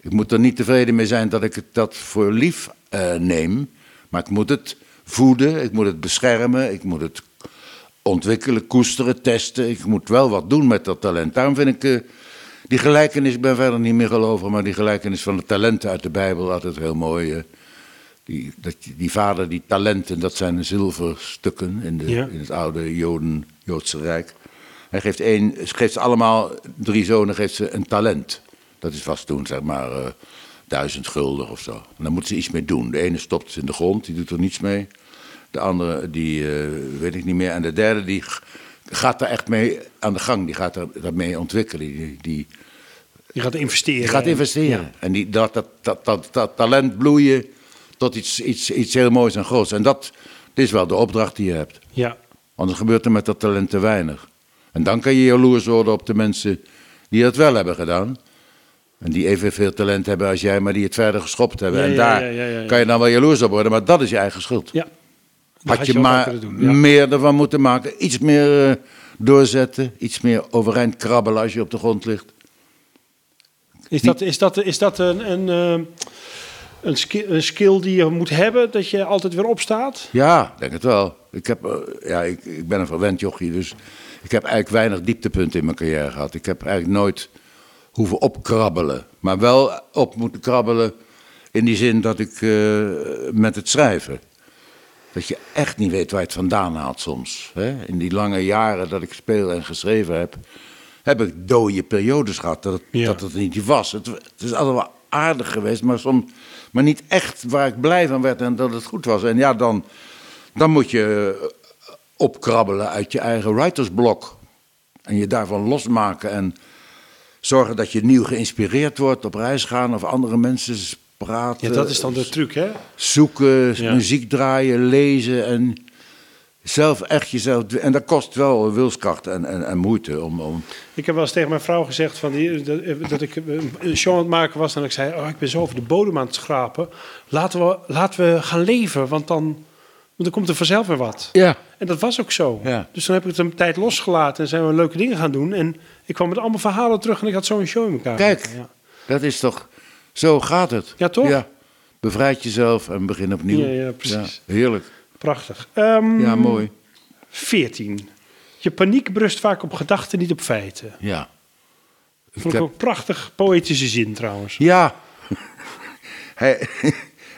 Ik moet er niet tevreden mee zijn dat ik het dat voor lief eh, neem. Maar ik moet het voeden. Ik moet het beschermen. Ik moet het ontwikkelen, koesteren, testen. Ik moet wel wat doen met dat talent. Daarom vind ik eh, die gelijkenis, ik ben verder niet meer geloven, maar die gelijkenis van de talenten uit de Bijbel altijd heel mooi. eh. die, dat, die vader, die talenten, dat zijn zilverstukken in, de, Ja. in het oude Joden, Joodse Rijk. Hij geeft, één, geeft ze allemaal, drie zonen, geeft ze een talent. Dat is vast toen, zeg maar, eh, duizend gulden of zo. En dan moeten ze iets mee doen. De ene stopt ze in de grond, die doet er niets mee. De andere, die eh, weet ik niet meer. En de derde, die gaat daar echt mee aan de gang. Die gaat er, daarmee ontwikkelen. Die, die, gaat investeren. die gaat investeren. Ja. En die, dat, dat, dat, dat, dat talent bloeien tot iets, iets, iets heel moois en groots. En dat, dit is wel de opdracht die je hebt. Ja. Anders gebeurt er met dat talent te weinig. En dan kan je jaloers worden op de mensen die dat wel hebben gedaan. En die evenveel talent hebben als jij, maar die het verder geschopt hebben. Ja, en daar ja, ja. kan je dan wel jaloers op worden, maar dat is je eigen schuld. ja. Had je, maar kunnen doen. Ja. meer ervan moeten maken. Iets meer eh, doorzetten. Iets meer overeind krabbelen als je op de grond ligt. Is dat, is dat, is dat een, een, eh, een, skill, een skill die je moet hebben, dat je altijd weer opstaat? Ja, denk het wel. Ik, heb, eh, ja, ik, ik ben een verwend jochie, dus ik heb eigenlijk weinig dieptepunten in mijn carrière gehad. Ik heb eigenlijk nooit hoeven opkrabbelen. Maar wel op moeten krabbelen in die zin dat ik met het schrijven... dat je echt niet weet waar je het vandaan haalt soms. Hè? In die lange jaren dat ik speel en geschreven heb... heb ik dode periodes gehad dat het, Ja. dat het niet was. Het, het is altijd wel aardig geweest, maar, soms, maar niet echt waar ik blij van werd en dat het goed was. En ja, dan, dan moet je eh, opkrabbelen uit je eigen writersblok. En je daarvan losmaken en zorgen dat je nieuw geïnspireerd wordt, op reis gaan of andere mensen praten. Ja, dat is dan de truc, hè? Zoeken, Ja. muziek draaien, lezen en zelf echt jezelf... En dat kost wel wilskracht en, en, en moeite om... om Ik heb wel eens tegen mijn vrouw gezegd van die, dat, dat ik een show aan het maken was en ik zei, oh, ik ben zo over de bodem aan het schrapen. Laten we, laten we gaan leven, want dan, want dan komt er vanzelf weer wat. ja. En dat was ook zo. Ja. Dus toen heb ik het een tijd losgelaten en zijn we leuke dingen gaan doen. En ik kwam met allemaal verhalen terug en ik had zo een show in elkaar. Kijk, Ja. dat is toch... Zo gaat het. Ja, toch? Ja. Bevrijd jezelf en begin opnieuw. Ja, ja, precies. Ja, heerlijk. Prachtig. Ehm, Ja, mooi. 14. Je paniek brust vaak op gedachten, niet op feiten. Ja. Ik Vond ik heb- ook prachtig poëtische zin trouwens. Ja. hij,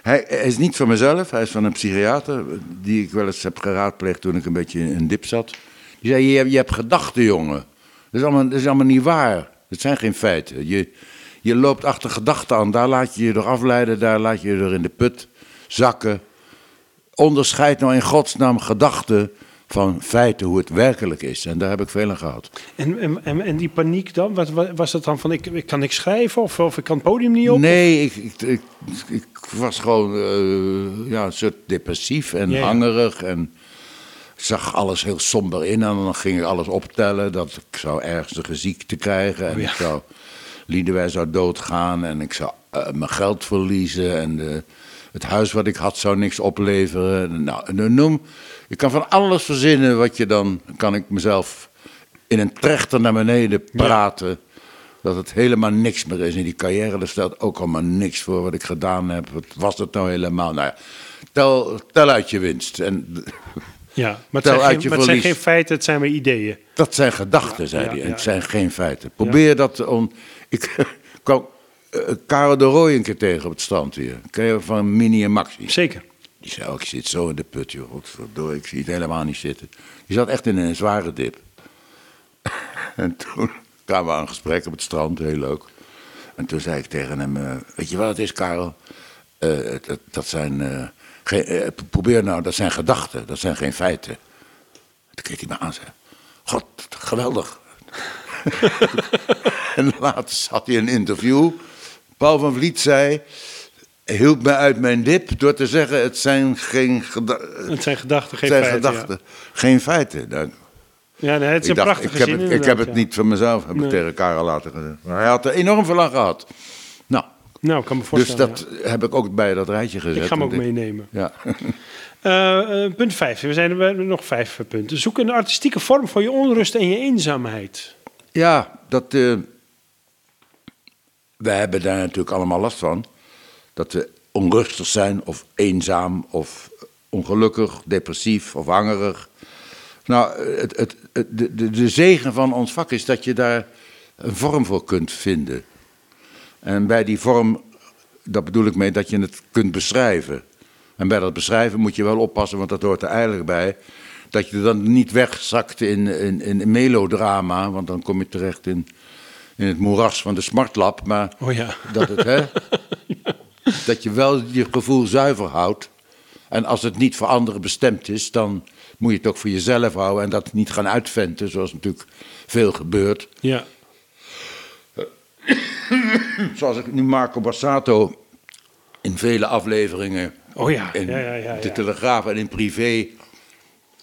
hij, hij is niet van mezelf, hij is van een psychiater die ik wel eens heb geraadpleegd toen ik een beetje in een dip zat. Die zei, je, hebt- je hebt gedachten, jongen. Dat is, allemaal, dat is allemaal niet waar. Dat zijn geen feiten. Je, je loopt achter gedachten aan, daar laat je je door afleiden, daar laat je je door in de put zakken. Onderscheid nou in godsnaam gedachten van feiten, hoe het werkelijk is. En daar heb ik veel aan gehad. En, en, en, die paniek dan? Wat, was dat dan van ik, ik kan niks schrijven of, of ik kan het podium niet op? Nee, ik, ik, ik, ik was gewoon eh, ja, een soort depressief en Ja, ja. hangerig. En ik zag alles heel somber in. En dan ging ik alles optellen. Dat ik zou ernstige ziekte krijgen. En Oh, ja. ik zou, Liedewij zou doodgaan. En ik zou eh, mijn geld verliezen. En de, het huis wat ik had zou niks opleveren. Nou, noem, ik kan van alles verzinnen wat je dan... kan ik mezelf in een trechter naar beneden praten... Dat het helemaal niks meer is in die carrière. Er stelt ook allemaal niks voor wat ik gedaan heb. Wat was het nou helemaal? Nou ja, tel, tel uit je winst. En Ja, maar het, Tel zijn geen, je maar het zijn geen feiten, het zijn maar ideeën. dat zijn gedachten, zei ja, hij. En ja, het zijn geen feiten. Probeer dat te on... Ik kwam uh, Karel de Rooij een keer tegen op het strand hier. Ken van Mini en Maxi? Zeker. Die zei ook, ik zit zo in de put, joh. Godverdorie, ik zie het helemaal niet zitten. Die zat echt in een zware dip. en toen kwamen we aan een gesprek op het strand, heel leuk. En toen zei ik tegen hem, eh, weet je wat het is, Karel? Eh, dat, dat zijn, eh, Geen, eh, probeer nou, dat zijn gedachten, dat zijn geen feiten. Toen keek hij me aan en zei, god, geweldig. en laatst had hij een interview. Paul van Vliet zei, hielp me uit mijn dip door te zeggen, het zijn geen geda- Het zijn gedachten, geen zijn feiten. gedachten, geen feiten. Nou, Ja, ja nee, het is ik, een dacht, prachtige ik, heb zin het, ik heb het ja. niet van mezelf, heb Nee. ik tegen Karel later gezegd. Maar hij had er enorm veel aan gehad. Nou, Nou, ik kan me dus voorstellen. dat heb ik ook bij dat rijtje gezet. ja. Ik ga hem ook meenemen. Ja. Eh, eh, punt 5. We zijn hebben nog vijf punten. Zoek een artistieke vorm voor je onrust en je eenzaamheid. Ja, dat. eh wij hebben daar natuurlijk allemaal last van. Dat we onrustig zijn, of eenzaam, of ongelukkig, depressief of hangerig. Nou, het, het, de, de, zegen van ons vak is dat je daar een vorm voor kunt vinden. En bij die vorm, dat bedoel ik mee dat je het kunt beschrijven. En bij dat beschrijven moet je wel oppassen, want dat hoort er eigenlijk bij. Dat je dan niet wegzakt in, in, in melodrama, want dan kom je terecht in, in het moeras van de smartlap. Maar Oh ja. dat, het, hè, dat je wel je gevoel zuiver houdt. En als het niet voor anderen bestemd is, dan moet je het ook voor jezelf houden en dat niet gaan uitventen, zoals natuurlijk veel gebeurt. Ja. Zoals ik nu Marco Bassato in vele afleveringen Oh ja. in ja, de. Telegraaf en in privé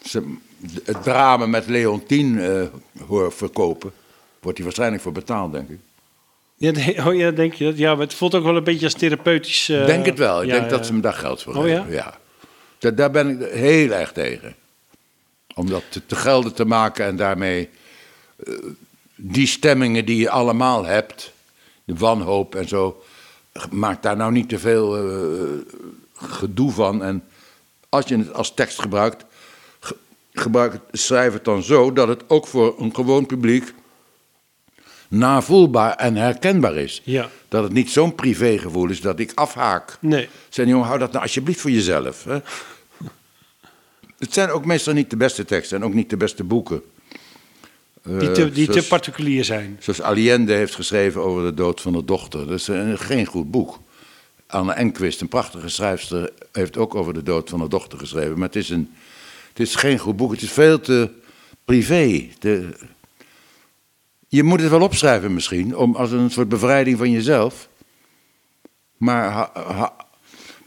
ze- het drama met Leontien eh hoor verkopen, wordt hij waarschijnlijk voor betaald, denk ik. Ja, oh ja, denk je dat? Ja, maar het voelt ook wel een beetje als therapeutisch. eh, denk het wel. Ik ja, denk dat ze hem daar geld voor Oh, geven. ja? Da- daar ben ik heel erg tegen. Om dat te, te gelden te maken en daarmee eh, die stemmingen die je allemaal hebt, de wanhoop en zo, maak daar nou niet te veel eh, gedoe van. En als je het als tekst gebruikt, ge- gebruik het, schrijf het dan zo dat het ook voor een gewoon publiek navoelbaar en herkenbaar is. Ja. Dat het niet zo'n privégevoel is dat ik afhaak. Nee. Zijn jongen, hou dat nou alsjeblieft voor jezelf. Hè? Het zijn ook meestal niet de beste teksten en ook niet de beste boeken. Die, te, Eh, die te particulier zijn. Zoals Allende heeft geschreven over de dood van de dochter. Dat is een, geen goed boek. Anne Enquist, een prachtige schrijfster, heeft ook over de dood van de dochter geschreven. Maar het is, een, het is geen goed boek. Het is veel te privé. Te- je moet het wel opschrijven misschien, om, als een soort bevrijding van jezelf. Maar ha- ha-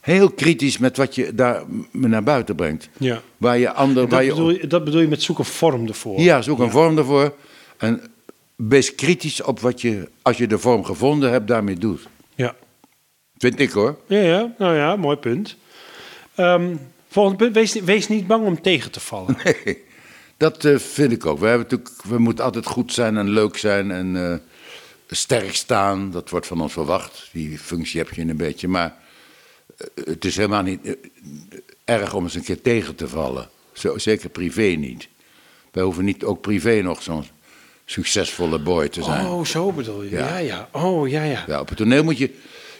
heel kritisch met wat je daar naar buiten brengt. Ja. Waar je ander, Dat waar je bedoel, je, dat bedoel je met zoek een vorm ervoor. ja, zoek een vorm ervoor. En wees kritisch op wat je, als je de vorm gevonden hebt, daarmee doet. Ja. Vind ik hoor. Ja, ja, nou ja, mooi punt. Ehm, volgende punt, wees, wees niet bang om tegen te vallen. Nee, dat eh, vind ik ook. We, hebben natuurlijk, we moeten altijd goed zijn en leuk zijn en eh, sterk staan. Dat wordt van ons verwacht. Die functie heb je een beetje. Maar eh, het is helemaal niet erg om eens een keer tegen te vallen. Zo, zeker privé niet. Wij hoeven niet ook privé nog zo'n succesvolle boy te zijn. Oh, zo bedoel je. Ja, Ja. ja. Oh, ja, ja. Ja, op het toneel moet je.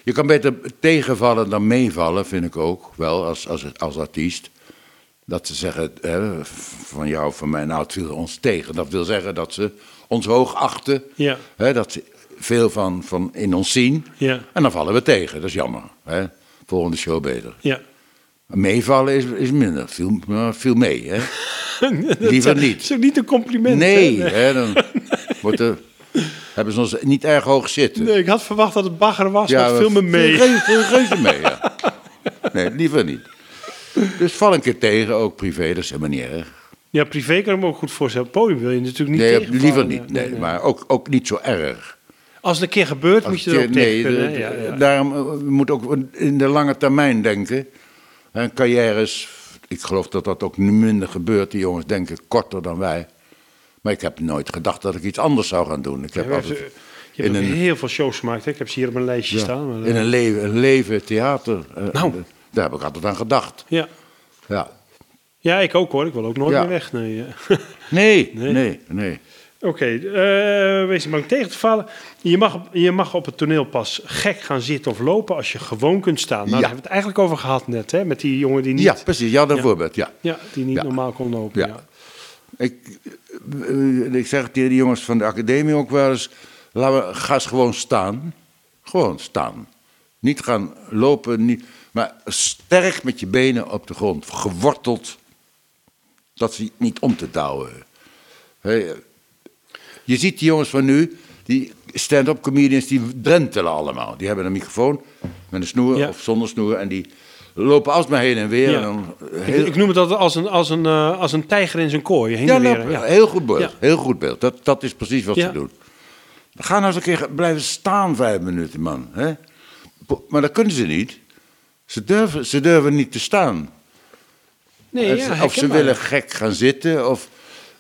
Je kan beter tegenvallen dan meevallen, vind ik ook wel, als, als, als artiest. Dat ze zeggen, hè, van jou van mij, nou het viel ons tegen. Dat wil zeggen dat ze ons hoog achten. Ja. Hè, dat ze veel van, van in ons zien. Ja. En dan vallen we tegen, dat is jammer. Hè. Volgende show beter. Ja. Meevallen is, is minder, viel, viel mee. Hè. Liever Dat niet. is ook niet een compliment. Nee, hè? dan wordt er, hebben ze ons niet erg hoog zitten. Nee, ik had verwacht dat het bagger was, maar het we- viel me mee. Veel, veel reuze mee, ja. Nee, liever niet. Dus val een keer tegen, ook privé, dat is helemaal niet erg. Ja, privé kan ik me ook goed voorstellen. Podium wil je natuurlijk niet Nee, liever niet. Nee, maar ook, ook niet zo erg. Als het een keer gebeurt, moet je er ook tegen nee, kunnen. de-? Ja, ja. Daarom eh, we moeten ook in de lange termijn denken. En carrières, ik geloof dat dat ook minder gebeurt. Die jongens denken korter dan wij. Maar ik heb nooit gedacht dat ik iets anders zou gaan doen. Ik heb Ja, altijd je hebt in een- heel veel shows gemaakt. Hè? Ik heb ze hier op mijn lijstje ja, staan. Maar, in een leven, een leven theater. eh, Nou. Daar heb ik altijd aan gedacht. ja. Ja. ja, ik ook hoor. Ik wil ook nooit Ja. meer weg. Nee. Nee, Nee? nee, nee. Oké, eh, wees niet bang tegen te vallen. Je mag, je mag op het toneel pas gek gaan zitten of lopen als je gewoon kunt staan. Nou, Ja. daar hebben we het eigenlijk over gehad net, hè? Met die jongen die niet, Ja, precies. Ja, dat Ja. voorbeeld. Ja. ja, die niet normaal kon lopen. Ja. Ja. Ik, eh, ik zeg tegen de jongens van de academie ook wel eens: laten we, ga eens gewoon staan. Gewoon staan. Niet gaan lopen. Niet, Maar sterk met je benen op de grond, geworteld, dat ze niet om te douwen. Je ziet die jongens van nu, die stand-up comedians, die drentelen allemaal. Die hebben een microfoon met een snoer Ja. of zonder snoer en die lopen alsmaar heen en weer. Ja. En dan Ik, heel, ik noem het altijd als een, als een, eh, als een tijger in zijn kooi. Heen ja, en weer. nou, ja. heel goed beeld. Ja. Heel goed beeld. Dat, dat is precies wat ze doen. Ga nou eens een keer blijven staan vijf minuten, man. Hè? Maar dat kunnen ze niet. Ze durven, ze durven niet te staan. Nee, ja, of ze willen gek gaan zitten. Of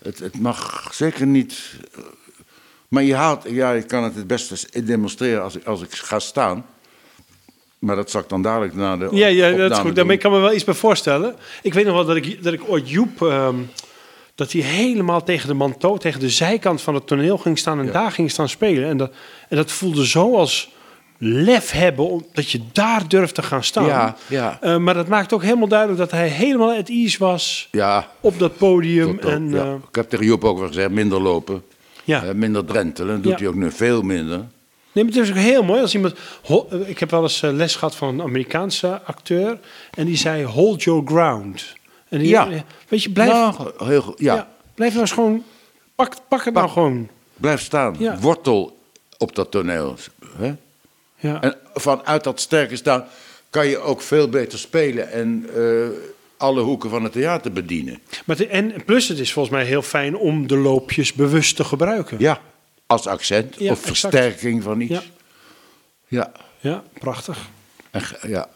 het, het mag zeker niet. eh, Maar je haalt, ja, je kan het het beste demonstreren als ik, als ik ga staan. Maar dat zal ik dan dadelijk na de Ja, ja dat is goed. Daarmee kan me wel iets bij voorstellen. Ik weet nog wel dat ik, dat ik ooit Joep... ehm, dat hij helemaal tegen de manteau, tegen de zijkant van het toneel ging staan... en Ja. daar ging staan spelen. En dat, en dat voelde zo als lef hebben... om- dat je daar durft te gaan staan. Ja, ja. Eh, maar dat maakt ook helemaal duidelijk dat hij helemaal at ease was... Ja, op dat podium. tot en, ja. eh, ik heb tegen Joep ook wel gezegd, minder lopen. ja. eh, minder drentelen. Dat doet hij ook nu veel minder. Nee, maar het is ook heel mooi als iemand. Ik heb wel eens les gehad van een Amerikaanse acteur. En die zei: Hold your ground. En die, Ja. Weet je, blijf, Nou, heel. Ja, blijf nou eens gewoon. Pak, pak het nou gewoon. blijf staan. Wortel op dat toneel. Hè? Ja. En vanuit dat sterke staan kan je ook veel beter spelen en eh, alle hoeken van het theater bedienen. Maar en plus, het is volgens mij heel fijn om de loopjes bewust te gebruiken. Ja, als accent Ja, of exact. versterking van iets. Ja. Ja. Ja, prachtig. En ja.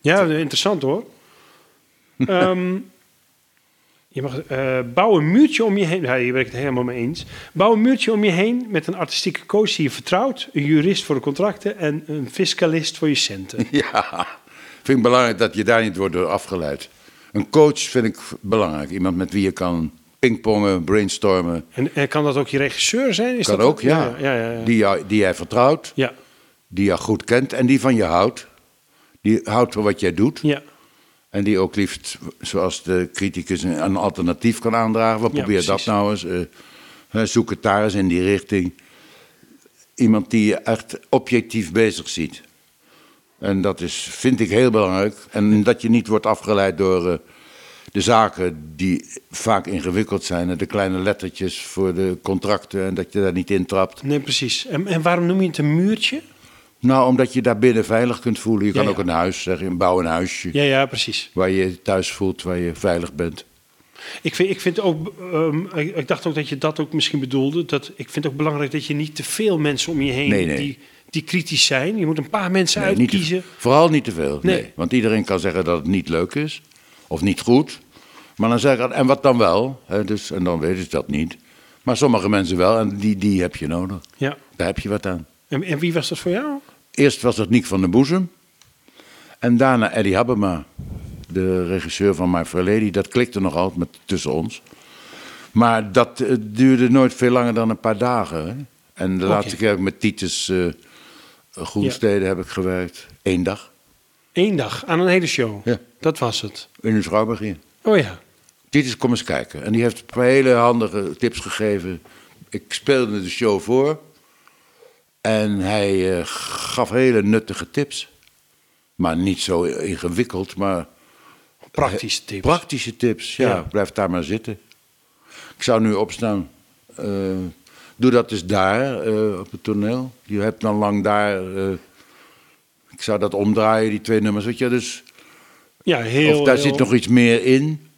Ja, interessant hoor. Ehm, je mag eh, bouw een muurtje om je heen. Ja, hier ben ik het helemaal mee eens. Bouw een muurtje om je heen met een artistieke coach die je vertrouwt, een jurist voor de contracten en een fiscalist voor je centen. ja, vind ik belangrijk dat je daar niet wordt door afgeleid. Een coach vind ik belangrijk. Iemand met wie je kan pingpongen, brainstormen. En, en kan dat ook je regisseur zijn? Is Kan dat ook, ja. Ja, ja. Die, jou, die jij vertrouwt, ja, die jou goed kent en die van je houdt. Die houdt van wat jij doet. ja. En die ook liefst, zoals de criticus, een alternatief kan aandragen. Wat Ja, probeer dat nou eens? hè, zoek het daar eens in die richting. Iemand die je echt objectief bezig ziet. En dat is, vind ik heel belangrijk. En dat je niet wordt afgeleid door eh, de zaken die vaak ingewikkeld zijn. en De kleine lettertjes voor de contracten en dat je daar niet intrapt. Nee, precies. En, en waarom noem je het een muurtje? Nou, omdat je daar binnen veilig kunt voelen. Je Ja, kan ja. ook een huis zeggen, bouw een huisje. Ja, ja, precies. Waar je thuis voelt, waar je veilig bent. Ik vind, ik vind ook, ehm, ik, ik dacht ook dat je dat ook misschien bedoelde. Dat, ik vind ook belangrijk dat je niet te veel mensen om je heen Nee, nee. Die, die kritisch zijn. Je moet een paar mensen Nee, niet te- uitkiezen. vooral niet te veel. Nee. Nee. Want iedereen kan zeggen dat het niet leuk is. Of niet goed. Maar dan zeg ik, en wat dan wel? Hè, dus, en dan weten ze dat niet. Maar sommige mensen wel. En die, die heb je nodig. Ja. Daar heb je wat aan. En, en wie was dat voor jou? Eerst was het Niek van den Boezem. En daarna Eddie Habbema. De regisseur van My Fair Lady. Dat klikte nog altijd met, tussen ons. Maar dat eh, duurde nooit veel langer dan een paar dagen. Hè? En de laatste keer heb ik met Titus eh Groenstede heb ik gewerkt. Eén dag. Eén dag aan een hele show. Ja. Dat was het. In een Schouwburg hier. Oh ja. Titus, kom eens kijken. En die heeft een paar hele handige tips gegeven. Ik speelde de show voor. En hij eh, gaf hele nuttige tips. Maar niet zo ingewikkeld, maar Praktische tips. praktische tips. Ja, Ja. blijf daar maar zitten. Ik zou nu opstaan. Eh, doe dat dus daar, eh, op het toneel. Je hebt dan lang daar... ik zou dat omdraaien, die twee nummers. Weet je, dus ja, heel. of daar heel- zit nog iets meer in.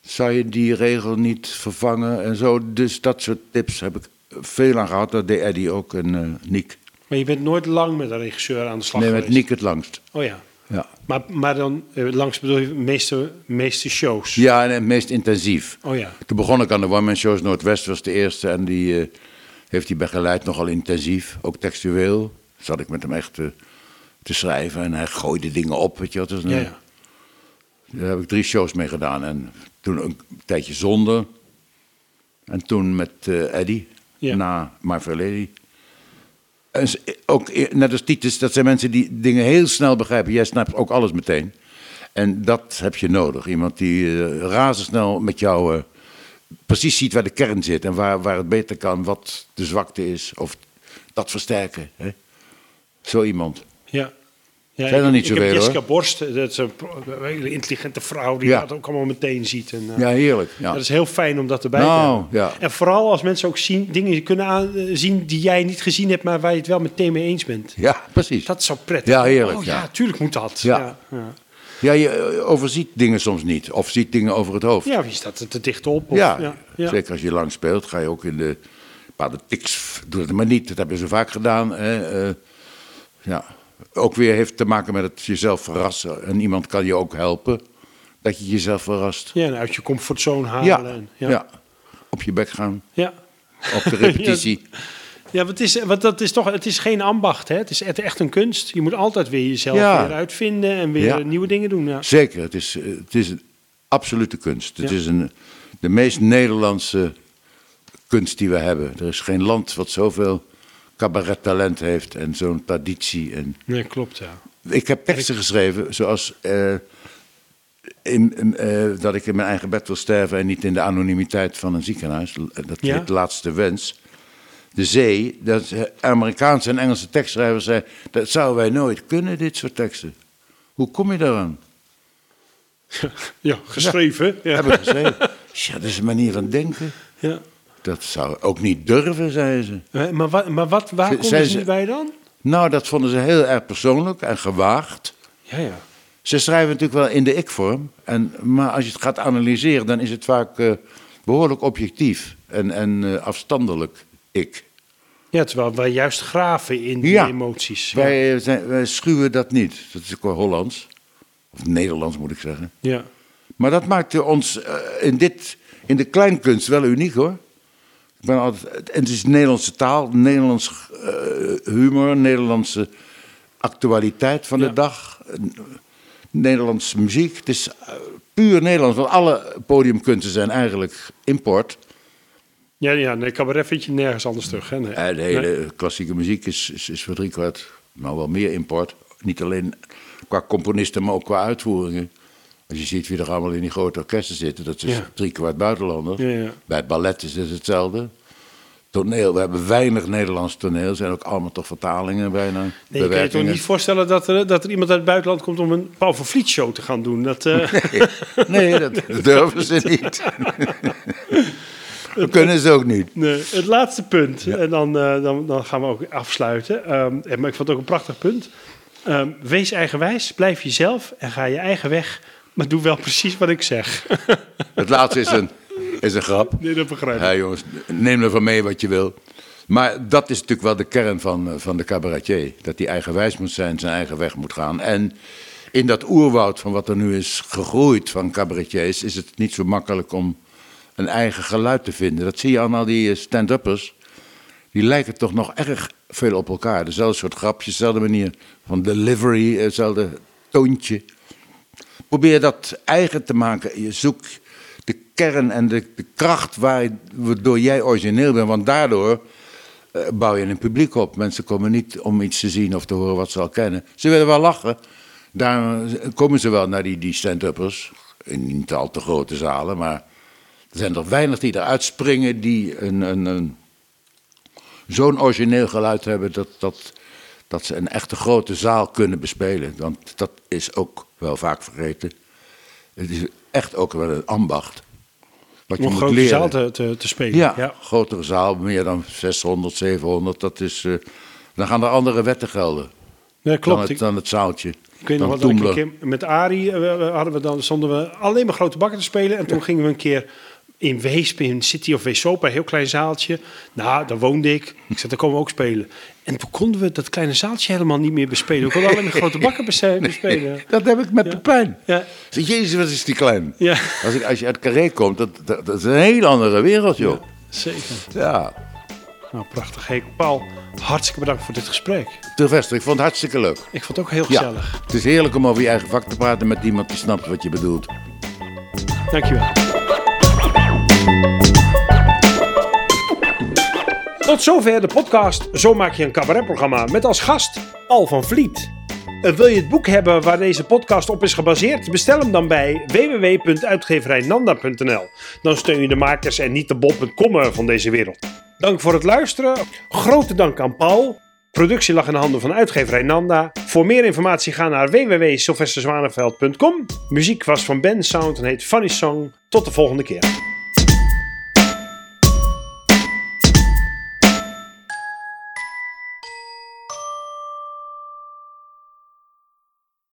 Zou je die regel niet vervangen en zo? Dus dat soort tips heb ik veel aan gehad. Dat deed Eddie ook en eh Niek. Maar je bent nooit lang met een regisseur aan de slag Nee, met geweest. Niek het langst. Oh ja. Ja, Maar, maar dan eh, langs bedoel je meeste, meeste shows. ja en het meest intensief. Oh ja. Toen begon ik aan de One Man Shows. Noordwest was de eerste en die eh, heeft hij begeleid nogal intensief. Ook textueel. Zat ik met hem echt eh, te schrijven en hij gooide dingen op. Weet je wat? Dus, Ja, ja. Daar heb ik drie shows mee gedaan. En toen een tijdje zonder. En toen met eh Eddie. Ja. Na Lady. En ook e- net als Titus, dat zijn mensen die dingen heel snel begrijpen. Jij snapt ook alles meteen. En dat heb je nodig. Iemand die eh, razendsnel met jou eh, precies ziet waar de kern zit. En waar, waar het beter kan, wat de zwakte is. Of dat versterken. Hè? Zo iemand. Ja. Ja, Zijn er ik- niet zoveel, heb Jessica hoor. Borst, dat is een, hele intelligente vrouw die Ja. dat ook allemaal meteen ziet. En, eh, Ja, heerlijk. Ja. Dat is heel fijn om dat erbij te Nou, hebben. ja. En vooral als mensen ook zien, dingen kunnen eh, zien die jij niet gezien hebt, maar waar je het wel meteen mee eens bent. ja, precies. Dat is zo prettig. Ja, heerlijk, Oh ja, tuurlijk moet dat. Ja. Ja, je eh, overziet dingen soms niet. Of ziet dingen over het hoofd. Ja, wie staat er te dicht op? Of, Ja, zeker als je lang speelt, ga je ook in de bepaalde tics. Doe het maar niet, dat hebben ze vaak gedaan. Hè. eh, ja. Ook weer heeft te maken met het jezelf verrassen. En iemand kan je ook helpen dat je jezelf verrast. Ja, en uit je comfortzone halen. Ja, en- ja. ja. op je bek gaan, ja. op de repetitie. Ja, want, het is, want dat is toch, het is geen ambacht, hè? Het is echt een kunst. Je moet altijd weer jezelf Ja. weer uitvinden en weer Ja. nieuwe dingen doen. Ja. Zeker, het is, eh, het is een absolute kunst. Het is een, de meest Nederlandse kunst die we hebben. Er is geen land wat zoveel cabarettalent heeft en zo'n traditie. En Nee, klopt, ja. ik heb teksten geschreven zoals eh, in, in, eh, dat ik in mijn eigen bed wil sterven en niet in de anonimiteit van een ziekenhuis. Dat Ja. heet Laatste Wens. De zee, dat eh, Amerikaanse en Engelse tekstschrijvers zeiden, dat zouden wij nooit kunnen, dit soort teksten. Hoe kom je daaraan? Ja, geschreven. Ja. Hebben geschreven. Ja, dat is een manier van denken. Ja. Dat zou ook niet durven, zeiden ze. Maar, wat, maar wat, waar Ze- komen zijn ze ze- niet bij dan? Nou, dat vonden ze heel erg persoonlijk en gewaagd. Ja, ja. Ze schrijven natuurlijk wel in de ik-vorm. En, maar als je het gaat analyseren, dan is het vaak eh, behoorlijk objectief en, en eh, afstandelijk ik. Ja, terwijl wij juist graven in die Ja. emoties. Ja. Wij, eh, zijn, wij schuwen dat niet. Dat is ook wel Hollands. Of Nederlands moet ik zeggen. ja. Maar dat maakte ons in, dit, in de kleinkunst wel uniek hoor. Ik ben altijd, en het is Nederlandse taal, Nederlands eh, humor, Nederlandse actualiteit van de Ja. dag, eh, Nederlandse muziek. Het is eh, puur Nederlands, want alle podiumkunsten zijn eigenlijk import. Ja, ja, nee, cabaret vind je nergens anders terug. Hè? Nee. En de hele klassieke muziek is, is, is voor driekwart, nou wel meer import. Niet alleen qua componisten, maar ook qua uitvoeringen. Als je ziet wie er allemaal in die grote orkesten zitten, dat is Ja. driekwart buitenlander. Ja, ja. Bij het ballet is het hetzelfde. Toneel, we hebben weinig Nederlands toneel, zijn ook allemaal toch vertalingen bijna. Nee, je kan je toch niet voorstellen dat er, dat er iemand uit het buitenland komt om een Paul van Vliet show te gaan doen. Dat, eh, Nee, dat durven ze niet. dat kunnen ze ook niet. nee, het laatste punt, en dan, eh, dan, dan gaan we ook afsluiten. En- maar ik vond het ook een prachtig punt. Ehm, wees eigenwijs, blijf jezelf en ga je eigen weg. Maar doe wel precies wat ik zeg. Het laatste is een, is een grap. nee, dat begrijp ik. Ja, jongens, neem er van mee wat je wil. Maar dat is natuurlijk wel de kern van, eh, van de cabaretier. Dat hij eigenwijs moet zijn, zijn eigen weg moet gaan. En in dat oerwoud van wat er nu is gegroeid van cabaretiers... is het niet zo makkelijk om een eigen geluid te vinden. Dat zie je aan al die eh, stand-uppers. Die lijken toch nog erg veel op elkaar. Dezelfde soort grapjes, dezelfde manier van delivery, eh, hetzelfde toontje. Probeer dat eigen te maken. Je zoekt de kern en de, de kracht waar, waardoor jij origineel bent. Want daardoor eh, bouw je een publiek op. Mensen komen niet om iets te zien of te horen wat ze al kennen. Ze willen wel lachen. Daar komen ze wel naar die, die stand-uppers. In niet al te grote zalen, maar er zijn er weinig die eruit springen die een, een, een, zo'n origineel geluid hebben dat, dat, dat ze een echte grote zaal kunnen bespelen. Want dat is ook wel vaak vergeten. Het is echt ook wel een ambacht. Wat Om een moet grote leren. zaal te, te, te spelen. Ja, ja. grotere zaal, meer dan 600, 700. Dat is, eh, dan gaan er andere wetten gelden dan klopt. het, Ik, dan het zaaltje. ik weet nog dan wat een keer met Arie eh, hadden we dan stonden we alleen maar grote bakken te spelen en toen gingen we een keer in Weesp in City of Weesop, een heel klein zaaltje. Nou, daar woonde ik. Ik zei, daar komen we ook spelen. En toen konden we dat kleine zaaltje helemaal niet meer bespelen. We konden alleen maar grote bakken bes- bespelen. Dat heb ik met Pepijn. Ja, Zeg, Jezus, wat is die klein. ja, Als, ik, als je uit Carré komt, dat, dat, dat is een hele andere wereld, joh. zeker. Ja. Nou, prachtig. Hey, Paul, hartstikke bedankt voor dit gesprek. Sylvester, ik vond het hartstikke leuk. Ik vond het ook heel Ja, gezellig. het is heerlijk om over je eigen vak te praten met iemand die snapt wat je bedoelt. Dankjewel. Tot zover de podcast Zo maak je een cabaretprogramma met als gast Al van Vliet. Eh, Wil je het boek hebben waar deze podcast op is gebaseerd? Bestel hem dan bij www.uitgeverijnanda.nl. Dan steun je de makers en niet de bob.com van deze wereld. Dank voor het luisteren. Grote dank aan Paul. Productie lag in de handen van uitgeverij Nanda. Voor meer informatie ga naar www.sylvesterzwaneveld.com. Muziek was van Ben Sound en heet Funny Song. Tot de volgende keer.